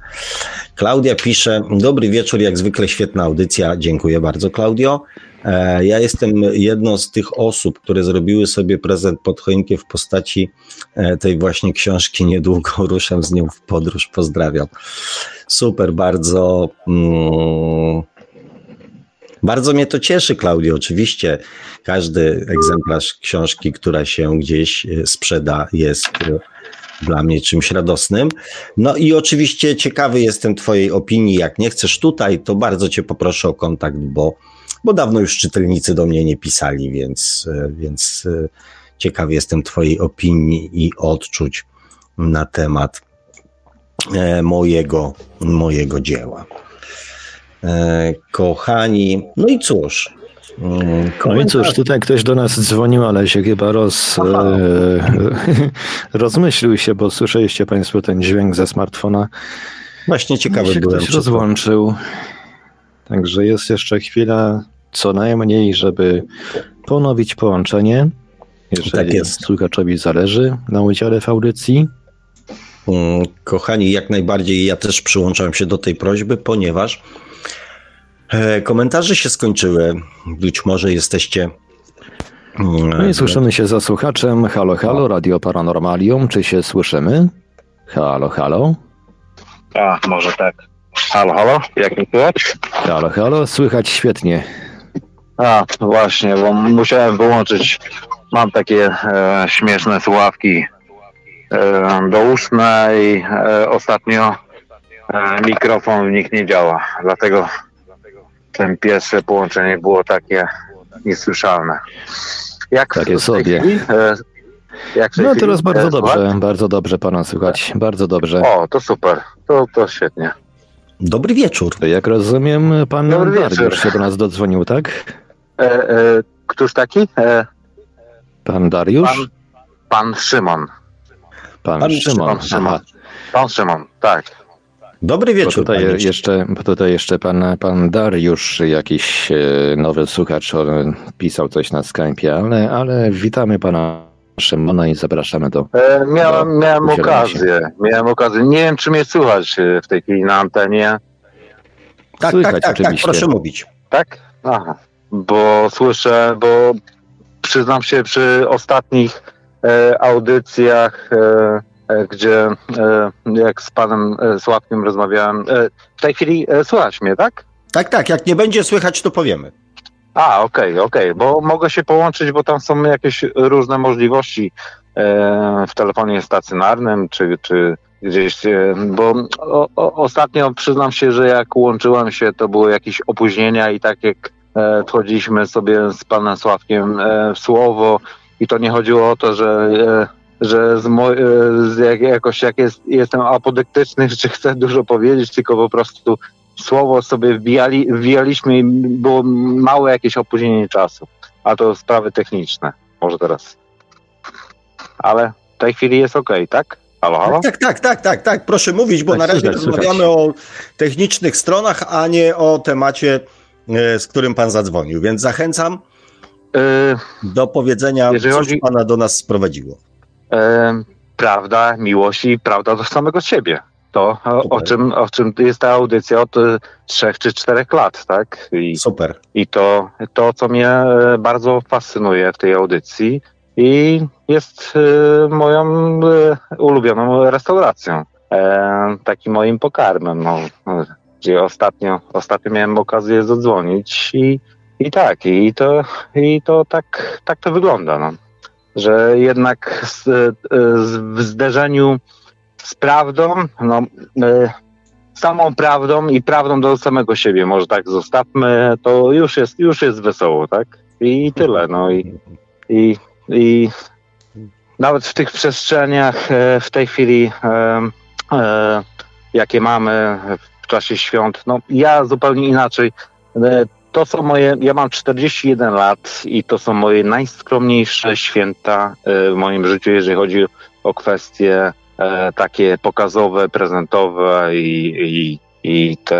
Klaudia pisze, dobry wieczór, jak zwykle świetna audycja, dziękuję bardzo Klaudio. E, ja jestem jedną z tych osób, które zrobiły sobie prezent pod choinkę w postaci e, tej właśnie książki. Niedługo ruszam z nią w podróż. Pozdrawiam. Super, bardzo. Mm, bardzo mnie to cieszy, Klaudio. Oczywiście każdy egzemplarz książki, która się gdzieś e, sprzeda, jest dla mnie czymś radosnym. No i oczywiście ciekawy jestem Twojej opinii. Jak nie chcesz tutaj, to bardzo Cię poproszę o kontakt, bo bo dawno już czytelnicy do mnie nie pisali, więc, e, więc e, ciekaw jestem Twojej opinii i odczuć na temat e, mojego, mojego dzieła. Kochani, no i cóż. Mm, no i cóż, tutaj ktoś do nas dzwonił, ale się chyba roz, e, rozmyślił się, bo słyszeliście Państwo ten dźwięk ze smartfona. Właśnie ciekawy się byłem. Ktoś rozłączył. Także jest jeszcze chwila, co najmniej, żeby ponowić połączenie, jeżeli tak jest. słuchaczowi zależy na udziale w audycji. Mm, kochani, jak najbardziej ja też przyłączam się do tej prośby, ponieważ e, komentarze się skończyły. Być może jesteście. Mm, no i słyszymy się za słuchaczem. Halo, halo, Radio Paranormalium. Czy się słyszymy? Halo, halo. A, może tak. Halo, halo, jak mi słychać? Halo, halo, słychać świetnie. A, właśnie, bo musiałem wyłączyć, mam takie e, śmieszne słuchawki e, douszne i e, ostatnio e, mikrofon w nich nie działa, dlatego ten pierwsze połączenie było takie niesłyszalne. Jak takie sobie. E, jak no teraz bardzo dobrze, bardzo dobrze pana słychać, bardzo dobrze. O, to super, to, to świetnie. Dobry wieczór. Jak rozumiem, pan Dariusz się do nas dodzwonił, tak? E, e, któż taki? E, pan Dariusz? Pan, pan Szymon. Pan, pan Szymon. Pan Szymon. Pan Szymon, tak. Dobry wieczór. Bo tutaj, jeszcze, bo tutaj jeszcze pan, pan Dariusz, jakiś nowy słuchacz, pisał coś na Skype'ie, ale, ale witamy pana Szymona i zapraszamy do. E, miałem, do miałem okazję. Miałem okazję. Nie wiem, czy mnie słychać e, w tej chwili na antenie. Tak, Słychać, tak, tak, tak, proszę mówić. Tak? Aha. Bo słyszę, bo przyznam się, przy ostatnich e, audycjach, e, e, gdzie e, jak z panem Sławkiem rozmawiałem, w tej chwili słychać mnie, tak? Tak, tak. Jak nie będzie słychać, to powiemy. A, okej, okay, okej, okay. bo mogę się połączyć, bo tam są jakieś różne możliwości e, w telefonie stacjonarnym, czy, czy gdzieś, e, bo o, o, ostatnio przyznam się, że jak łączyłem się, to były jakieś opóźnienia i tak jak e, wchodziliśmy sobie z panem Sławkiem e, w słowo i to nie chodziło o to, że e, że z, mo- e, z jak, jakoś jak jest, jestem apodyktyczny, czy chcę dużo powiedzieć, tylko po prostu słowo sobie wbijali, wbijaliśmy i było małe jakieś opóźnienie czasu. A to sprawy techniczne. Może teraz. Ale w tej chwili jest ok, tak? Halo, halo? Tak, tak, tak, tak, tak. Proszę mówić, bo tak, na razie rozmawiamy o technicznych stronach, a nie o temacie, e, z którym pan zadzwonił. Więc zachęcam yy, do powiedzenia, co chodzi... pana do nas sprowadziło. Yy, prawda, miłość i prawda do samego siebie to, o, czym, o czym jest ta audycja od e, trzech czy czterech lat, tak? I, Super. I to, to, co mnie e, bardzo fascynuje w tej audycji i jest e, moją ulubioną restauracją. Takim moim pokarmem, no, gdzie ostatnio, ostatnio miałem okazję zadzwonić i, i tak, i to, i to tak, tak to wygląda, no. Że jednak z, z, w zderzeniu z prawdą, no, y, samą prawdą i prawdą do samego siebie, może tak zostawmy, to już jest, już jest wesoło, tak? I tyle, no i, i, i nawet w tych przestrzeniach e, w tej chwili, e, e, jakie mamy w czasie świąt, no ja zupełnie inaczej. To są moje, ja mam 41 lat i to są moje najskromniejsze święta w moim życiu, jeżeli chodzi o kwestie e, takie pokazowe, prezentowe i, i, i te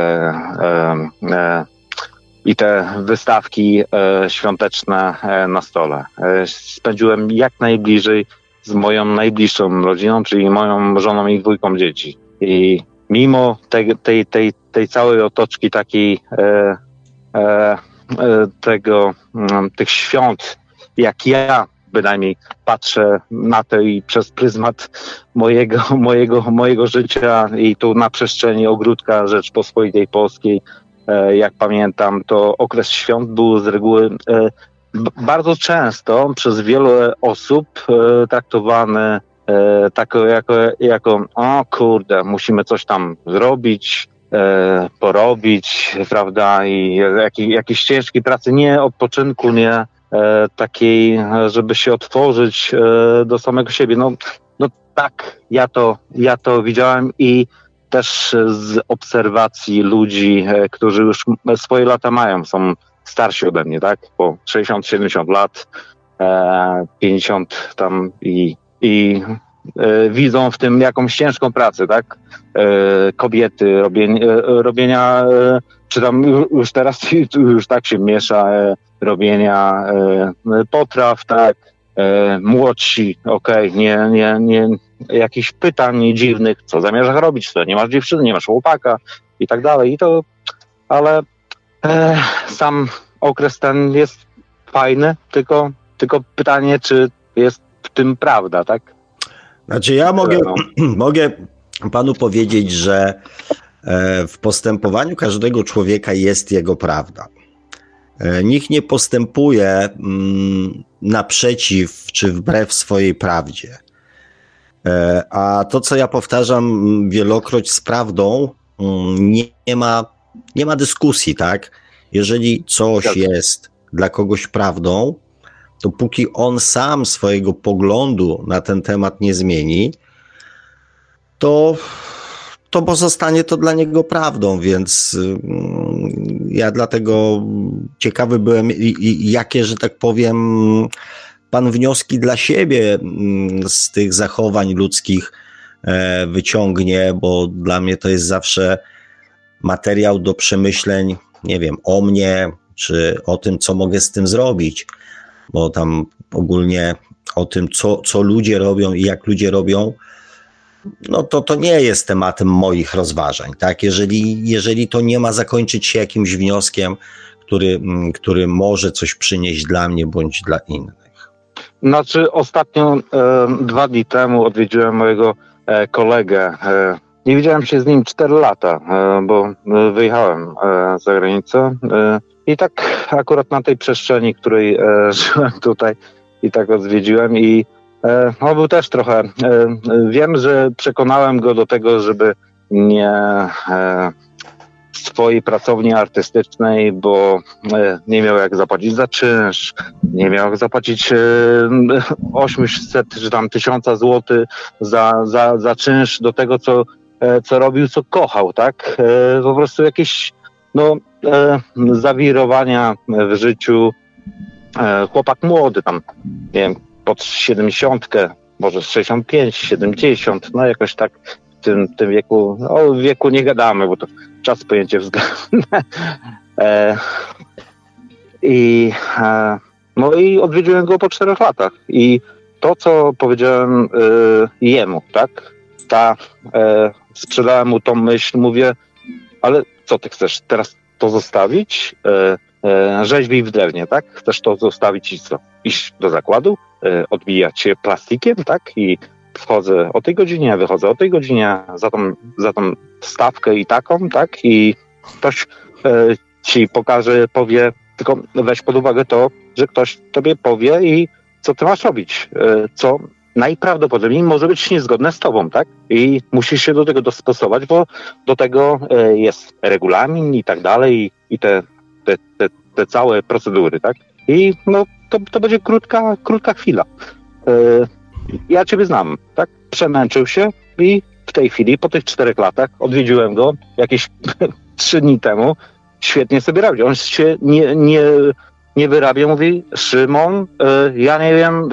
e, e, i te wystawki e, świąteczne e, na stole. E, spędziłem jak najbliżej z moją najbliższą rodziną, czyli moją żoną i dwójką dzieci. I mimo tej, tej, tej, tej całej otoczki takiej tego, mm, tych świąt, jak ja bynajmniej patrzę na to i przez pryzmat mojego, mojego, mojego życia i tu na przestrzeni ogródka Rzeczpospolitej Polskiej, e, jak pamiętam, to okres świąt był z reguły e, bardzo często przez wiele osób e, traktowany tako, jako, jako o kurde, musimy coś tam zrobić, porobić, prawda, i jakiś, jakiejś ciężkiej pracy, nie odpoczynku, nie, E, takiej, żeby się otworzyć e, do samego siebie. No, no tak, ja to, ja to widziałem i też z obserwacji ludzi, e, którzy już swoje lata mają, są starsi ode mnie, tak? Po 60-70 lat, 50 tam i, i widzą w tym jakąś ciężką pracę, tak? Kobiety, robienia, robienia czy tam już teraz już tak się miesza robienia e, potraw, tak, e, młodsi, okej, okay, nie, nie, nie, jakichś pytań dziwnych, co zamierzasz robić, co nie masz dziewczyny, nie masz chłopaka i tak dalej, i to, ale e, sam okres ten jest fajny, tylko, tylko pytanie, czy jest w tym prawda, tak? Znaczy ja mogę, no. mogę panu powiedzieć, że w postępowaniu każdego człowieka jest jego prawda. E, nikt nie postępuje mm, naprzeciw czy wbrew swojej prawdzie. E, a to, co ja powtarzam mm, wielokroć z prawdą, mm, nie, nie, ma, nie ma dyskusji, tak? Jeżeli coś tak. jest dla kogoś prawdą, to póki on sam swojego poglądu na ten temat nie zmieni, to to pozostanie to dla niego prawdą, więc mm, ja dlatego ciekawy byłem, jakie, że tak powiem, pan wnioski dla siebie mm, z tych zachowań ludzkich e, wyciągnie, bo dla mnie to jest zawsze materiał do przemyśleń, nie wiem, o mnie, czy o tym, co mogę z tym zrobić, bo tam ogólnie o tym, co, co ludzie robią i jak ludzie robią, no to to nie jest tematem moich rozważań, tak? Jeżeli, jeżeli to nie ma zakończyć się jakimś wnioskiem, który, który może coś przynieść dla mnie bądź dla innych. Znaczy, ostatnio, e, dwa dni temu odwiedziłem mojego e, kolegę. E, nie widziałem się z nim 4 lata, e, bo e, wyjechałem e, za granicę. I tak akurat na tej przestrzeni, której żyłem tutaj, i tak odwiedziłem i on był też trochę. Wiem, że przekonałem go do tego, żeby nie swojej pracowni artystycznej, bo nie miał jak zapłacić za czynsz, nie miał jak zapłacić 800 czy tam 1000 złotych za, za, za czynsz do tego, co E, co robił, co kochał, tak? E, po prostu jakieś no, e, zawirowania w życiu. Chłopak młody, tam, nie wiem, pod 70, może 65, 70, no jakoś tak w tym, tym wieku, no o wieku nie gadamy, bo to czas pojęcie względne. I, no i odwiedziłem go po czterech latach i to, co powiedziałem jemu, tak, ta sprzedałem mu tą myśl, mówię, ale co ty chcesz teraz to zostawić? E, e, rzeźbij w drewnie, tak? Chcesz to zostawić i co? Iść do zakładu, e, odbijać się plastikiem, tak? I wchodzę o tej godzinie, wychodzę o tej godzinie za tą, za tą stawkę i taką, tak? I ktoś ci pokaże, powie, tylko weź pod uwagę to, że ktoś tobie powie i co ty masz robić, co najprawdopodobniej może być niezgodne z tobą, tak? I musisz się do tego dostosować, bo do tego e, jest regulamin i tak dalej i te, te, te, te całe procedury, tak? I no, to, to będzie krótka, krótka chwila. E, ja ciebie znam, tak? Przemęczył się i w tej chwili, po tych czterech latach, odwiedziłem go jakieś trzy dni temu. Świetnie sobie radzi. On się nie, nie, nie wyrabia. Mówi, Szymon, e, ja nie wiem,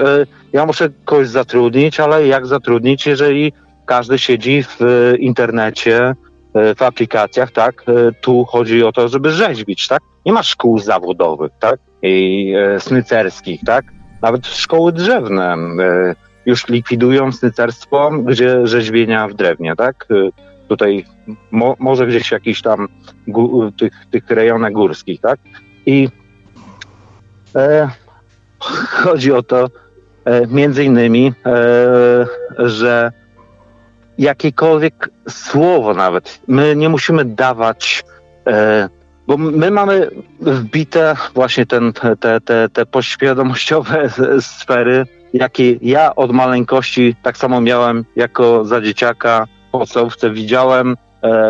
ja muszę kogoś zatrudnić, ale jak zatrudnić, jeżeli każdy siedzi w e, internecie, e, w aplikacjach, tak? E, tu chodzi o to, żeby rzeźbić, tak? Nie ma szkół zawodowych, tak? I snycerskich, tak? Nawet szkoły drzewne już likwidują snycerstwo, gdzie rzeźbienia w drewnie, tak? Tutaj mo, może gdzieś jakiś tam tych, tych rejonach górskich, tak? I e, chodzi o to, E, między innymi, e, że jakiekolwiek słowo nawet, my nie musimy dawać, e, bo my mamy wbite właśnie ten, te, te, te poświadomościowe sfery, jakie ja od maleńkości tak samo miałem jako za dzieciaka podstawówce widziałem,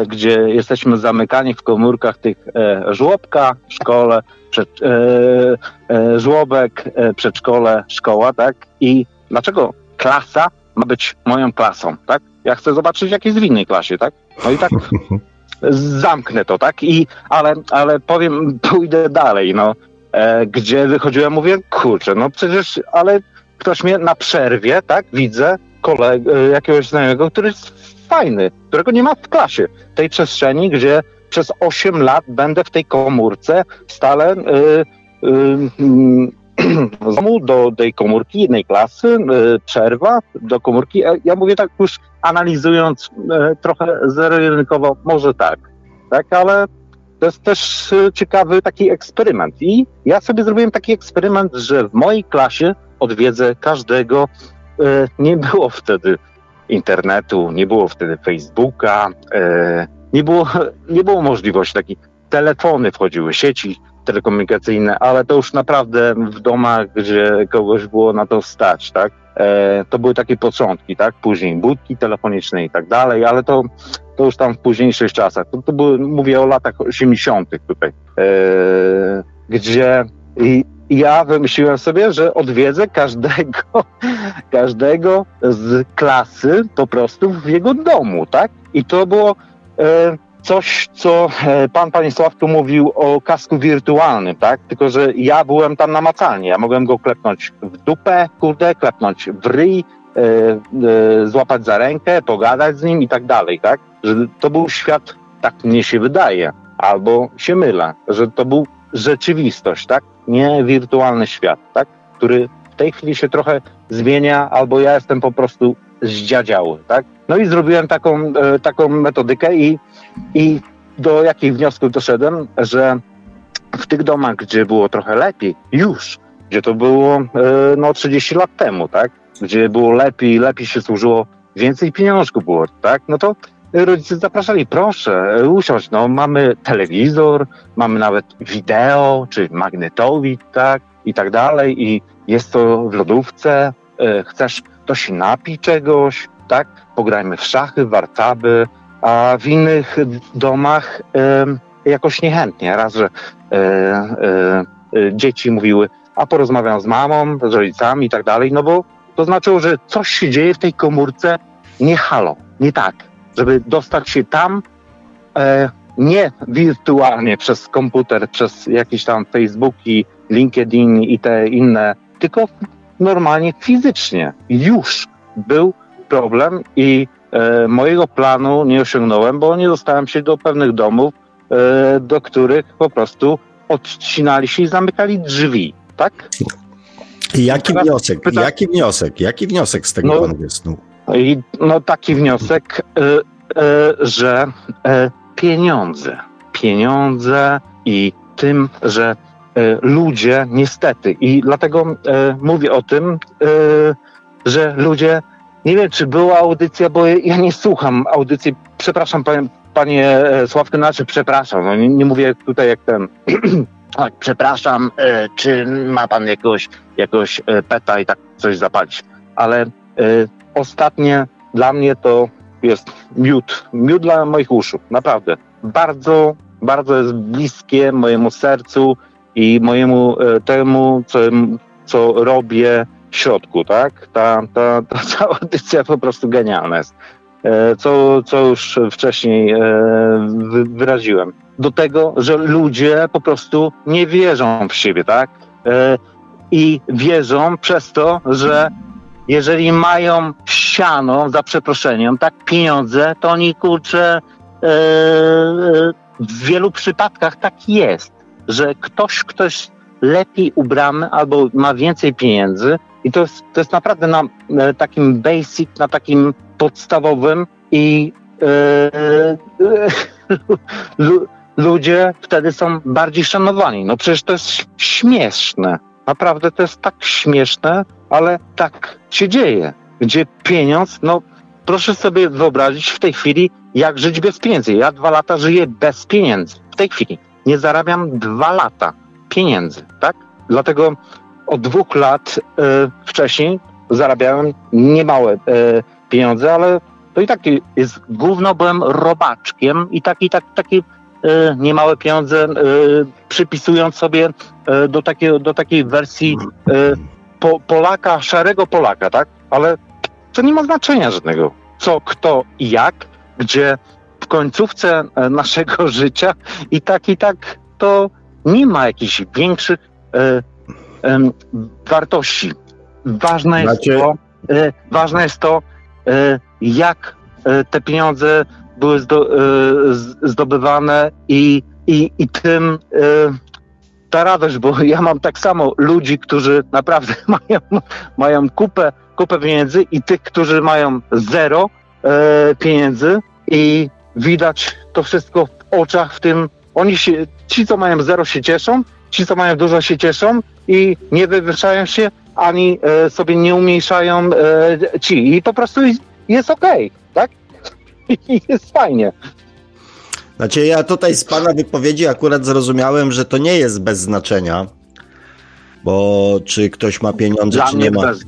gdzie jesteśmy zamykani w komórkach tych żłobka w szkole, przed, e, e, żłobek, e, przedszkole, szkoła, tak? I dlaczego klasa ma być moją klasą, tak? Ja chcę zobaczyć, jak jest w innej klasie, tak? No i tak zamknę to, tak? I, ale, ale powiem, pójdę dalej, no. E, gdzie wychodziłem, mówię, kurczę, no przecież, ale ktoś mnie na przerwie, tak? Widzę koleg- e, jakiegoś znajomego, który jest fajny, którego nie ma w klasie. Tej przestrzeni, gdzie przez 8 lat będę w tej komórce stale y, y, domu do tej komórki jednej klasy, y, przerwa do komórki. Ja mówię tak już analizując y, trochę zero-jedynkowo, może tak, tak, ale to jest też y, ciekawy taki eksperyment. I ja sobie zrobiłem taki eksperyment, że w mojej klasie odwiedzę każdego. Nie było wtedy internetu, nie było wtedy Facebooka, nie było, nie było możliwości takich. Telefony wchodziły, sieci telekomunikacyjne, ale to już naprawdę w domach, gdzie kogoś było na to stać, tak? E, to były takie początki, tak? Później budki telefoniczne i tak dalej, ale to, to już tam w późniejszych czasach. To, to były, mówię o latach 80. tutaj, e, gdzie i, ja wymyśliłem sobie, że odwiedzę każdego, każdego z klasy po prostu w jego domu, tak? I to było E, coś, co e, pan, panie Sławku, mówił o kasku wirtualnym, tak? Tylko, że ja byłem tam namacalnie. Ja mogłem go klepnąć w dupę, kurde, klepnąć w ryj, e, e, złapać za rękę, pogadać z nim i tak dalej, tak? Że to był świat, tak mnie się wydaje, albo się mylę, że to był rzeczywistość, tak? Nie wirtualny świat, tak? Który w tej chwili się trochę zmienia, albo ja jestem po prostu zdziadziały, tak? No i zrobiłem taką, e, taką metodykę i, i do jakich wniosków doszedłem, że w tych domach, gdzie było trochę lepiej, już, gdzie to było e, no 30 lat temu, tak? Gdzie było lepiej, lepiej się służyło, więcej pieniążków było, tak? No to rodzice zapraszali, proszę, usiądź, no mamy telewizor, mamy nawet wideo, czy magnetowid, tak? I tak dalej i jest to w lodówce, e, chcesz, to się napi czegoś, tak? Pograjmy w szachy, wartaby, a w innych domach jakoś niechętnie. Raz, że e, e, dzieci mówiły, a porozmawiam z mamą, z rodzicami i tak dalej, no bo to znaczyło, że coś się dzieje w tej komórce nie halo, nie tak. Żeby dostać się tam, nie wirtualnie przez komputer, przez jakieś tam Facebooki, LinkedIn i te inne, tylko normalnie fizycznie. Już był problem i e, mojego planu nie osiągnąłem, bo nie dostałem się do pewnych domów, e, do których po prostu odcinali się i zamykali drzwi, tak? I jaki wniosek, pyta... jaki wniosek, jaki wniosek z tego no, pan wysnuł? I, no taki wniosek, e, e że e, pieniądze, pieniądze i tym, że E, ludzie niestety i dlatego e, mówię o tym, e, że ludzie, nie wiem czy była audycja, bo ja nie słucham audycji, przepraszam panie, panie Sławku, znaczy przepraszam, no nie, nie mówię tutaj jak ten, tak, przepraszam, czy ma pan jakoś, jakoś peta i tak coś zapalić, ale ostatnie dla mnie to jest miód, miód dla moich uszu, naprawdę, bardzo, bardzo jest bliskie mojemu sercu, i mojemu e, temu, co, co robię w środku, tak? Ta, ta, ta cała edycja po prostu genialna jest. E, co, co już wcześniej e, wyraziłem. Do tego, że ludzie po prostu nie wierzą w siebie, tak? I wierzą przez to, że jeżeli mają siano, za przeproszeniem, tak, pieniądze, to oni kurczę, w wielu przypadkach tak jest że ktoś, ktoś lepiej ubrany albo ma więcej pieniędzy i to jest, to jest naprawdę na e, takim basic, na takim podstawowym i e, e, ludzie wtedy są bardziej szanowani. No przecież to jest śmieszne. Naprawdę to jest tak śmieszne, ale tak się dzieje. Gdzie pieniądz, no proszę sobie wyobrazić w tej chwili, jak żyć bez pieniędzy. Ja dwa lata żyję bez pieniędzy. W tej chwili nie zarabiam dwa lata pieniędzy, tak? Dlatego od dwóch lat y, wcześniej zarabiałem niemałe y, pieniądze, ale to i tak jest główno byłem robaczkiem i taki, tak, taki y, niemałe pieniądze przypisując sobie do, takiej, do takiej wersji po, Polaka, szarego Polaka, tak? Ale to nie ma znaczenia żadnego. Co, kto i jak, gdzie w końcówce e, naszego życia i tak, i tak to nie ma jakichś większych e, e, wartości. Ważne jest, znaczy... to, e, ważne jest to, e, jak e, te pieniądze były zdo, zdobywane i, i, i tym ta radość, bo ja mam tak samo ludzi, którzy naprawdę mają, mają kupę, kupę pieniędzy i tych, którzy mają zero pieniędzy i widać to wszystko w oczach, w tym oni się, ci co mają zero się cieszą, ci co mają dużo się cieszą i nie wywyższają się, ani e, sobie nie umniejszają e, ci. I po prostu jest okej, okay, tak? I jest fajnie. Znaczy ja tutaj z pana wypowiedzi akurat zrozumiałem, że to nie jest bez znaczenia, bo czy ktoś ma pieniądze, Dla czy nie ma. Bez...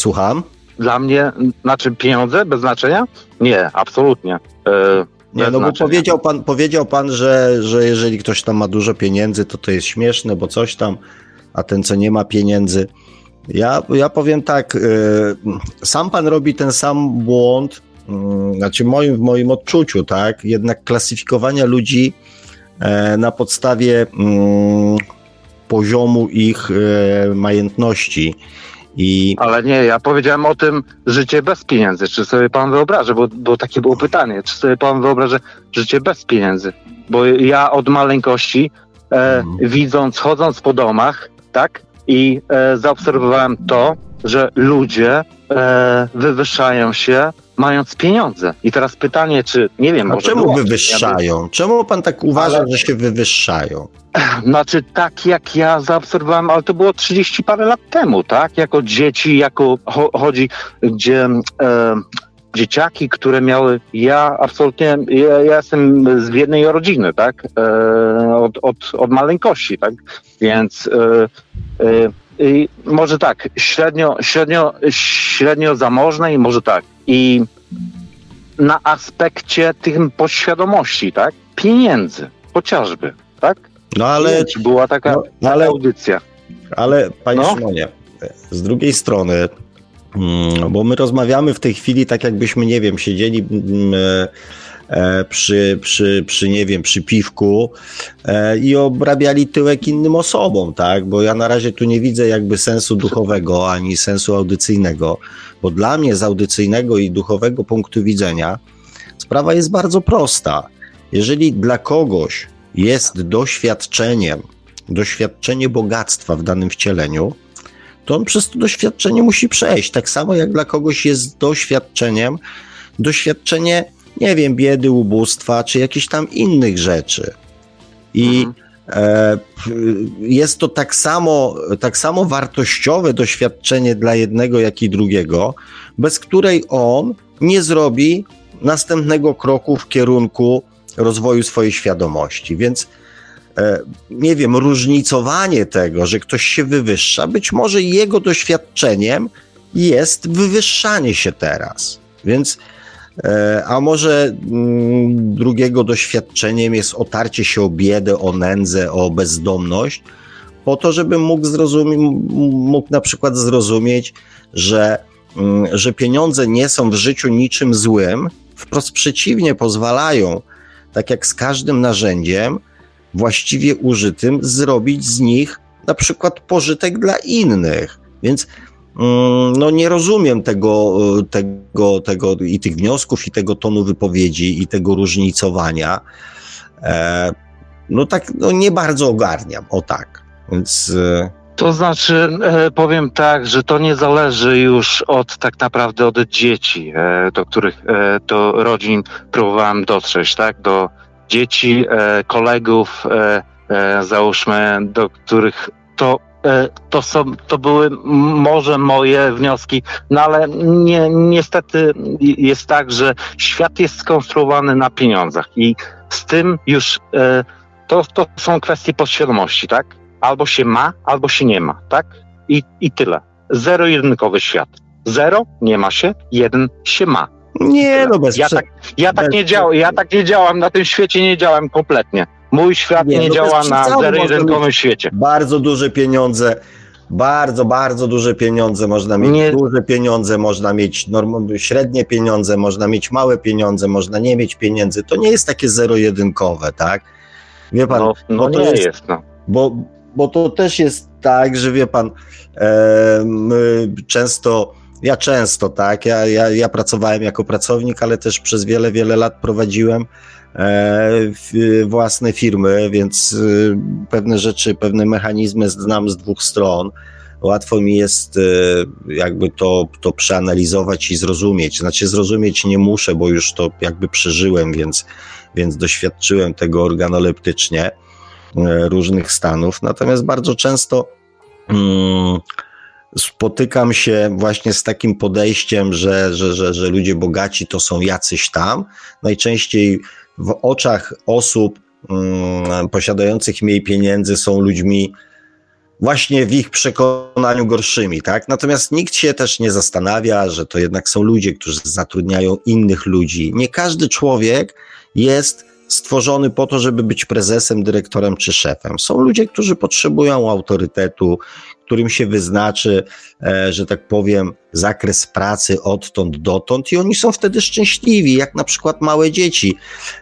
Słucham? Dla mnie, znaczy pieniądze bez znaczenia? Nie, absolutnie. E, nie, no bo powiedział pan, powiedział pan że, że jeżeli ktoś tam ma dużo pieniędzy, to to jest śmieszne, bo coś tam, a ten, co nie ma pieniędzy. Ja, ja powiem tak, e, sam pan robi ten sam błąd, znaczy moim, w moim odczuciu, tak, jednak klasyfikowania ludzi e, na podstawie mm, poziomu ich majętności i... Ale nie, ja powiedziałem o tym życie bez pieniędzy. Czy sobie pan wyobraża, bo, bo takie było pytanie, czy sobie pan wyobraża życie bez pieniędzy? Bo ja od maleńkości, e, mhm. widząc, chodząc po domach, tak, I e, zaobserwowałem to, że ludzie e, wywyższają się mając pieniądze. I teraz pytanie, czy nie wiem, A czemu było- wywyższają? Czemu pan tak uważa, Ale- że się wywyższają? Znaczy tak jak ja zaobserwowałem, ale to było 30 parę lat temu, tak? Jako dzieci, jako cho chodzi, gdzie e, dzieciaki, które miały, ja absolutnie, ja, ja jestem z biednej rodziny, tak? E, od, od, od maleńkości, tak? Więc e, e, może tak, średnio, średnio, średnio zamożnej, może tak. I na aspekcie tym podświadomości, tak? Pieniędzy, chociażby, tak? No ale, czy była taka, no, taka ale, audycja. ale panie No. Szymonie, z drugiej strony, mm, bo my rozmawiamy w tej chwili tak jakbyśmy, nie wiem, siedzieli mm, e, przy, przy, przy, nie wiem, przy piwku e, i obrabiali tyłek innym osobom, tak? Bo ja na razie tu nie widzę jakby sensu duchowego ani sensu audycyjnego, bo dla mnie z audycyjnego i duchowego punktu widzenia sprawa jest bardzo prosta. Jeżeli dla kogoś jest doświadczeniem, doświadczenie bogactwa w danym wcieleniu, to on przez to doświadczenie musi przejść. Tak samo jak dla kogoś jest doświadczeniem, doświadczenie, nie wiem, biedy, ubóstwa, czy jakichś tam innych rzeczy. I Mhm. e, jest to tak samo, tak samo wartościowe doświadczenie dla jednego, jak i drugiego, bez której on nie zrobi następnego kroku w kierunku rozwoju swojej świadomości. Więc e, nie wiem, różnicowanie tego, że ktoś się wywyższa, być może jego doświadczeniem jest wywyższanie się teraz. Więc a może mm, drugiego doświadczeniem jest otarcie się o biedę, o nędzę, o bezdomność, po to, żeby mógł, mógł na przykład zrozumieć, że, mm, że pieniądze nie są w życiu niczym złym, wprost przeciwnie, pozwalają, tak jak z każdym narzędziem, właściwie użytym, zrobić z nich na przykład pożytek dla innych. Więc no nie rozumiem tego, e, tego, tego i tych wniosków, i tego tonu wypowiedzi, i tego różnicowania. E, no tak, no nie bardzo ogarniam, o tak. Więc e, To znaczy, e, powiem tak, że to nie zależy już od tak naprawdę od dzieci, e, do których, do rodzin próbowałem dotrzeć, tak? Do dzieci, kolegów, załóżmy, do których to, to, są, to były może moje wnioski, no ale nie, niestety jest tak, że świat jest skonstruowany na pieniądzach i z tym już e, to, to są kwestie podświadomości, tak? Albo się ma, albo się nie ma, tak? I, i tyle. Zero-jedynkowy świat. Zero nie ma się, jeden się ma. nie, no bez Ja tak, ja tak bez- nie działam, ja tak nie działam, na tym świecie nie działam kompletnie. Mój świat Nie, nie, no działa na zero-jedynkowym świecie. bardzo duże pieniądze, bardzo, bardzo duże pieniądze można mieć, Nie- duże pieniądze można mieć, norm, średnie pieniądze, można mieć małe pieniądze, można nie mieć pieniędzy. To nie jest takie zero-jedynkowe, tak? Wie pan, No, no bo to nie jest- jest, no. bo, bo to też jest tak, że wie pan, e, często, ja często, tak, ja, ja, ja pracowałem jako pracownik, ale też przez wiele, wiele lat prowadziłem własne firmy, więc y, pewne rzeczy, pewne mechanizmy znam z dwóch stron. Łatwo mi jest e, jakby to, to przeanalizować i zrozumieć. Znaczy, zrozumieć nie muszę, bo już to jakby przeżyłem, więc, więc doświadczyłem tego organoleptycznie e, różnych stanów. Natomiast bardzo często mm, spotykam się właśnie z takim podejściem, że, że, że, że ludzie bogaci to są jacyś tam. Najczęściej w oczach osób mm, posiadających mniej pieniędzy są ludźmi właśnie w ich przekonaniu gorszymi, tak? Natomiast nikt się też nie zastanawia, że to jednak są ludzie, którzy zatrudniają innych ludzi. Nie każdy człowiek jest stworzony po to, żeby być prezesem, dyrektorem czy szefem. Są ludzie, którzy potrzebują autorytetu, którym się wyznaczy, e, że tak powiem, zakres pracy odtąd dotąd i oni są wtedy szczęśliwi, jak na przykład małe dzieci.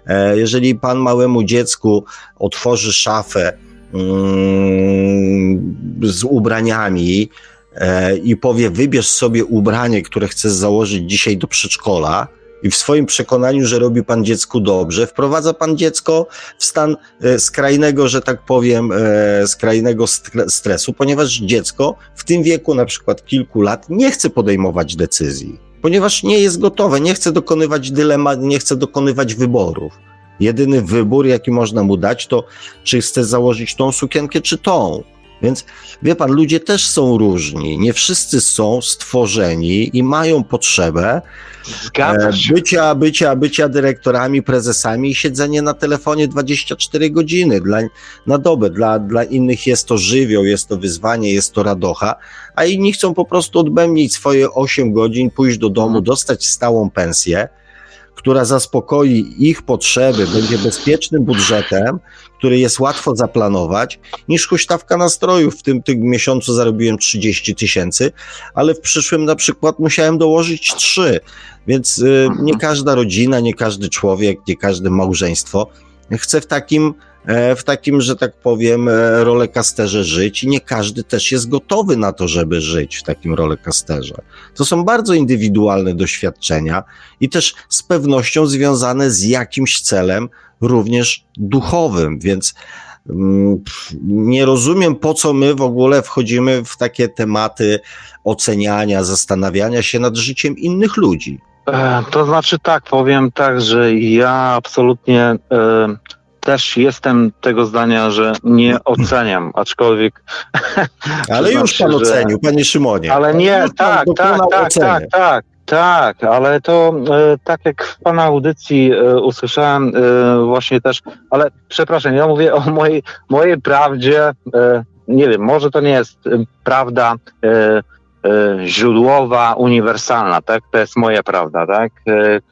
E, jeżeli pan małemu dziecku otworzy szafę mm, z ubraniami e, i powie, wybierz sobie ubranie, które chcesz założyć dzisiaj do przedszkola, i w swoim przekonaniu, że robi pan dziecku dobrze, wprowadza pan dziecko w stan e, skrajnego, że tak powiem, e, skrajnego stresu, ponieważ dziecko w tym wieku, na przykład kilku lat, nie chce podejmować decyzji, ponieważ nie jest gotowe, nie chce dokonywać dylemat, nie chce dokonywać wyborów. Jedyny wybór, jaki można mu dać, to czy chce założyć tą sukienkę, czy tą. Więc wie pan, ludzie też są różni. Nie wszyscy są stworzeni i mają potrzebę e, bycia, bycia, bycia dyrektorami, prezesami i siedzenie na telefonie 24 godziny dla, na dobę. Dla, dla innych jest to żywioł, jest to wyzwanie, jest to radocha, a inni chcą po prostu odbębnić swoje 8 godzin, pójść do domu, dostać stałą pensję która zaspokoi ich potrzeby, będzie bezpiecznym budżetem, który jest łatwo zaplanować, niż huśtawka nastrojów. W tym, tym miesiącu zarobiłem 30 tysięcy, ale w przyszłym na przykład musiałem dołożyć 3. Więc y, nie każda rodzina, nie każdy człowiek, nie każde małżeństwo chce w takim w takim, że tak powiem, e, rolekasterze żyć i nie każdy też jest gotowy na to, żeby żyć w takim rolekasterze. To są bardzo indywidualne doświadczenia i też z pewnością związane z jakimś celem, również duchowym, więc mm, nie rozumiem, po co my w ogóle wchodzimy w takie tematy oceniania, zastanawiania się nad życiem innych ludzi. E, to znaczy tak, powiem tak, że ja absolutnie też jestem tego zdania, że nie oceniam, aczkolwiek. Ale już pan ocenił, panie Szymonie. Ale nie, tak, tak, tak, tak, tak, tak, ale to e, tak jak w pana audycji e, usłyszałem e, właśnie też, ale przepraszam, ja mówię o mojej, mojej prawdzie, e, nie wiem, może to nie jest e, prawda e, źródłowa, uniwersalna, tak? To jest moja prawda, tak?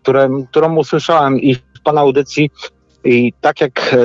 Które, którą usłyszałem i w pana audycji i tak jak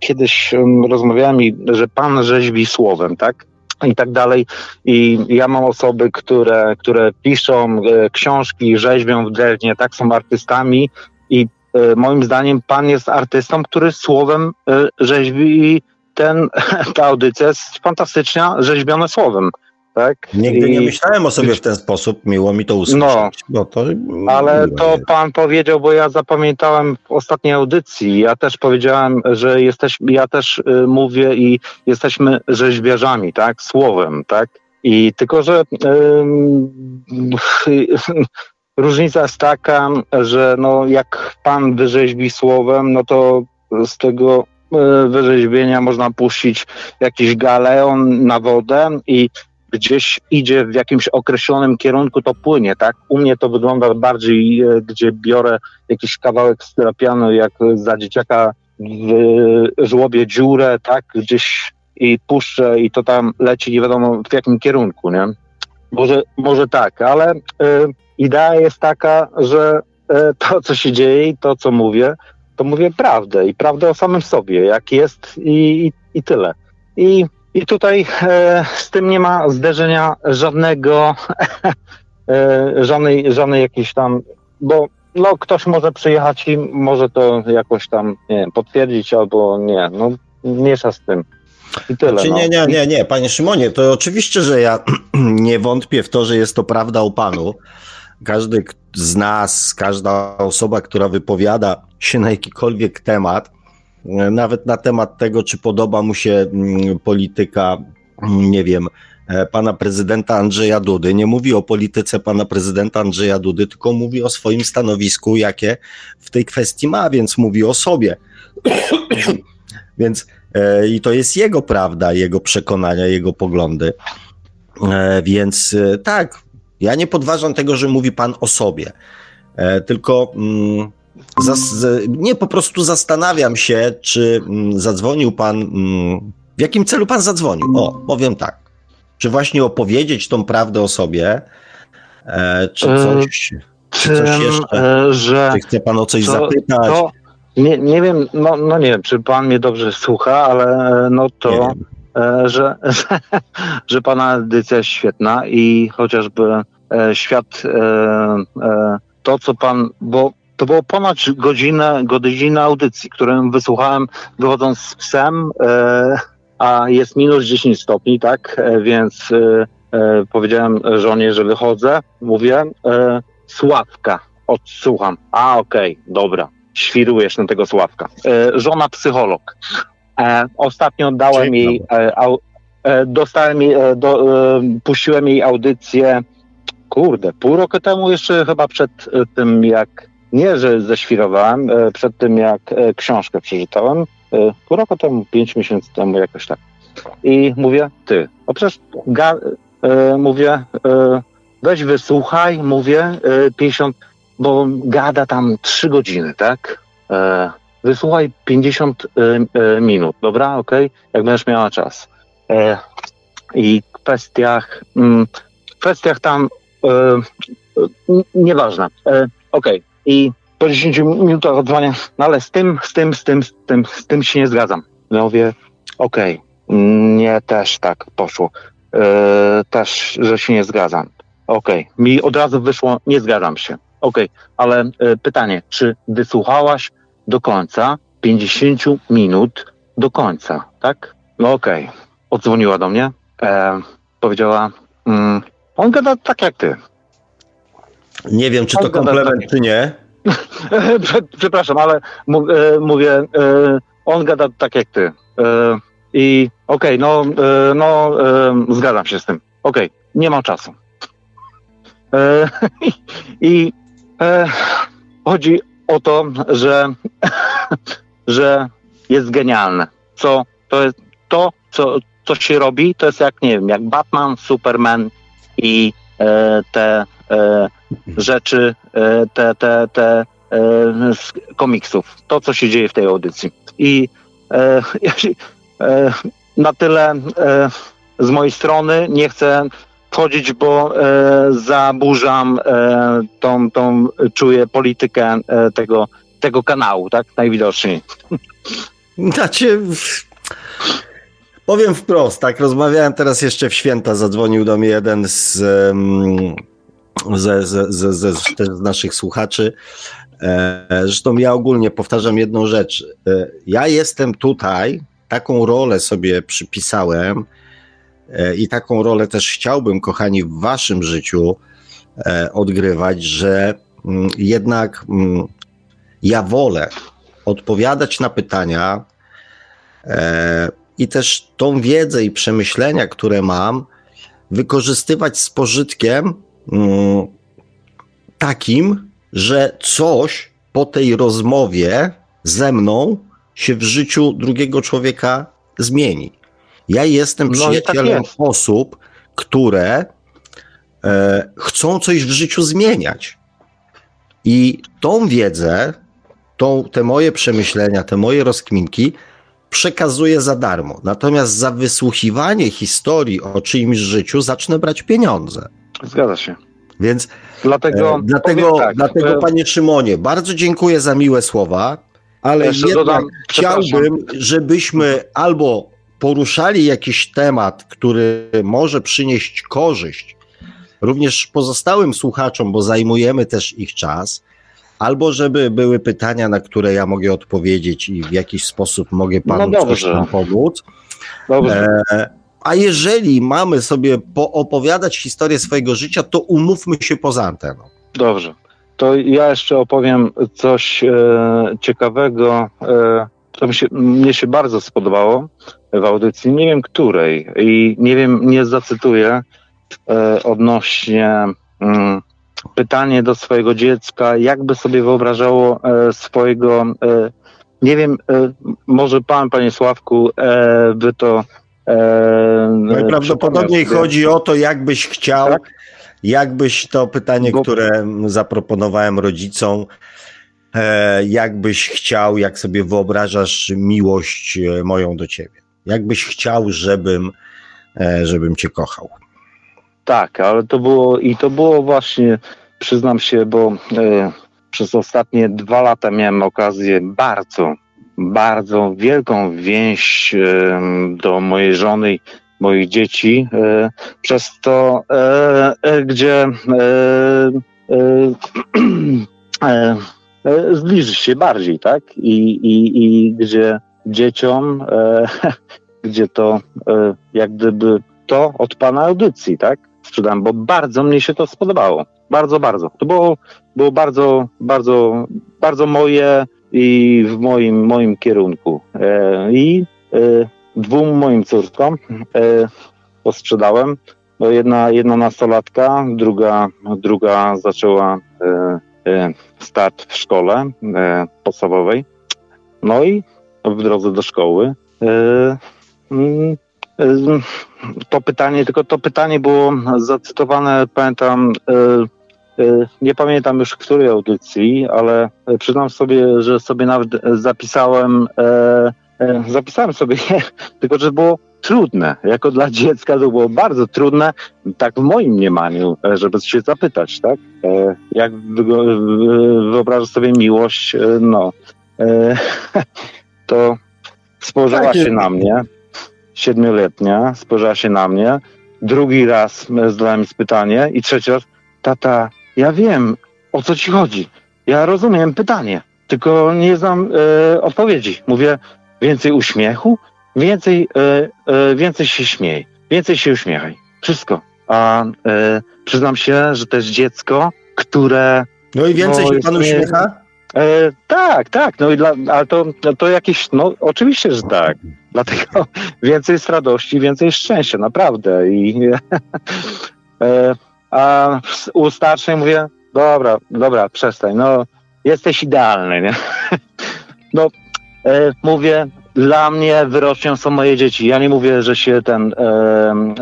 kiedyś rozmawiałem, że pan rzeźbi słowem, tak? I tak dalej. I ja mam osoby, które, które piszą książki, rzeźbią w drewnie, tak, są artystami i e, moim zdaniem pan jest artystą, który słowem e, rzeźbi i ten, ta audycja jest fantastycznie rzeźbiona słowem tak? Nigdy I... nie myślałem o sobie w ten sposób, miło mi to usłyszeć. No, to ale to pan powiedział, bo ja zapamiętałem w ostatniej audycji, ja też powiedziałem, że jesteś, ja też y, mówię i jesteśmy rzeźbiarzami, tak? Słowem, tak? I tylko, że y, różnica jest taka, że no jak pan wyrzeźbi słowem, no to z tego y, wyrzeźbienia można puścić jakiś galeon na wodę i gdzieś idzie w jakimś określonym kierunku, to płynie, tak? U mnie to wygląda bardziej, e, gdzie biorę jakiś kawałek strapianu, jak za dzieciaka w żłobie dziurę, tak? Gdzieś i puszczę i to tam leci nie wiadomo w jakim kierunku, nie? Może, może tak, ale y, idea jest taka, że y, to, co się dzieje i to, co mówię, to mówię prawdę i prawdę o samym sobie, jak jest i, i, i tyle. I i tutaj e, z tym nie ma zderzenia żadnego, e, żadnej, żadnej jakiejś tam, bo no, ktoś może przyjechać i może to jakoś tam nie wiem, potwierdzić albo nie. No, miesza z tym. I tyle. Znaczy, nie, nie, nie, nie, panie Szymonie, to oczywiście, że ja nie wątpię w to, że jest to prawda o panu. Każdy z nas, każda osoba, która wypowiada się na jakikolwiek temat, nawet na temat tego, czy podoba mu się mm, polityka, mm, nie wiem, e, pana prezydenta Andrzeja Dudy. Nie mówi o polityce pana prezydenta Andrzeja Dudy, tylko mówi o swoim stanowisku, jakie w tej kwestii ma, więc mówi o sobie. więc e, i to jest jego prawda, jego przekonania, jego poglądy. E, więc tak, ja nie podważam tego, że mówi pan o sobie. Tylko. Zas nie, po prostu zastanawiam się, czy mm, zadzwonił pan. Mm, w jakim celu pan zadzwonił? O, powiem tak. Czy właśnie opowiedzieć tą prawdę o sobie, e, czy e, coś, czy coś jeszcze? E, że czy chce pan o coś to, zapytać? To, nie, nie wiem, no, no nie wiem, czy pan mnie dobrze słucha, ale e, no to, e, że, że, że pana edycja jest świetna i chociażby e, świat, to co pan, bo to było ponad godzinę, godzinę audycji, którą wysłuchałem wychodząc z psem, e, a jest minus 10 stopni, tak? E, więc e, powiedziałem żonie, że wychodzę. Mówię, Sławka. odsłucham. A, okej, okay, dobra, świrujesz na tego Sławka. Żona psycholog. Ostatnio dałem jej, e, au, dostałem jej, do, puściłem jej audycję, kurde, pół roku temu jeszcze chyba przed tym jak, nie, że ześwirowałem, przed tym jak książkę przeczytałem, pół roku temu, pięć miesięcy temu jakoś tak. I mówię, ty, o przecież ga, mówię, weź wysłuchaj, mówię, 50, bo gada tam trzy godziny, tak? wysłuchaj 50 y, y, minut, dobra, ok? Jak będziesz miała czas. E, I kwestiach, mm, kwestiach tam nieważne. E, ok, i po 10 minutach odzwania, no ale z tym, z tym, z tym, z tym, z tym się nie zgadzam. Ja mówię, ok, nie też tak poszło. E, też, że się nie zgadzam. Ok, mi od razu wyszło, nie zgadzam się. Ok, ale pytanie, czy wysłuchałaś do końca, 50 minut do końca, tak? No okej. Okay. Odzwoniła do mnie, e, powiedziała, mm, on gada tak jak ty. Nie wiem, czy to komplement, czy nie. Przepraszam, ale e, mówię, e, on gada tak jak ty. E, I okej, okay, no, no zgadzam się z tym. Okej, okay, nie mam czasu. I chodzi o to, że, że jest genialne. Co, to jest to, co, co się robi, to jest jak, nie wiem, jak Batman, Superman i te rzeczy, e, te, te, te e, z komiksów. To, co się dzieje w tej audycji. I e, e, na tyle z mojej strony nie chcę wchodzić, bo e, zaburzam e, tą, tą, czuję politykę e, tego, tego kanału, tak? Najwidoczniej. Znaczy, powiem wprost, tak, rozmawiałem teraz jeszcze w święta, zadzwonił do mnie jeden z, ze, ze, ze, ze, z naszych słuchaczy. E, zresztą ja ogólnie powtarzam jedną rzecz. E, ja jestem tutaj, taką rolę sobie przypisałem, E, I taką rolę też chciałbym, kochani, w waszym życiu odgrywać, że mm, jednak mm, ja wolę odpowiadać na pytania i też tą wiedzę i przemyślenia, które mam, wykorzystywać z pożytkiem takim, że coś po tej rozmowie ze mną się w życiu drugiego człowieka zmieni. Ja jestem no tak przyjacielem tak osób, które e, chcą coś w życiu zmieniać. I tą wiedzę, tą, te moje przemyślenia, te moje rozkminki przekazuję za darmo. Natomiast za wysłuchiwanie historii o czyimś życiu zacznę brać pieniądze. Zgadza się. Więc dlatego, e, dlatego, tak, dlatego e, panie Szymonie, bardzo dziękuję za miłe słowa, ale jednak dodam, chciałbym, żebyśmy albo poruszali jakiś temat, który może przynieść korzyść również pozostałym słuchaczom, bo zajmujemy też ich czas, albo żeby były pytania, na które ja mogę odpowiedzieć i w jakiś sposób mogę panu no coś tam pomóc. Dobrze. E, a jeżeli mamy sobie poopowiadać historię swojego życia, to umówmy się poza anteną. Dobrze. To ja jeszcze opowiem coś e, ciekawego. E, to mi się, mnie się bardzo spodobało w audycji, nie wiem której i nie wiem, nie zacytuję e, odnośnie mm, pytanie do swojego dziecka, jakby sobie wyobrażało e, swojego, e, nie wiem, e, może pan, panie Sławku, by to e, Najprawdopodobniej chodzi o to, jakbyś chciał, tak? jakbyś to pytanie, Bo... które zaproponowałem rodzicom, jakbyś chciał, jak sobie wyobrażasz miłość moją do ciebie. Jakbyś chciał, żebym, e, żebym cię kochał. Tak, ale to było i to było właśnie, przyznam się, bo e, przez ostatnie dwa lata miałem okazję bardzo, bardzo wielką więź do mojej żony, moich dzieci, e, przez to, e, e, gdzie zbliżyć się bardziej, tak? I, i, i gdzie dzieciom, gdzie to jak gdyby to od pana audycji, tak? sprzedałem, bo bardzo mnie się to spodobało. Bardzo, bardzo. To było, było bardzo, bardzo, bardzo moje i w moim, moim kierunku. E, I e, dwóm moim córkom e, posprzedałem. No jedna, jedna nastolatka, druga, druga zaczęła start w szkole podstawowej. No i w drodze do szkoły. Mm, to pytanie, tylko to pytanie było zacytowane, pamiętam, nie pamiętam już której audycji, ale przyznam sobie, że sobie nawet zapisałem, zapisałem sobie, tylko że było trudne. Jako dla dziecka to było bardzo trudne, tak w moim mniemaniu, e, żeby się zapytać, tak? E, jak wyobrażasz sobie miłość, e, no, to spojrzała tak, się na mnie, siedmioletnia, spojrzała się na mnie, drugi raz zadałem pytanie i trzeci raz, tata, ja wiem, o co ci chodzi. Ja rozumiem pytanie, tylko nie znam e, odpowiedzi. Mówię, więcej uśmiechu? Więcej, e, e, więcej się śmiej, więcej się uśmiechaj. Wszystko. A e, przyznam się, że to jest dziecko, które. No i więcej no, się pan uśmiecha? E, tak, tak. No i dla, ale to, to jakieś, no oczywiście, że tak. Dlatego więcej jest radości, więcej jest szczęścia, naprawdę. I, e, a u starszej mówię, dobra, dobra, przestań, no jesteś idealny, nie? No, e, mówię, dla mnie wyrocznią są moje dzieci. Ja nie mówię, że się ten e,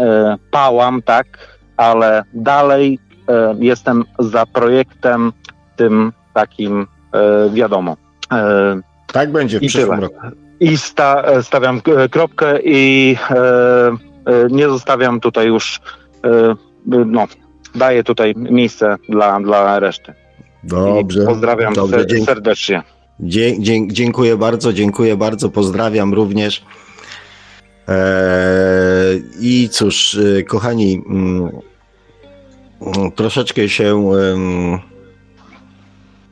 e, pałam, tak, ale dalej e, jestem za projektem tym takim e, wiadomo. E, tak będzie w przyszłym tyle. roku. I sta, stawiam kropkę i nie zostawiam tutaj już, no, daję tutaj miejsce dla, dla reszty. Dobrze. I pozdrawiam Dobrze, serdecznie. dziękuję bardzo, dziękuję bardzo, pozdrawiam również. Eee, I cóż, e, kochani, mm, troszeczkę się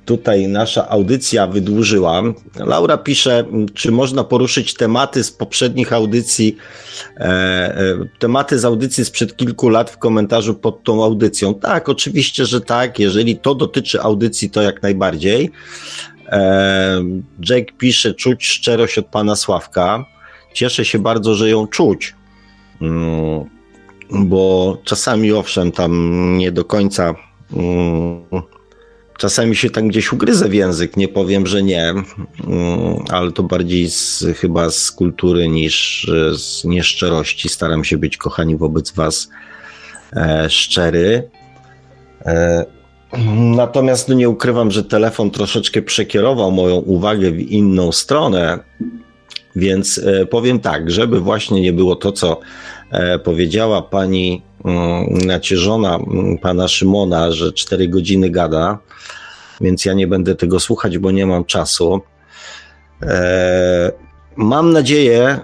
tutaj nasza audycja wydłużyła. Laura pisze, czy można poruszyć tematy z poprzednich audycji, e, e, tematy z audycji sprzed kilku lat w komentarzu pod tą audycją. Tak, oczywiście, że tak. Jeżeli to dotyczy audycji, to jak najbardziej. E, Jake pisze, czuć szczerość od pana Sławka. Cieszę się bardzo, że ją czuć. Mm, bo czasami owszem, tam nie do końca mm, Czasami się tam gdzieś ugryzę w język, nie powiem, że nie, mm, ale to bardziej z, chyba z kultury niż z nieszczerości. Staram się być, kochani, wobec Was e, szczery. E, natomiast no nie ukrywam, że telefon troszeczkę przekierował moją uwagę w inną stronę, więc e, powiem tak, żeby właśnie nie było to, co e, powiedziała pani mm, nacierzona mm, pana Szymona, że 4 godziny gada, więc ja nie będę tego słuchać, bo nie mam czasu. E, mam nadzieję,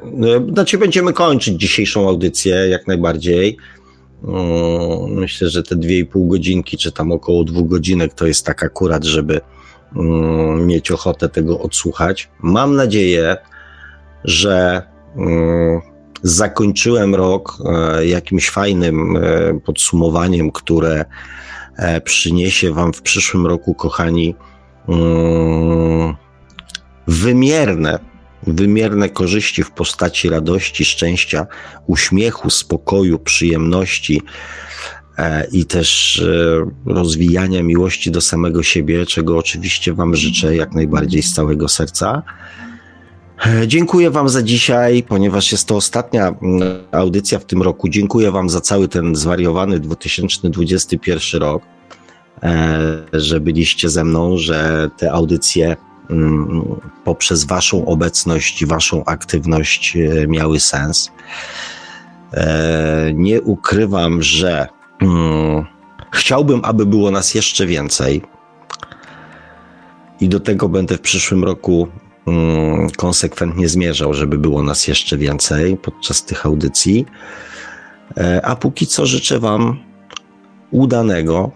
znaczy będziemy kończyć dzisiejszą audycję jak najbardziej. Mm, myślę, że te dwie i pół godzinki, czy tam około dwóch godzinek to jest tak akurat, żeby mieć ochotę tego odsłuchać. Mam nadzieję, że zakończyłem rok e, jakimś fajnym e, podsumowaniem, które E, przyniesie Wam w przyszłym roku, kochani, mm, wymierne, wymierne korzyści w postaci radości, szczęścia, uśmiechu, spokoju, przyjemności i też rozwijania miłości do samego siebie, czego oczywiście Wam życzę jak najbardziej z całego serca. Dziękuję Wam za dzisiaj, ponieważ jest to ostatnia mm, audycja w tym roku. Dziękuję Wam za cały ten zwariowany 2021 rok, e, że byliście ze mną, że te audycje mm, poprzez Waszą obecność, Waszą aktywność e, miały sens. E, nie ukrywam, że mm, chciałbym, aby było nas jeszcze więcej. I do tego będę w przyszłym roku konsekwentnie zmierzał, żeby było nas jeszcze więcej podczas tych audycji. E, a póki co życzę Wam udanego,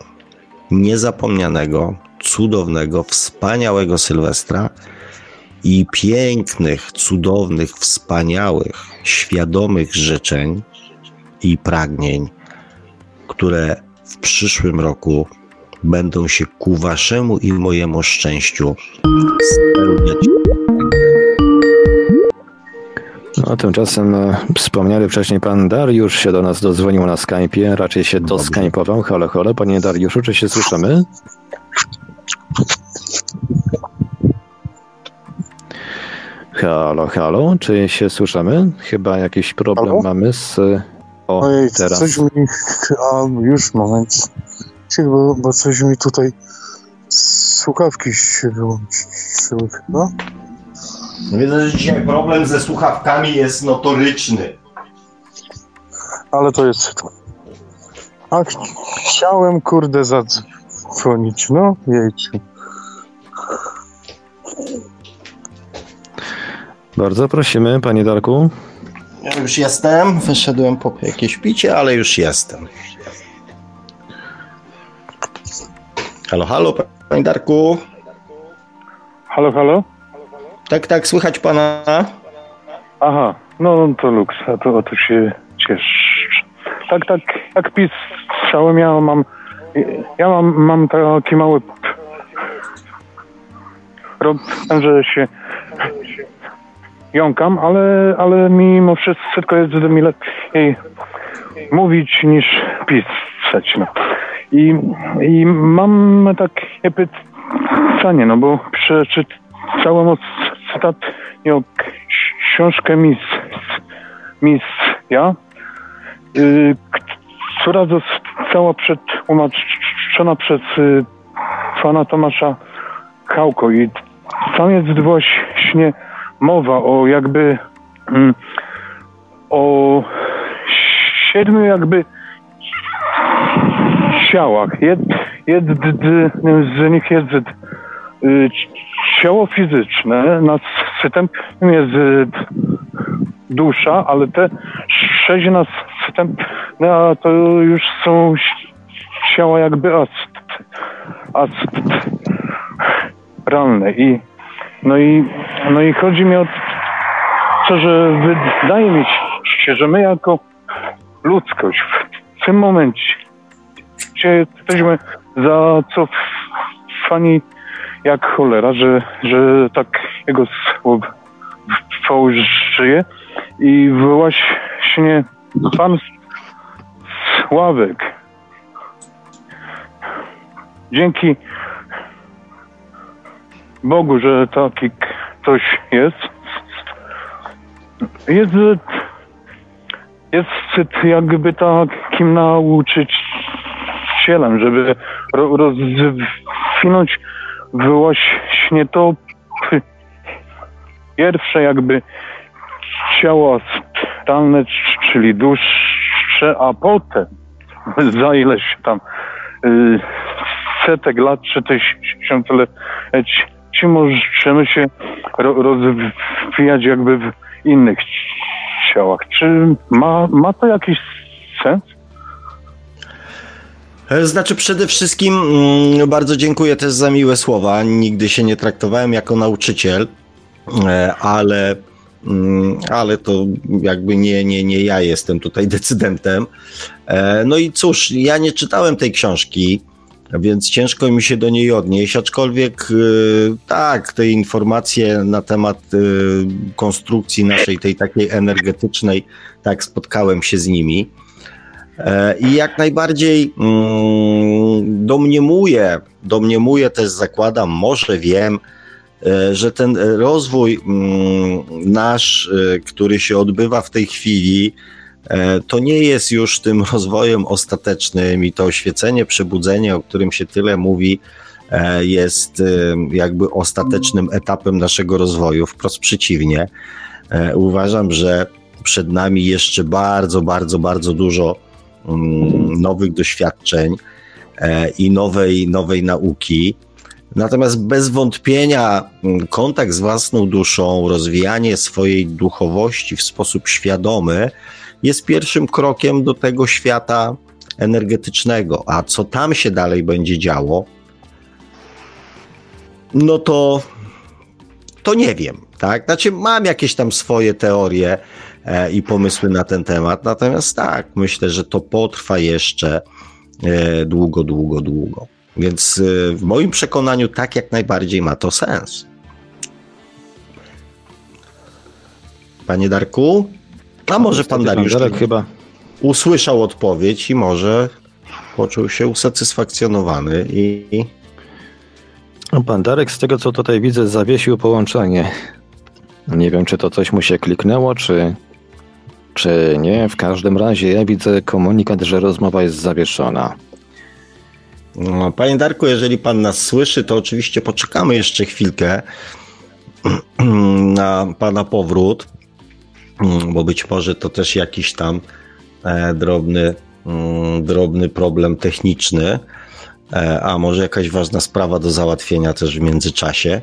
niezapomnianego, cudownego, wspaniałego Sylwestra i pięknych, cudownych, wspaniałych, świadomych życzeń i pragnień które w przyszłym roku będą się ku waszemu i mojemu szczęściu spełniać. No, tymczasem e, wspomniany wcześniej pan Dariusz się do nas dozwonił na Skype'ie, raczej się doskype'ował. Halo, halo, panie Dariuszu, czy się słyszymy? Halo, halo, czy się słyszymy? Chyba jakiś problem Halo? mamy z... O, Ojej, teraz. coś mi... A, już, moment. Cicho, Bo, bo coś mi tutaj... Słuchawki się wyłączyły chyba. Widzę, że dzisiaj problem ze słuchawkami jest notoryczny. Ale to jest... A ch- chciałem, kurde, zadzwonić. No, jejciu. Bardzo prosimy, panie Darku. Ja już jestem, wyszedłem po jakieś picie, ale już jestem. Halo, halo, panie Darku. Halo, halo? Tak, tak, słychać pana? Aha, no to luks, a to, o to się cieszę. Tak, tak, jak pisałem, ja mam, ja mam, mam taki mały problem, że się jąkam, ale, ale mimo wszystko jest mi lepiej mówić niż pisać. No. I, I mam takie pytanie, no bo przeczytałem ostatnio książkę Mis, Misja, y, która została przetłumaczona przez y, pana Tomasza Chałko. I tam jest właśnie mowa o jakby mm, o siedmiu jakby ciałach. Jed, jednym z nich jest y, ciało fizyczne, następnym jest y, dusza, ale te sześć następne a to już są ciała jakby ast, astralne i no i no i chodzi mi o to, że wydaje mi się, że my jako ludzkość w tym momencie jesteśmy zacofani jak cholera, że, że tak jego słowo żyje i właśnie pan Sławek. Dzięki Bogu, że taki ktoś jest. Jest jest jakby takim nauczycielem, żeby ro, rozwinąć właśnie to pierwsze jakby ciało astralne, czyli dłuższe, a potem za ileś tam y, setek lat, czy tysiącleci możemy się ro, rozwijać jakby w innych ciałach. Czy ma, ma to jakiś sens? Znaczy, przede wszystkim mm, bardzo dziękuję też za miłe słowa. Nigdy się nie traktowałem jako nauczyciel, e, ale, mm, ale to jakby nie, nie, nie ja jestem tutaj decydentem. E, no i cóż, ja nie czytałem tej książki, więc ciężko mi się do niej odnieść, aczkolwiek tak, te informacje na temat konstrukcji naszej, tej takiej energetycznej, tak, spotkałem się z nimi. E, I jak najbardziej mm, domniemuję, domniemuję też zakładam, może wiem, e, że ten rozwój mm, nasz, e, który się odbywa w tej chwili, to nie jest już tym rozwojem ostatecznym i to oświecenie, przebudzenie, o którym się tyle mówi, jest jakby ostatecznym etapem naszego rozwoju. Wprost przeciwnie. Uważam, że przed nami jeszcze bardzo, bardzo, bardzo dużo nowych doświadczeń i nowej, nowej nauki. Natomiast bez wątpienia kontakt z własną duszą, rozwijanie swojej duchowości w sposób świadomy jest pierwszym krokiem do tego świata energetycznego. A co tam się dalej będzie działo, no to to nie wiem, tak? Znaczy, mam jakieś tam swoje teorie e, i pomysły na ten temat, natomiast tak, myślę, że to potrwa jeszcze e, długo, długo, długo. Więc e, w moim przekonaniu tak jak najbardziej ma to sens. Panie Darku? A może pan Dariusz Darek chyba usłyszał odpowiedź i może poczuł się usatysfakcjonowany i No, Pan Darek, z tego co tutaj widzę, zawiesił połączenie. Nie wiem, czy to coś mu się kliknęło, czy, czy nie. W każdym razie ja widzę komunikat, że rozmowa jest zawieszona. No, Panie Darku, jeżeli pan nas słyszy, to oczywiście poczekamy jeszcze chwilkę na pana powrót, bo być może to też jakiś tam e, drobny, mm, drobny problem techniczny, e, a może jakaś ważna sprawa do załatwienia też w międzyczasie.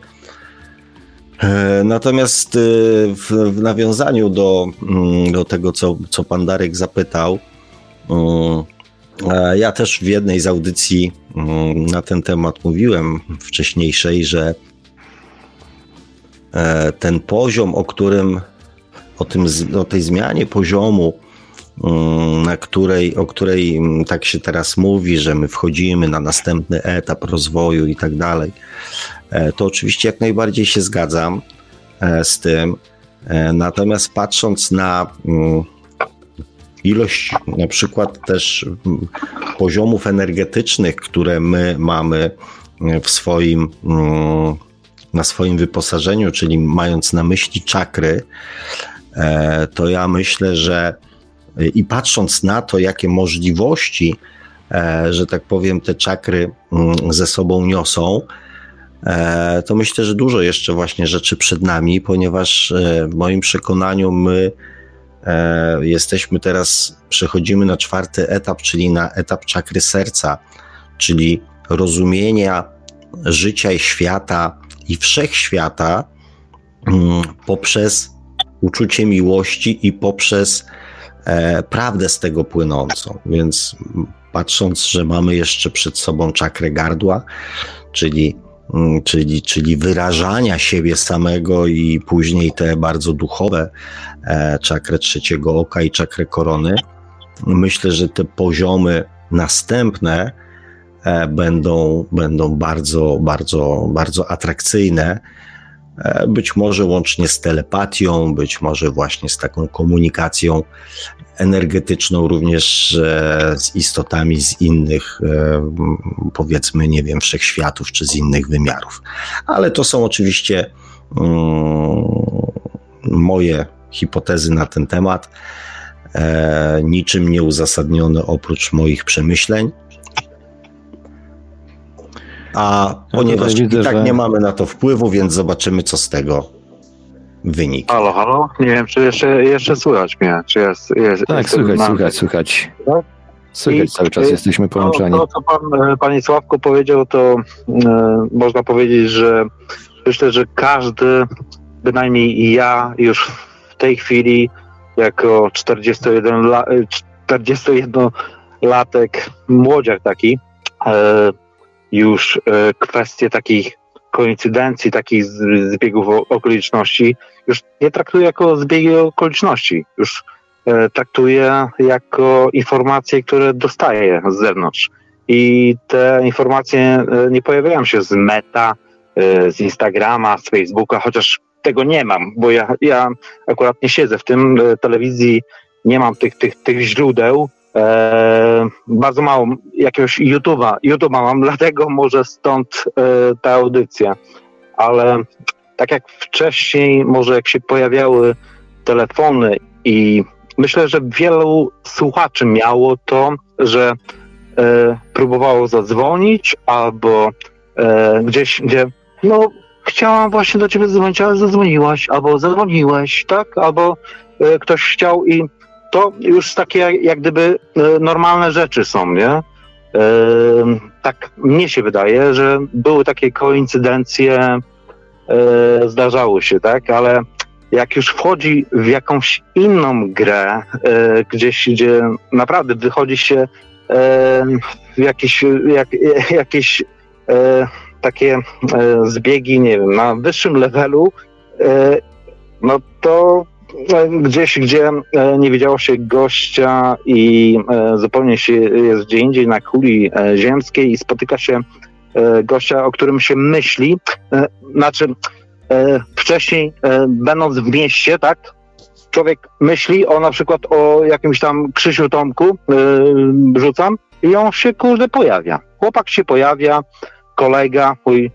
E, Natomiast e, w, nawiązaniu do, mm, do tego, co, co pan Darek zapytał, mm, ja też w jednej z audycji mm, na ten temat mówiłem wcześniejszej, że e, ten poziom, o którym, o, tym, o tej zmianie poziomu, na której, o której tak się teraz mówi, że my wchodzimy na następny etap rozwoju i tak dalej, to oczywiście jak najbardziej się zgadzam e, z tym. E, Natomiast patrząc na mm, ilość na przykład też mm, poziomów energetycznych, które my mamy e, w swoim, mm, na swoim wyposażeniu, czyli mając na myśli czakry, e, to ja myślę, że i patrząc na to, jakie możliwości, e, że tak powiem, te czakry ze sobą niosą, e, to myślę, że dużo jeszcze właśnie rzeczy przed nami, ponieważ e, w moim przekonaniu my e, jesteśmy teraz, przechodzimy na czwarty etap, czyli na etap czakry serca, czyli rozumienia życia i świata i wszechświata mm, poprzez uczucie miłości i poprzez e, prawdę z tego płynącą. Więc patrząc, że mamy jeszcze przed sobą czakrę gardła, czyli, czyli, czyli wyrażania siebie samego i później te bardzo duchowe e, czakrę trzeciego oka i czakrę korony, myślę, że te poziomy następne e, będą, będą bardzo, bardzo, bardzo atrakcyjne. E, Być może łącznie z telepatią, być może właśnie z taką komunikacją energetyczną, również e, z istotami z innych, e, powiedzmy, nie wiem, wszechświatów czy z innych wymiarów. Ale to są oczywiście mm, moje hipotezy na ten temat, e, niczym nieuzasadnione oprócz moich przemyśleń. A ponieważ tutaj widzę, i tak że- nie mamy na to wpływu, więc zobaczymy, co z tego wyniknie. Halo, halo? Nie wiem, czy jeszcze, jeszcze słychać mnie, czy jest... jest Tak, jest słychać, na- słychać, słychać. Tak? Słychać cały czas, jesteśmy To, połączeni. to, co pan, e, panie Sławku powiedział, to e, można powiedzieć, że myślę, że każdy, bynajmniej ja już w tej chwili jako 41, la, e, 41-latek, młodziak taki, e, już e, kwestie takich koincydencji, takich zbiegów okoliczności już nie traktuję jako zbiegi okoliczności. Już e, traktuję jako informacje, które dostaję z zewnątrz. I te informacje e, nie pojawiają się z meta, e, z Instagrama, z Facebooka, chociaż tego nie mam, bo ja, ja akurat nie siedzę w tym telewizji, nie mam tych, tych, tych źródeł. E, bardzo mało jakiegoś YouTube'a, YouTube'a mam, dlatego może stąd e, ta audycja. Ale tak jak wcześniej, może jak się pojawiały telefony i myślę, że wielu słuchaczy miało to, że e, próbowało zadzwonić albo e, gdzieś, gdzie no chciałam właśnie do ciebie zadzwonić, ale zadzwoniłaś, albo zadzwoniłeś, tak? Albo e, ktoś chciał i to już takie jak, gdyby e, normalne rzeczy są, nie? E, tak mnie się wydaje, że były takie koincydencje, e, zdarzały się, tak? Ale jak już wchodzi w jakąś inną grę, gdzieś, gdzie naprawdę wychodzi się w jakieś, jak, jakieś takie zbiegi, nie wiem, na wyższym levelu no to gdzieś, gdzie nie widziało się gościa i zupełnie się jest gdzie indziej na kuli ziemskiej i spotyka się gościa, o którym się myśli, znaczy wcześniej będąc w mieście, tak, człowiek myśli o na przykład o jakimś tam Krzysiu Tomku, rzucam, i on się kurde pojawia. Chłopak się pojawia, kolega, mój,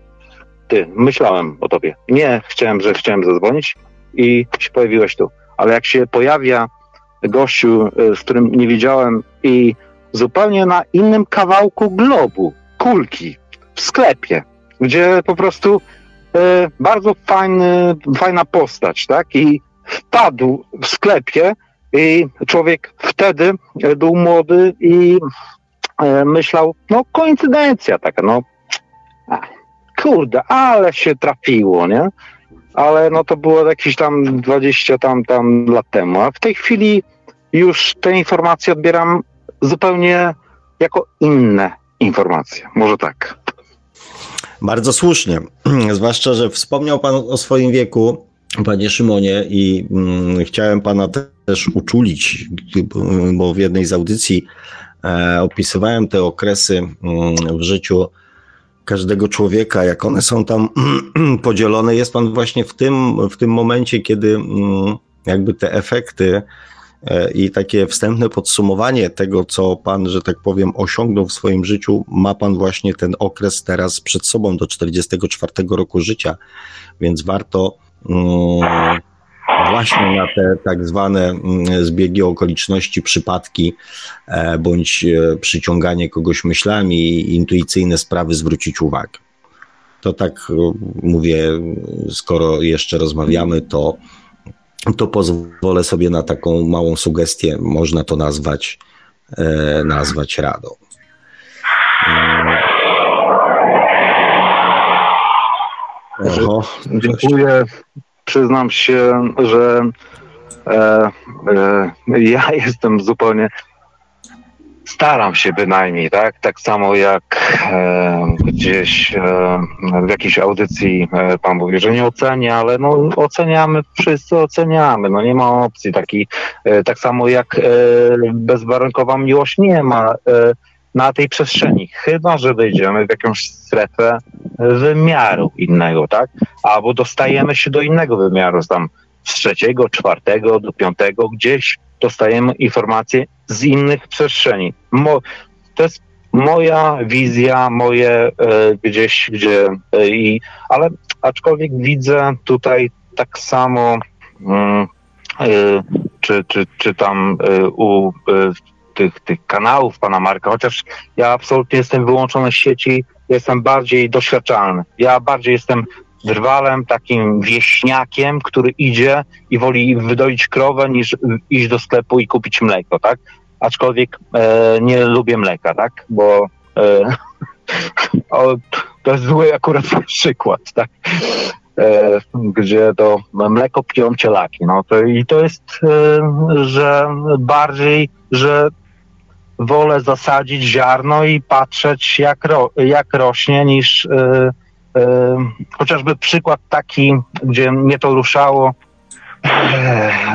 ty, myślałem o tobie. Nie chciałem, że chciałem zadzwonić i się pojawiłeś tu. Ale jak się pojawia gościu, yy, z którym nie widziałem i zupełnie na innym kawałku globu, kulki, w sklepie, gdzie po prostu yy, bardzo fajny, fajna postać, tak? I wpadł w sklepie i człowiek wtedy był młody i e, myślał, no koincydencja taka, no kurde, ale się trafiło, nie? Ale no to było jakieś tam 20 tam, tam lat temu, a w tej chwili już te informacje odbieram zupełnie jako inne informacje, może tak. Bardzo słusznie, zwłaszcza, że wspomniał Pan o swoim wieku. Panie Szymonie, i mm, chciałem Pana też uczulić, bo w jednej z audycji e, opisywałem te okresy mm, w życiu każdego człowieka, jak one są tam podzielone. Jest Pan właśnie w tym, w tym momencie, kiedy mm, jakby te efekty e, i takie wstępne podsumowanie tego, co Pan, że tak powiem, osiągnął w swoim życiu, ma Pan właśnie ten okres teraz przed sobą do 44 roku życia, więc warto Mm, właśnie na te tak zwane mm, zbiegi okoliczności, przypadki, e, bądź e, przyciąganie kogoś myślami i intuicyjne sprawy zwrócić uwagę. To tak e, mówię, skoro jeszcze rozmawiamy, to, to pozwolę sobie na taką małą sugestię, można to nazwać, nazwać radą. Oho. Dziękuję. Przyznam się, że e, e, ja jestem zupełnie. Staram się bynajmniej, tak? Tak samo jak e, gdzieś e, w jakiejś audycji e, pan mówi, że nie ocenia, ale no oceniamy, wszyscy oceniamy, no nie ma opcji takiej. E, tak samo jak bezwarunkowa miłość nie ma na tej przestrzeni, chyba że wejdziemy w jakąś strefę wymiaru innego, tak? Albo dostajemy się do innego wymiaru, tam z trzeciego, czwartego do piątego, gdzieś dostajemy informacje z innych przestrzeni. Mo to jest moja wizja, moje e, gdzieś, gdzie e, i, ale aczkolwiek widzę tutaj tak samo, mm, e, czy, czy, czy tam e, u e, tych, tych kanałów pana Marka, chociaż ja absolutnie jestem wyłączony z sieci, jestem bardziej doświadczalny. Ja bardziej jestem drwalem, takim wieśniakiem, który idzie i woli wydoić krowę niż iść do sklepu i kupić mleko, tak? Aczkolwiek e, nie lubię mleka, tak? Bo e, o, to jest zły akurat przykład, tak? E, gdzie to mleko piją cielaki. No to, I to jest, e, że bardziej, że wolę zasadzić ziarno i patrzeć, jak, ro, jak rośnie, niż yy, yy, chociażby przykład taki, gdzie mnie to ruszało yy,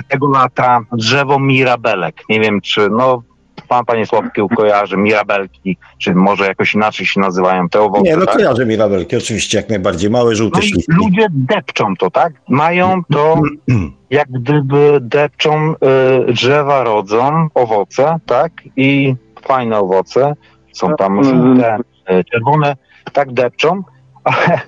tego lata, drzewo mirabelek. Nie wiem, czy no, pan, panie Sławki kojarzy mirabelki, czy może jakoś inaczej się nazywają te owoce. Nie, no tak? kojarzę mirabelki, oczywiście, jak najbardziej, małe, żółte no śliwki. Ludzie depczą to, tak? Mają to, jak gdyby depczą, y, drzewa rodzą, owoce, tak? I fajne owoce, są tam żółte, y, czerwone, tak depczą, ale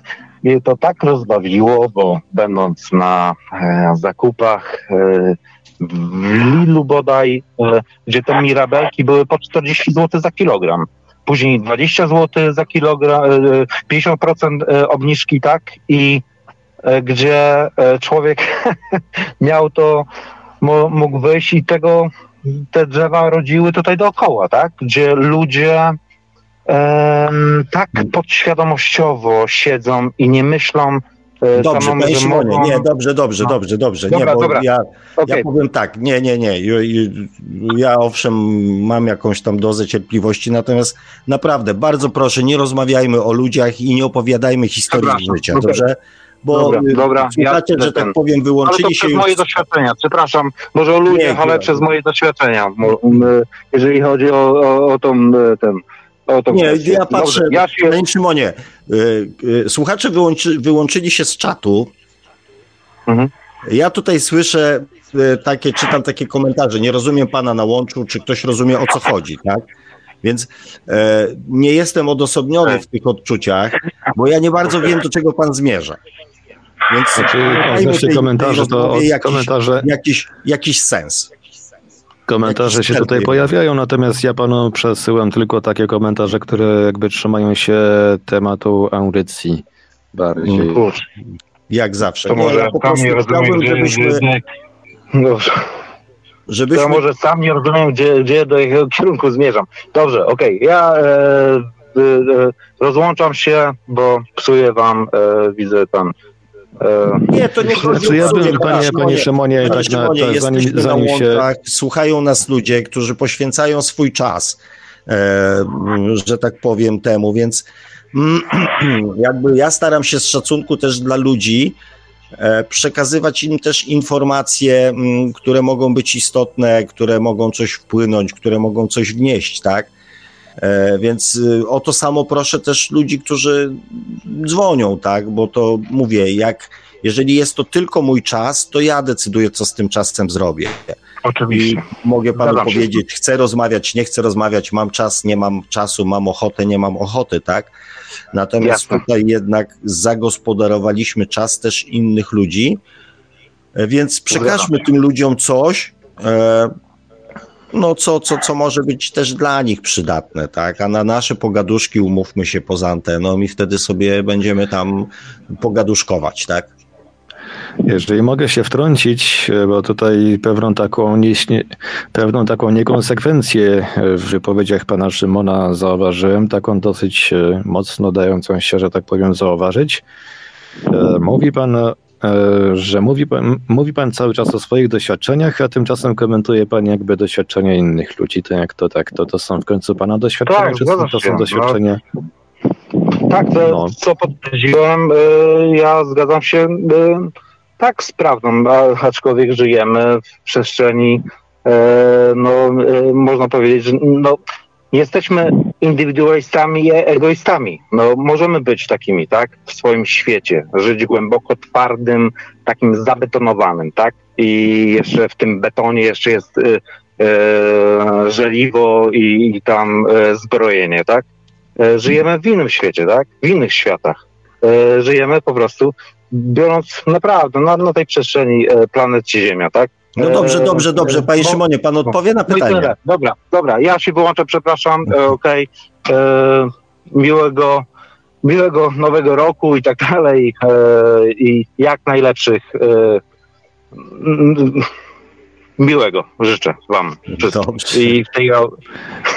mnie to tak rozbawiło, bo będąc na e, zakupach e, w Lilu bodaj, e, gdzie te mirabelki były po 40 zł za kilogram. Później 20 zł za kilogram, 50% obniżki, tak? I gdzie człowiek miał to, mógł wyjść i tego, te drzewa rodziły tutaj dookoła, tak? Gdzie ludzie tak podświadomościowo siedzą i nie myślą, Dobrze, samemu, panie Szymonie, mogą... nie, dobrze, dobrze, no. dobrze, dobrze. Dobra, nie, bo dobra. Ja, okay. ja powiem tak, nie, nie, nie. Ja owszem mam jakąś tam dozę cierpliwości, natomiast naprawdę bardzo proszę, nie rozmawiajmy o ludziach i nie opowiadajmy historii dobra. życia, dobrze? bo Dobra, dobra, słuchacze, ja- że tak ten- powiem, Ale wyłączyli to się przez już... moje doświadczenia, przepraszam, może o ludziach, Nie, ale nie. przez moje doświadczenia, jeżeli chodzi o, o, o tą, e, ten, o tą Nie, kwestię. ja patrzę, Dobrze, ja się, Panie Szymonie, y, y, słuchacze wyłączy, wyłączyli się z czatu. Mhm. Ja tutaj słyszę y, takie, czytam takie komentarze. Nie rozumiem pana na łączu, czy ktoś rozumie o co chodzi, tak? Więc e, nie jestem odosobniony w tych odczuciach, bo ja nie bardzo wiem, do czego pan zmierza. Więc Znaczy, odnośnie tej- komentarzy, tej to od, jakiś, komentarze, jakiś, jakiś sens. Komentarze się tutaj pojawiają, natomiast ja panu przesyłam tylko takie komentarze, które jakby trzymają się tematu audycji bardziej. Mm. kurczę, Jak zawsze. to może ja sam nie rozumiem, gdzie, żebyśmy, gdzie, Dobrze. To żebyśmy ja może sam nie rozumiem, gdzie, gdzie do jakiego kierunku zmierzam. Dobrze, okej. Ja e, e, e, rozłączam się, bo psuję wam, e, widzę tam. E, Nie, to nie chodzi Znaczy, ja bym, panie, panie Szymonie, Panie tak na, Szymonie, zanim, jesteśmy zanim na się słuchają nas ludzie, którzy poświęcają swój czas, e, że tak powiem, temu, więc mm, jakby ja staram się z szacunku też dla ludzi e, przekazywać im też informacje, mm, które mogą być istotne, które mogą coś wpłynąć, które mogą coś wnieść, tak? E, Więc y, o to samo proszę też ludzi, którzy dzwonią, tak? Bo to mówię, jak jeżeli jest to tylko mój czas, to ja decyduję, co z tym czasem zrobię. I oczywiście. mogę panu Zgadzam się. powiedzieć, chcę rozmawiać, nie chcę rozmawiać, mam czas, nie mam czasu, mam ochotę, nie mam ochoty, tak? Natomiast Jasne. tutaj jednak zagospodarowaliśmy czas też innych ludzi, e, więc przekażmy tym ludziom coś, e, no co, co, co może być też dla nich przydatne, tak? A na nasze pogaduszki umówmy się poza anteną i wtedy sobie będziemy tam pogaduszkować, tak? Jeżeli mogę się wtrącić, bo tutaj pewną taką, pewną taką niekonsekwencję w wypowiedziach pana Szymona zauważyłem, taką dosyć e, mocno dającą się, że tak powiem, zauważyć. E, Mówi pan, że mówi pan, mówi pan cały czas o swoich doświadczeniach, a tymczasem komentuje pan jakby doświadczenia innych ludzi. To jak to tak? To, to są w końcu pana doświadczenia, Tak, czy to są doświadczenia? Tak, to No. co potwierdziłem, y, ja zgadzam się y, tak z prawdą, aczkolwiek żyjemy w przestrzeni, no można powiedzieć, że no, jesteśmy indywidualistami i egoistami. No, możemy być takimi, tak, w swoim świecie, żyć głęboko twardym, takim zabetonowanym, tak, i jeszcze w tym betonie jeszcze jest y, y, żeliwo i, i tam y, zbrojenie, tak. E, Żyjemy w innym świecie, tak? W innych światach. E, Żyjemy po prostu, biorąc naprawdę na, na tej przestrzeni e, planety Ziemia, tak? No dobrze, E, dobrze, dobrze. Panie no- Szymonie, pan odpowie na No pytanie. tyle. Dobra, dobra. Ja się wyłączę, przepraszam. E, Okej. E, Miłego, miłego nowego roku i tak dalej. E, I jak najlepszych. E, miłego życzę wam wszystkim. Dobrze. I w tej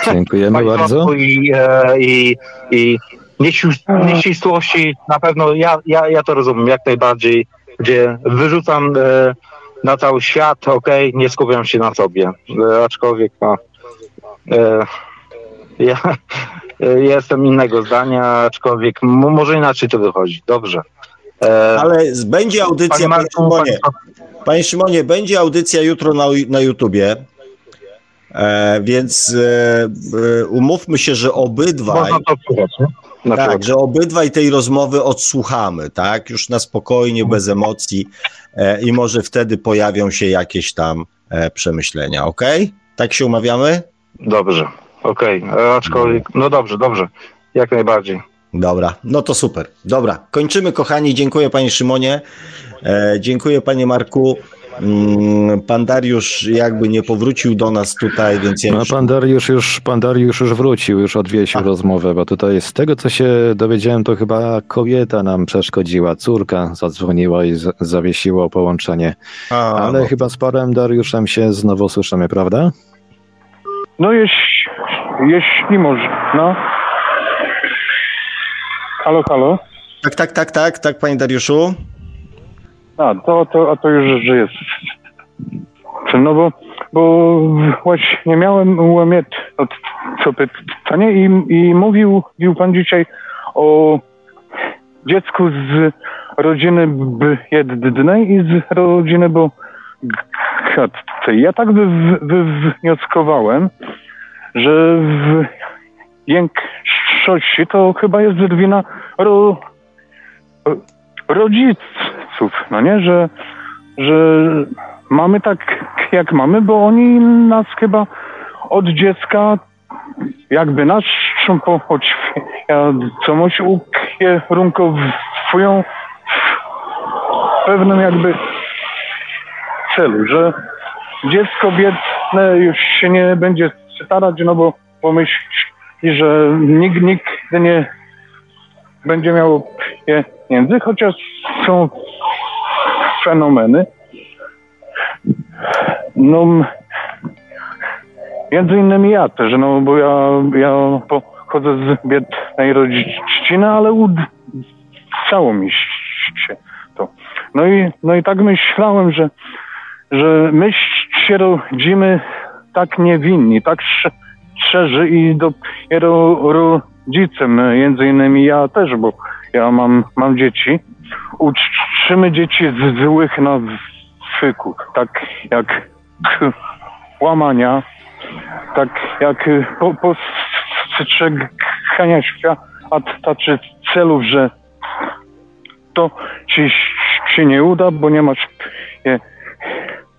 Dziękujemy bardzo. I, e, i, i nieścisł- nieścisłości na pewno ja, ja, ja to rozumiem jak najbardziej, gdzie wyrzucam e, na cały świat, okej, nie skupiam się na sobie, e, aczkolwiek no, e, ja e, jestem innego zdania, aczkolwiek może inaczej to wychodzi, dobrze. E, Ale będzie audycja, Panie panie Marku, Szymonie, państwo- panie Szymonie, będzie audycja jutro na, na YouTubie, e, więc e, umówmy się, że obydwaj, można to słuchać, nie? Na tak, przykład. że obydwaj tej rozmowy odsłuchamy, tak, już na spokojnie, bez emocji e, i może wtedy pojawią się jakieś tam e, przemyślenia, ok? Tak się umawiamy? Dobrze, okej, aczkolwiek, no dobrze, dobrze, jak najbardziej. Dobra, no to super. Dobra, kończymy kochani. Dziękuję panie Szymonie. E, dziękuję panie Marku. Mm, Pan Dariusz jakby nie powrócił do nas tutaj, więc ja No, już... pan Dariusz już, pan Dariusz już wrócił, już odwiesił A. rozmowę, bo tutaj z tego, co się dowiedziałem, to chyba kobieta nam przeszkodziła, córka zadzwoniła i z- zawiesiło połączenie. A, Ale no. chyba z panem Dariuszem się znowu słyszymy, prawda? No jeśli, jeśli można. Halo, halo. Tak, tak, tak, tak, tak, panie Dariuszu. A, to, to, a to już jest. No bo, bo właśnie miałem ułamieć co pytanie i, i mówił, mówił pan dzisiaj o dziecku z rodziny jednej i z rodziny bogatej. Ja tak wywnioskowałem, że w większości to chyba jest wina ro, rodziców, no nie, że, że mamy tak jak mamy, bo oni nas chyba od dziecka jakby naszą podświadomość ukierunkowują w pewnym jakby celu, że dziecko biedne już się nie będzie starać, no bo pomyśli, że nikt nigdy nie będzie miał pieniędzy, chociaż są fenomeny. No, między innymi ja też, no bo ja, ja pochodzę z biednej rodziny, ale udało mi się to. No i, no i tak myślałem, że, że my się rodzimy tak niewinni, tak szczerzy i dopiero rodzicem, między innymi ja też, bo ja mam, mam dzieci. Uczymy dzieci z złych nawyków, tak jak łamania, tak jak po, postrzegania świata czy celów, że to ci się nie uda, bo nie masz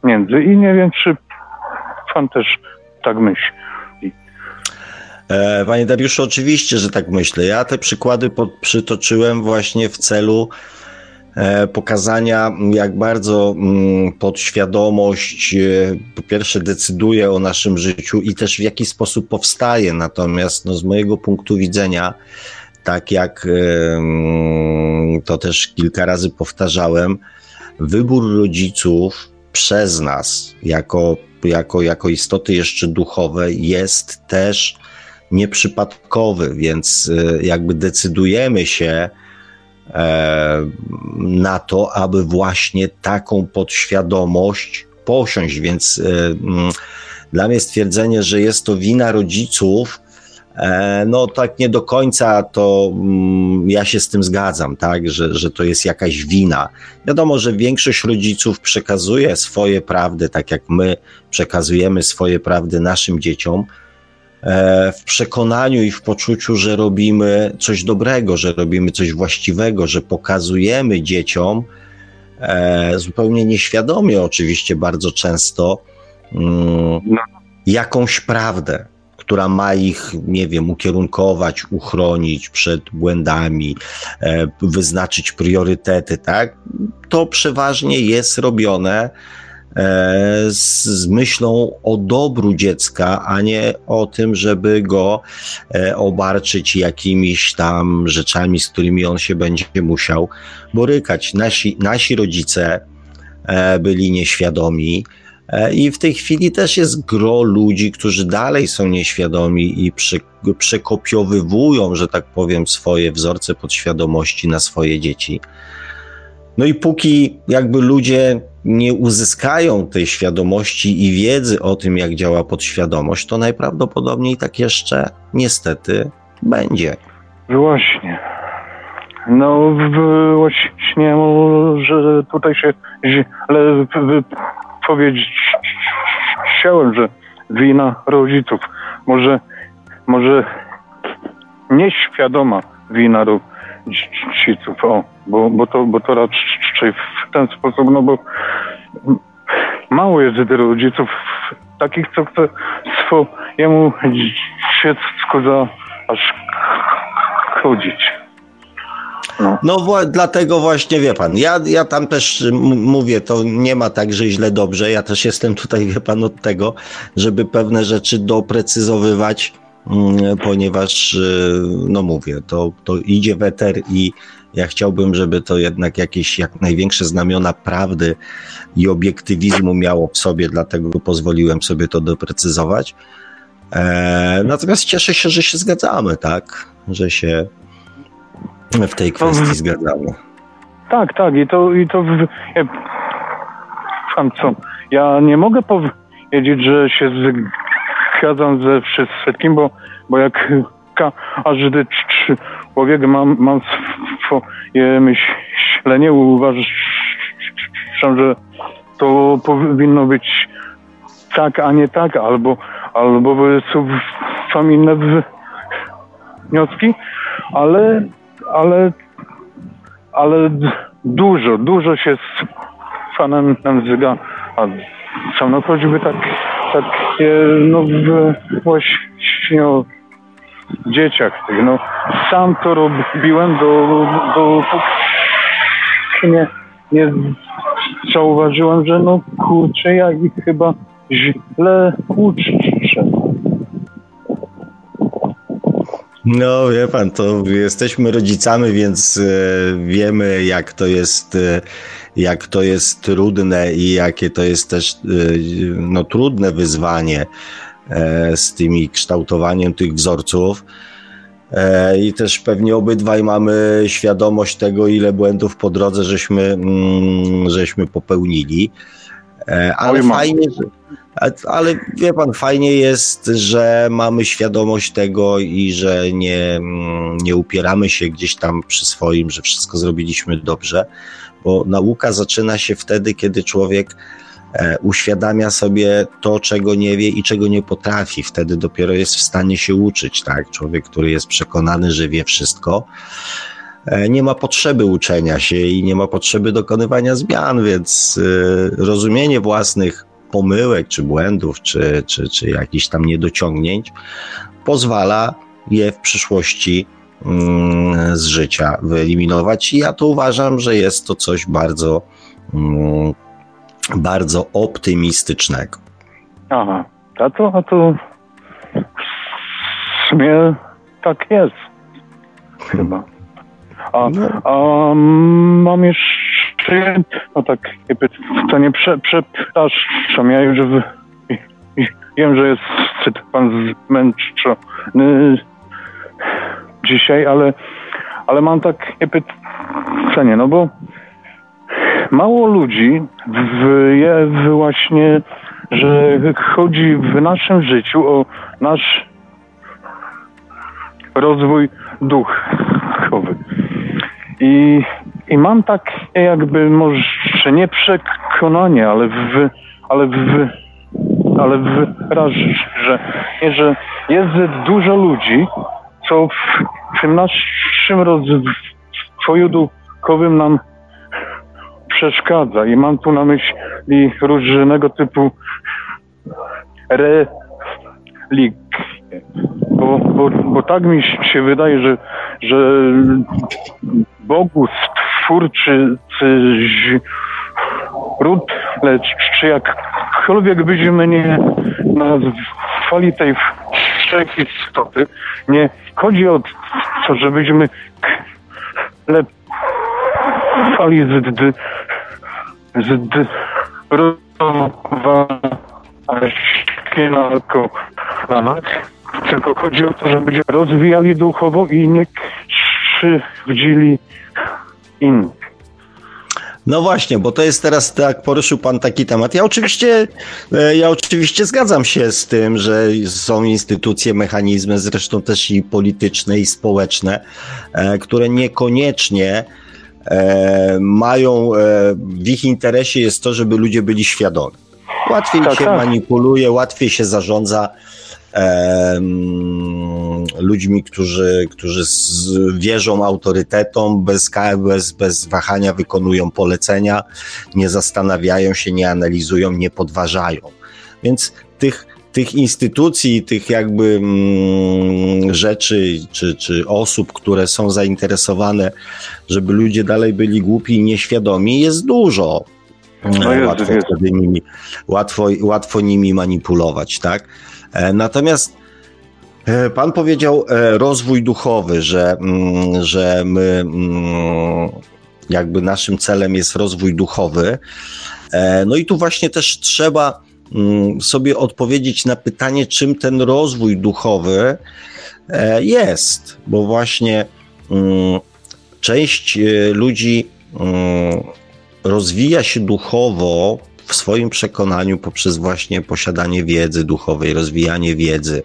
pieniędzy. I nie wiem, czy pan też tak myśli. E, panie Dariuszu, oczywiście, że tak myślę. Ja te przykłady pod, przytoczyłem właśnie w celu pokazania, jak bardzo mm, podświadomość e, po pierwsze decyduje o naszym życiu i też w jaki sposób powstaje. Natomiast no, z mojego punktu widzenia, tak jak mm, to też kilka razy powtarzałem, wybór rodziców przez nas, jako, jako, jako istoty jeszcze duchowe, jest też nieprzypadkowy, więc e, jakby decydujemy się e, na to, aby właśnie taką podświadomość posiąść. Więc e, mm, dla mnie stwierdzenie, że jest to wina rodziców, no tak nie do końca to mm, ja się z tym zgadzam, tak, że, że to jest jakaś wina. Wiadomo, że większość rodziców przekazuje swoje prawdy, tak jak my przekazujemy swoje prawdy naszym dzieciom, E, w przekonaniu i w poczuciu, że robimy coś dobrego, że robimy coś właściwego, że pokazujemy dzieciom e, zupełnie nieświadomie, oczywiście bardzo często, mm, jakąś prawdę, która ma ich, nie wiem, ukierunkować, uchronić przed błędami, e, wyznaczyć priorytety, tak? To przeważnie jest robione E, z, z myślą o dobru dziecka, a nie o tym, żeby go e, obarczyć jakimiś tam rzeczami, z którymi on się będzie musiał borykać. Nasi, nasi rodzice e, byli nieświadomi. I w tej chwili też jest gro ludzi, którzy dalej są nieświadomi i przy, przekopiowywują, że tak powiem, swoje wzorce podświadomości na swoje dzieci. No i póki jakby ludzie nie uzyskają tej świadomości i wiedzy o tym, jak działa podświadomość, to najprawdopodobniej tak jeszcze niestety będzie. Właśnie. No właśnie, że tutaj się źle powiedziałem, że wina rodziców. Może, może nieświadoma wina rodziców. O, bo, bo, to, bo to raczej w ten sposób, no bo mało jest rodziców takich, co chce swojemu dziecku za aż chodzić. No. no dlatego właśnie wie pan, ja, ja tam też mówię, to nie ma tak, że źle dobrze. Ja też jestem tutaj, wie pan, od tego, żeby pewne rzeczy doprecyzowywać, ponieważ, y, no mówię, to, to idzie weter i ja chciałbym, żeby to jednak jakieś jak największe znamiona prawdy i obiektywizmu miało w sobie, dlatego pozwoliłem sobie to doprecyzować. E, natomiast cieszę się, że się zgadzamy, tak? Że się w tej kwestii zgadzamy. Tak, tak, i to, i to ja, co, ja nie mogę powiedzieć, że się zgadzam ze wszystkim, bo, bo jak każdy człowiek mam, mam swoje myślenie, uważam, że to powinno być tak, a nie tak, albo, albo są inne wnioski, ale, ale, ale dużo, dużo się z fanem zga, a sam no choćby tak, tak no właśnie o dzieciach, no sam to robiłem do, do nie, nie zauważyłem, że no kurczę, ja ich chyba źle uczę. No, wie pan, to jesteśmy rodzicami, więc e, wiemy, jak to jest, e, jak to jest trudne i jakie to jest też e, no, trudne wyzwanie z tymi kształtowaniem tych wzorców. I też pewnie obydwaj mamy świadomość tego, ile błędów po drodze żeśmy, mm, żeśmy popełnili. Ale fajnie, ale wie pan, fajnie jest, że mamy świadomość tego i że nie, nie upieramy się gdzieś tam przy swoim, że wszystko zrobiliśmy dobrze, bo nauka zaczyna się wtedy, kiedy człowiek e, uświadamia sobie to, czego nie wie i czego nie potrafi. Wtedy dopiero jest w stanie się uczyć, tak? Człowiek, który jest przekonany, że wie wszystko, e, nie ma potrzeby uczenia się i nie ma potrzeby dokonywania zmian, więc e, rozumienie własnych pomyłek, czy błędów, czy, czy, czy jakichś tam niedociągnięć, pozwala je w przyszłości mm, z życia wyeliminować. I ja to uważam, że jest to coś bardzo, mm, bardzo optymistycznego. Aha, a to, a to w sumie tak jest. Chyba. A, no. a mam jeszcze no tak, pytanie, prze, przepraszam, ja już w, wiem, że jest pan zmęczony dzisiaj, ale, ale mam takie pytanie, no bo mało ludzi wie właśnie, że chodzi w naszym życiu o nasz rozwój duchowy. I, I mam tak jakby może nie przekonanie, ale w, ale w, ale że, że jest dużo ludzi, co w tym naszym rozwoju duchowym nam przeszkadza. I mam tu na myśli różnego typu religie. Bo, bo, bo tak mi się wydaje, że, że Bogu stwórczy ród, lecz czy jakkolwiek byśmy nie nazwali tej wszechistoty, nie chodzi o to, żebyśmy klepali z d, z d, na kolanach, tylko chodzi o to, żeby rozwijali duchowo i nie krzywdzili innych. No właśnie, bo to jest teraz tak, poruszył pan taki temat. Ja oczywiście, e, ja oczywiście zgadzam się z tym, że są instytucje, mechanizmy, zresztą też i polityczne, i społeczne, e, które niekoniecznie e, mają, w ich interesie jest to, żeby ludzie byli świadomi. Łatwiej tak, się tak. manipuluje, łatwiej się zarządza ludźmi, którzy, którzy wierzą autorytetom, bez, bez, bez wahania wykonują polecenia, nie zastanawiają się, nie analizują, nie podważają. Więc tych, tych instytucji, tych jakby mm, rzeczy czy, czy osób, które są zainteresowane, żeby ludzie dalej byli głupi i nieświadomi, jest dużo. No jest, łatwo, jest. Nimi, łatwo, łatwo nimi manipulować, tak? E, natomiast e, Pan powiedział e, rozwój duchowy, że, mm, że my mm, jakby naszym celem jest rozwój duchowy. No i tu właśnie też trzeba mm, sobie odpowiedzieć na pytanie, czym ten rozwój duchowy jest, bo właśnie część ludzi rozwija się duchowo w swoim przekonaniu poprzez właśnie posiadanie wiedzy duchowej, rozwijanie wiedzy,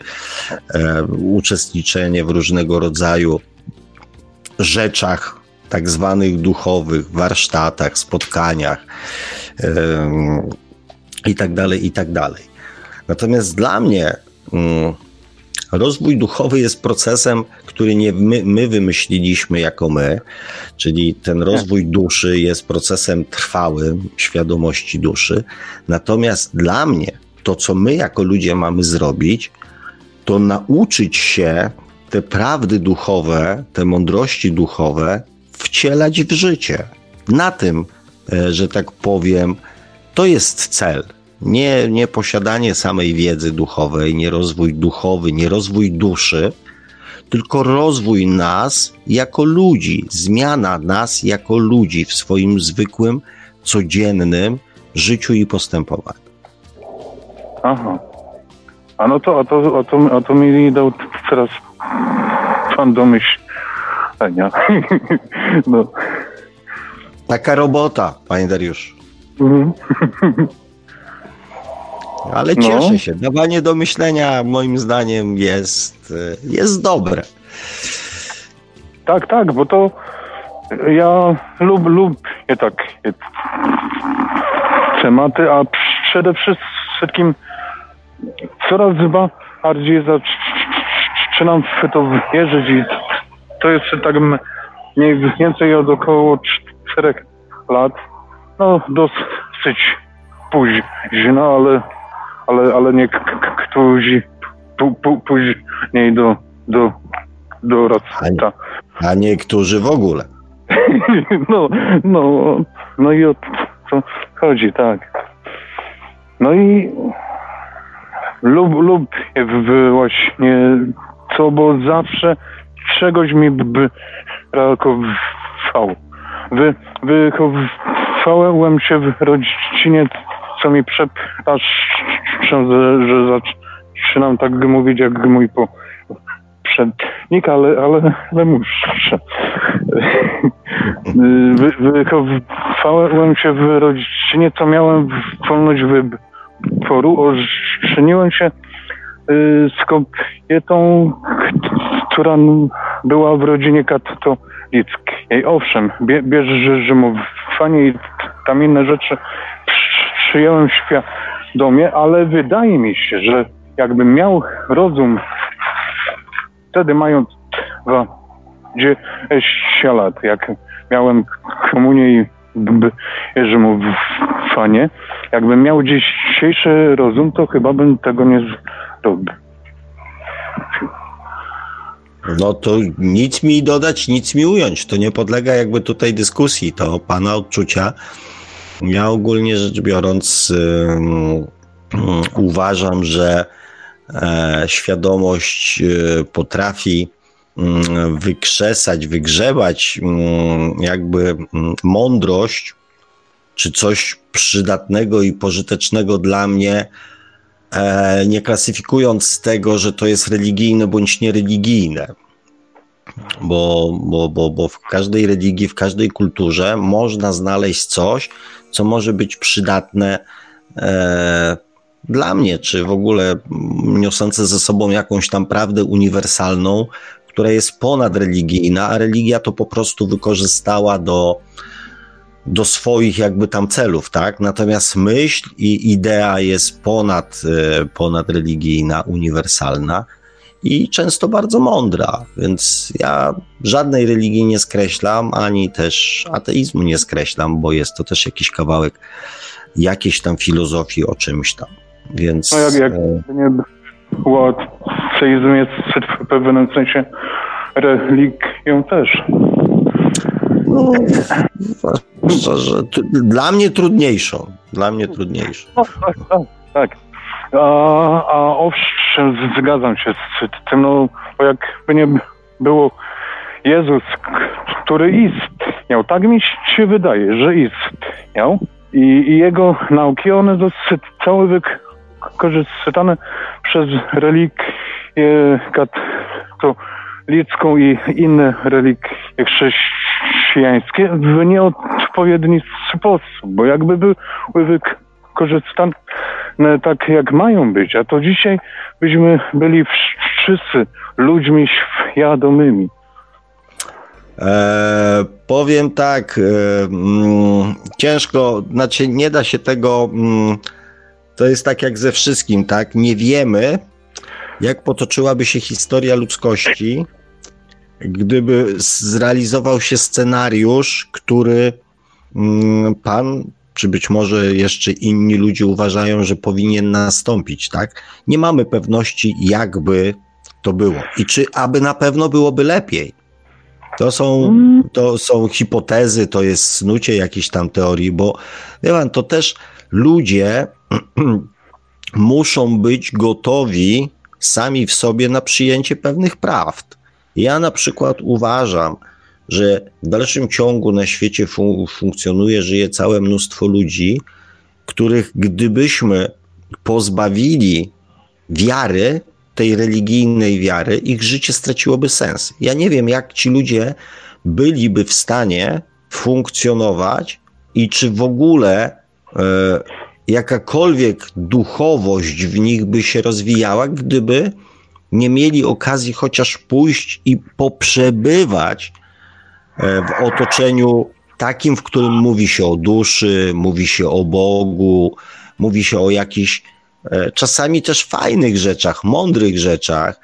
e, uczestniczenie w różnego rodzaju rzeczach tak zwanych duchowych, warsztatach, spotkaniach yy, i tak dalej, i tak dalej. Natomiast dla mnie yy, rozwój duchowy jest procesem, który nie my, my wymyśliliśmy jako my, czyli ten rozwój duszy jest procesem trwałym świadomości duszy. Natomiast dla mnie to, co my jako ludzie mamy zrobić, to nauczyć się te prawdy duchowe, te mądrości duchowe wcielać w życie. Na tym, e, że tak powiem, to jest cel. Nie, nie posiadanie samej wiedzy duchowej, nie rozwój duchowy, nie rozwój duszy, tylko rozwój nas jako ludzi, zmiana nas jako ludzi w swoim zwykłym, codziennym życiu i postępowaniu. Aha. A no to, a to, a to, a to mi dał teraz pan do myślenia. no. Taka robota, panie Dariusz. Mhm. Ale No. cieszę się. Dawanie do myślenia moim zdaniem jest, jest dobre. Tak, tak, bo to ja lub, lubię takie tematy, a przede wszystkim coraz bardziej zaczynam w to wierzyć i to jest tak mniej więcej od około czterech lat. No dosyć późno, ale, ale, ale nie którzy później do, do, do rasta. A niektórzy w ogóle. No, no, no i o to chodzi, tak. No i lub, lub właśnie co, bo zawsze czegoś mi by brakowało. Wy, wychowałem się w rodzinie, co mi przepraszam, że, że zaczynam tak mówić jak mój po, poprzednik, ale, ale, ale muszę. Wy, wychowałem się w rodzinie, co miałem wolność wyboru. Ożeniłem się y, z kobietą, która była w rodzinie katolickiej. Owszem, bie, bierzmowanie i tam inne rzeczy przyjąłem świadomie, ale wydaje mi się, że jakbym miał rozum wtedy mając 20 lat, jak miałem komunię i bierzmowanie, jakbym miał dzisiejszy rozum, to chyba bym tego nie zrobił. No to nic mi dodać, nic mi ująć. To nie podlega jakby tutaj dyskusji. To pana odczucia. Ja ogólnie rzecz biorąc uważam, że e, świadomość e, potrafi wykrzesać, wygrzebać jakby mądrość, czy coś przydatnego i pożytecznego dla mnie, e, nie klasyfikując tego, że to jest religijne bądź niereligijne. Bo, bo, bo, bo w każdej religii, w każdej kulturze można znaleźć coś, co może być przydatne e, dla mnie, czy w ogóle niosące ze sobą jakąś tam prawdę uniwersalną, która jest ponadreligijna, a religia to po prostu wykorzystała do, do swoich jakby tam celów, tak? Natomiast myśl i idea jest ponad, e, ponadreligijna, uniwersalna i często bardzo mądra, więc ja żadnej religii nie skreślam, ani też ateizmu nie skreślam, bo jest to też jakiś kawałek jakiejś tam filozofii o czymś tam. Więc No jak, jak e, nie było, ateizm jest w pewnym sensie religią też. no, szczerze, dla mnie trudniejszą. Dla mnie trudniejszą. No, tak, tak, tak. A, a owszem, zgadzam się z tym, no bo jakby nie było Jezus, który istniał, tak mi się wydaje, że istniał i, i jego nauki, one zostały wykorzystane przez religię katolicką i inne religie chrześcijańskie w nieodpowiedni sposób, bo jakby były wykorzystane tak, jak mają być, a to dzisiaj byśmy byli wszyscy ludźmi świadomymi. E, powiem tak, e, mm, ciężko, znaczy nie da się tego, mm, to jest tak jak ze wszystkim, tak? Nie wiemy, jak potoczyłaby się historia ludzkości, gdyby zrealizował się scenariusz, który mm, pan, czy być może jeszcze inni ludzie uważają, że powinien nastąpić, tak? Nie mamy pewności, jakby to było i czy aby na pewno byłoby lepiej. To są, to są hipotezy, to jest snucie jakiejś tam teorii, bo wie pan, to też ludzie muszą być gotowi sami w sobie na przyjęcie pewnych prawd. Ja na przykład uważam, że w dalszym ciągu na świecie fun funkcjonuje, żyje całe mnóstwo ludzi, których gdybyśmy pozbawili wiary, tej religijnej wiary, ich życie straciłoby sens. Ja nie wiem, jak ci ludzie byliby w stanie funkcjonować i czy w ogóle e, jakakolwiek duchowość w nich by się rozwijała, gdyby nie mieli okazji chociaż pójść i poprzebywać w otoczeniu takim, w którym mówi się o duszy, mówi się o Bogu, mówi się o jakichś E, czasami też fajnych rzeczach, mądrych rzeczach.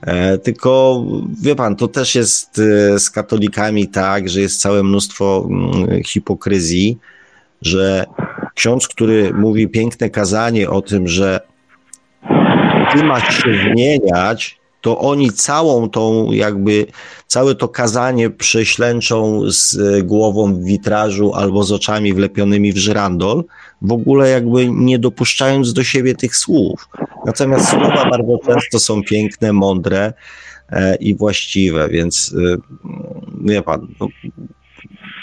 E, tylko wie pan, to też jest e, z katolikami tak, że jest całe mnóstwo mm, hipokryzji, że ksiądz, który mówi piękne kazanie o tym, że ty masz się zmieniać, to oni całą tą jakby, całe to kazanie prześlęczą z głową w witrażu albo z oczami wlepionymi w żyrandol, w ogóle jakby nie dopuszczając do siebie tych słów. Natomiast słowa bardzo często są piękne, mądre e, i właściwe, więc e, wie pan, no,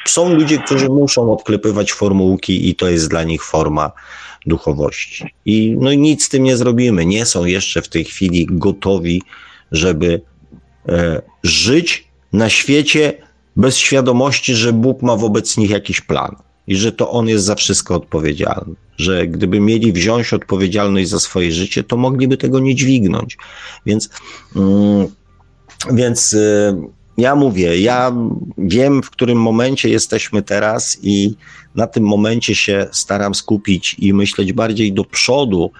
są ludzie, którzy muszą odklepywać formułki i to jest dla nich forma duchowości. I no nic z tym nie zrobimy. Nie są jeszcze w tej chwili gotowi, żeby e, żyć na świecie bez świadomości, że Bóg ma wobec nich jakiś plan i że to on jest za wszystko odpowiedzialny. Że gdyby mieli wziąć odpowiedzialność za swoje życie, to mogliby tego nie dźwignąć. Więc, mm, więc y, ja mówię, ja wiem, w którym momencie jesteśmy teraz i na tym momencie się staram skupić i myśleć bardziej do przodu,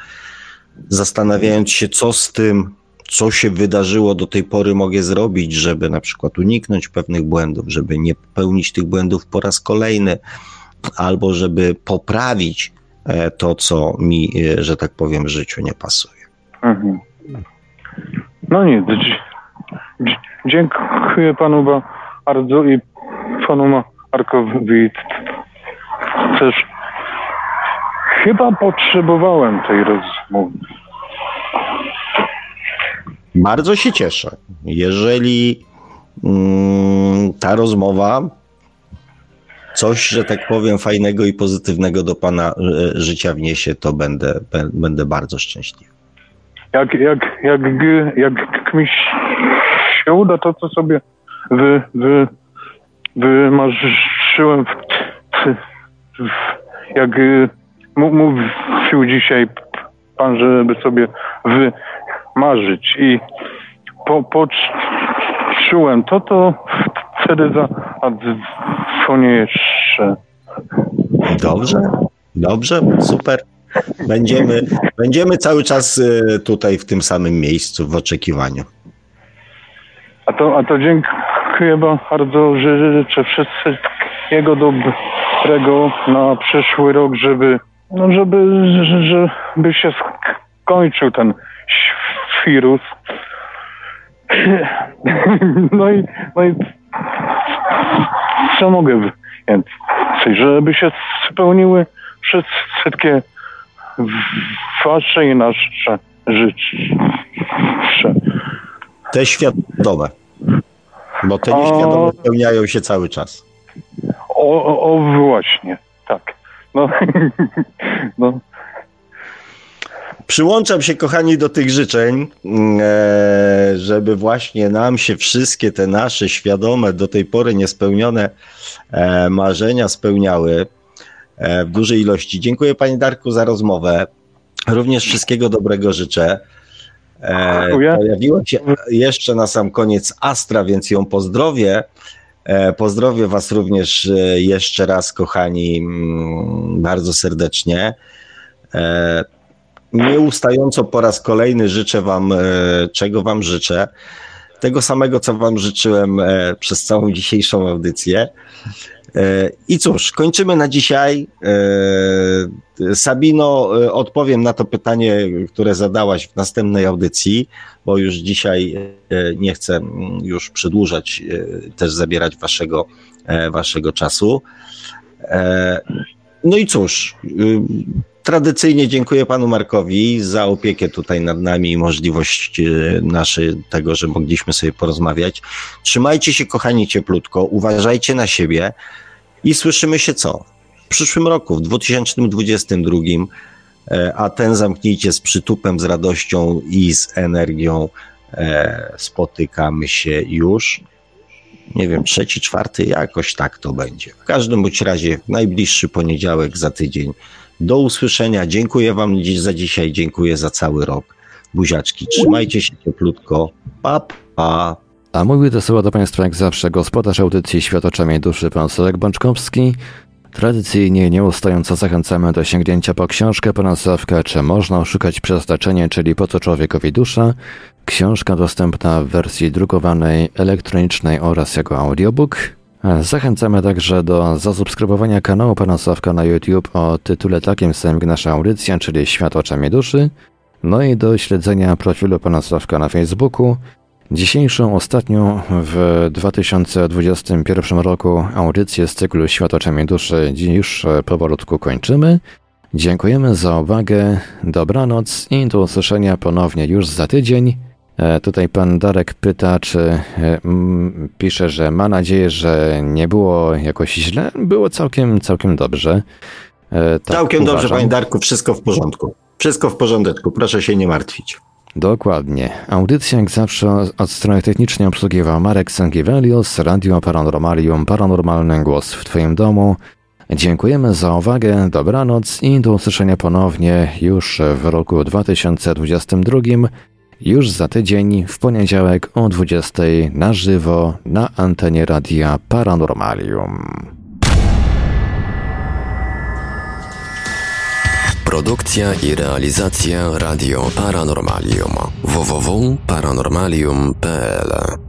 zastanawiając się, co z tym, co się wydarzyło do tej pory, mogę zrobić, żeby na przykład uniknąć pewnych błędów, żeby nie popełnić tych błędów po raz kolejny albo żeby poprawić e, to, co mi, e, że tak powiem, w życiu nie pasuje. Mhm. No nic. Dziękuję panu bardzo i panu Markowi też. Chyba potrzebowałem tej rozmowy. Bardzo się cieszę. Jeżeli mm, ta rozmowa coś, że tak powiem, fajnego i pozytywnego do Pana e, życia wniesie, to będę, będę bardzo szczęśliwy. Jak, jak, jak, jak mi się uda to, co sobie wy, wy, wymarzyłem, w, w, jak mówił dzisiaj Pan, żeby sobie wymarzyć i po, poczułem to, to wtedy zadzwonię jeszcze. Dobrze, dobrze, super. Będziemy, będziemy cały czas y, tutaj w tym samym miejscu w oczekiwaniu. A to, a to dziękuję bardzo, że życzę wszystkiego dobrego na przyszły rok, żeby, no żeby, żeby się skończył ten wirus. No i, no i co mogę więcej, żeby się spełniły wszystkie wasze i nasze życzę. Te świadome. Bo te nieświadome spełniają się cały czas. O, o, o właśnie, tak. No, no, Przyłączam się, kochani, do tych życzeń, mm, e, żeby właśnie nam się wszystkie te nasze świadome, do tej pory niespełnione e, marzenia spełniały e, w dużej ilości. Dziękuję, Panie Darku, za rozmowę. Również wszystkiego dobrego życzę. Dziękuję. Pojawiła się jeszcze na sam koniec Astra, więc ją pozdrowię. Pozdrowię Was również jeszcze raz, kochani, mm, bardzo serdecznie. E, nieustająco po raz kolejny życzę Wam, czego Wam życzę. Tego samego, co Wam życzyłem przez całą dzisiejszą audycję. I cóż, kończymy na dzisiaj. Sabino, odpowiem na to pytanie, które zadałaś w następnej audycji bo już dzisiaj e, nie chcę mm, już przedłużać, e, też zabierać waszego, e, waszego czasu. No i cóż, y, tradycyjnie dziękuję panu Markowi za opiekę tutaj nad nami i możliwość naszej tego, że mogliśmy sobie porozmawiać. Trzymajcie się kochani cieplutko, uważajcie na siebie i słyszymy się co? W przyszłym roku, w 2022 E, a ten zamknijcie z przytupem, z radością i z energią. E, spotykamy się już. Nie wiem, trzeci, czwarty, jakoś tak to będzie. W każdym bądź razie, najbliższy poniedziałek za tydzień. Do usłyszenia. Dziękuję Wam za dzisiaj, dziękuję za cały rok. Buziaczki, trzymajcie się cieplutko. Pa, pa. A mówił to do Państwa jak zawsze gospodarz audycji Świat oczami duszy, pan Sławek Bączkowski. Tradycyjnie nieustająco zachęcamy do sięgnięcia po książkę pana Sławka Czy można oszukać przeznaczenie, czyli po co człowiekowi dusza? Książka dostępna w wersji drukowanej, elektronicznej oraz jako audiobook. Zachęcamy także do zasubskrybowania kanału pana Sławka na YouTube o tytule takim samym jak nasza audycja, czyli Świat oczami duszy. No i do śledzenia profilu pana Sławka na Facebooku, Dzisiejszą, ostatnią w 2021 roku audycję z cyklu Świat oczami duszy już powolutku kończymy. Dziękujemy za uwagę, dobranoc i do usłyszenia ponownie już za tydzień. E, tutaj pan Darek pyta, czy e, pisze, że ma nadzieję, że nie było jakoś źle. Było całkiem, całkiem dobrze. E, tak całkiem uważam. dobrze, panie Darku, wszystko w porządku. Wszystko w porządku, proszę się nie martwić. Dokładnie. Audycja jak zawsze od strony technicznej obsługiwał Marek Sangiewelius, Radio Paranormalium, Paranormalny Głos w Twoim domu. Dziękujemy za uwagę, dobranoc i do usłyszenia ponownie już w roku 2022, już za tydzień, w poniedziałek o 20 na żywo na antenie Radia Paranormalium. Produkcja i realizacja Radio Paranormalium www.paranormalium.pl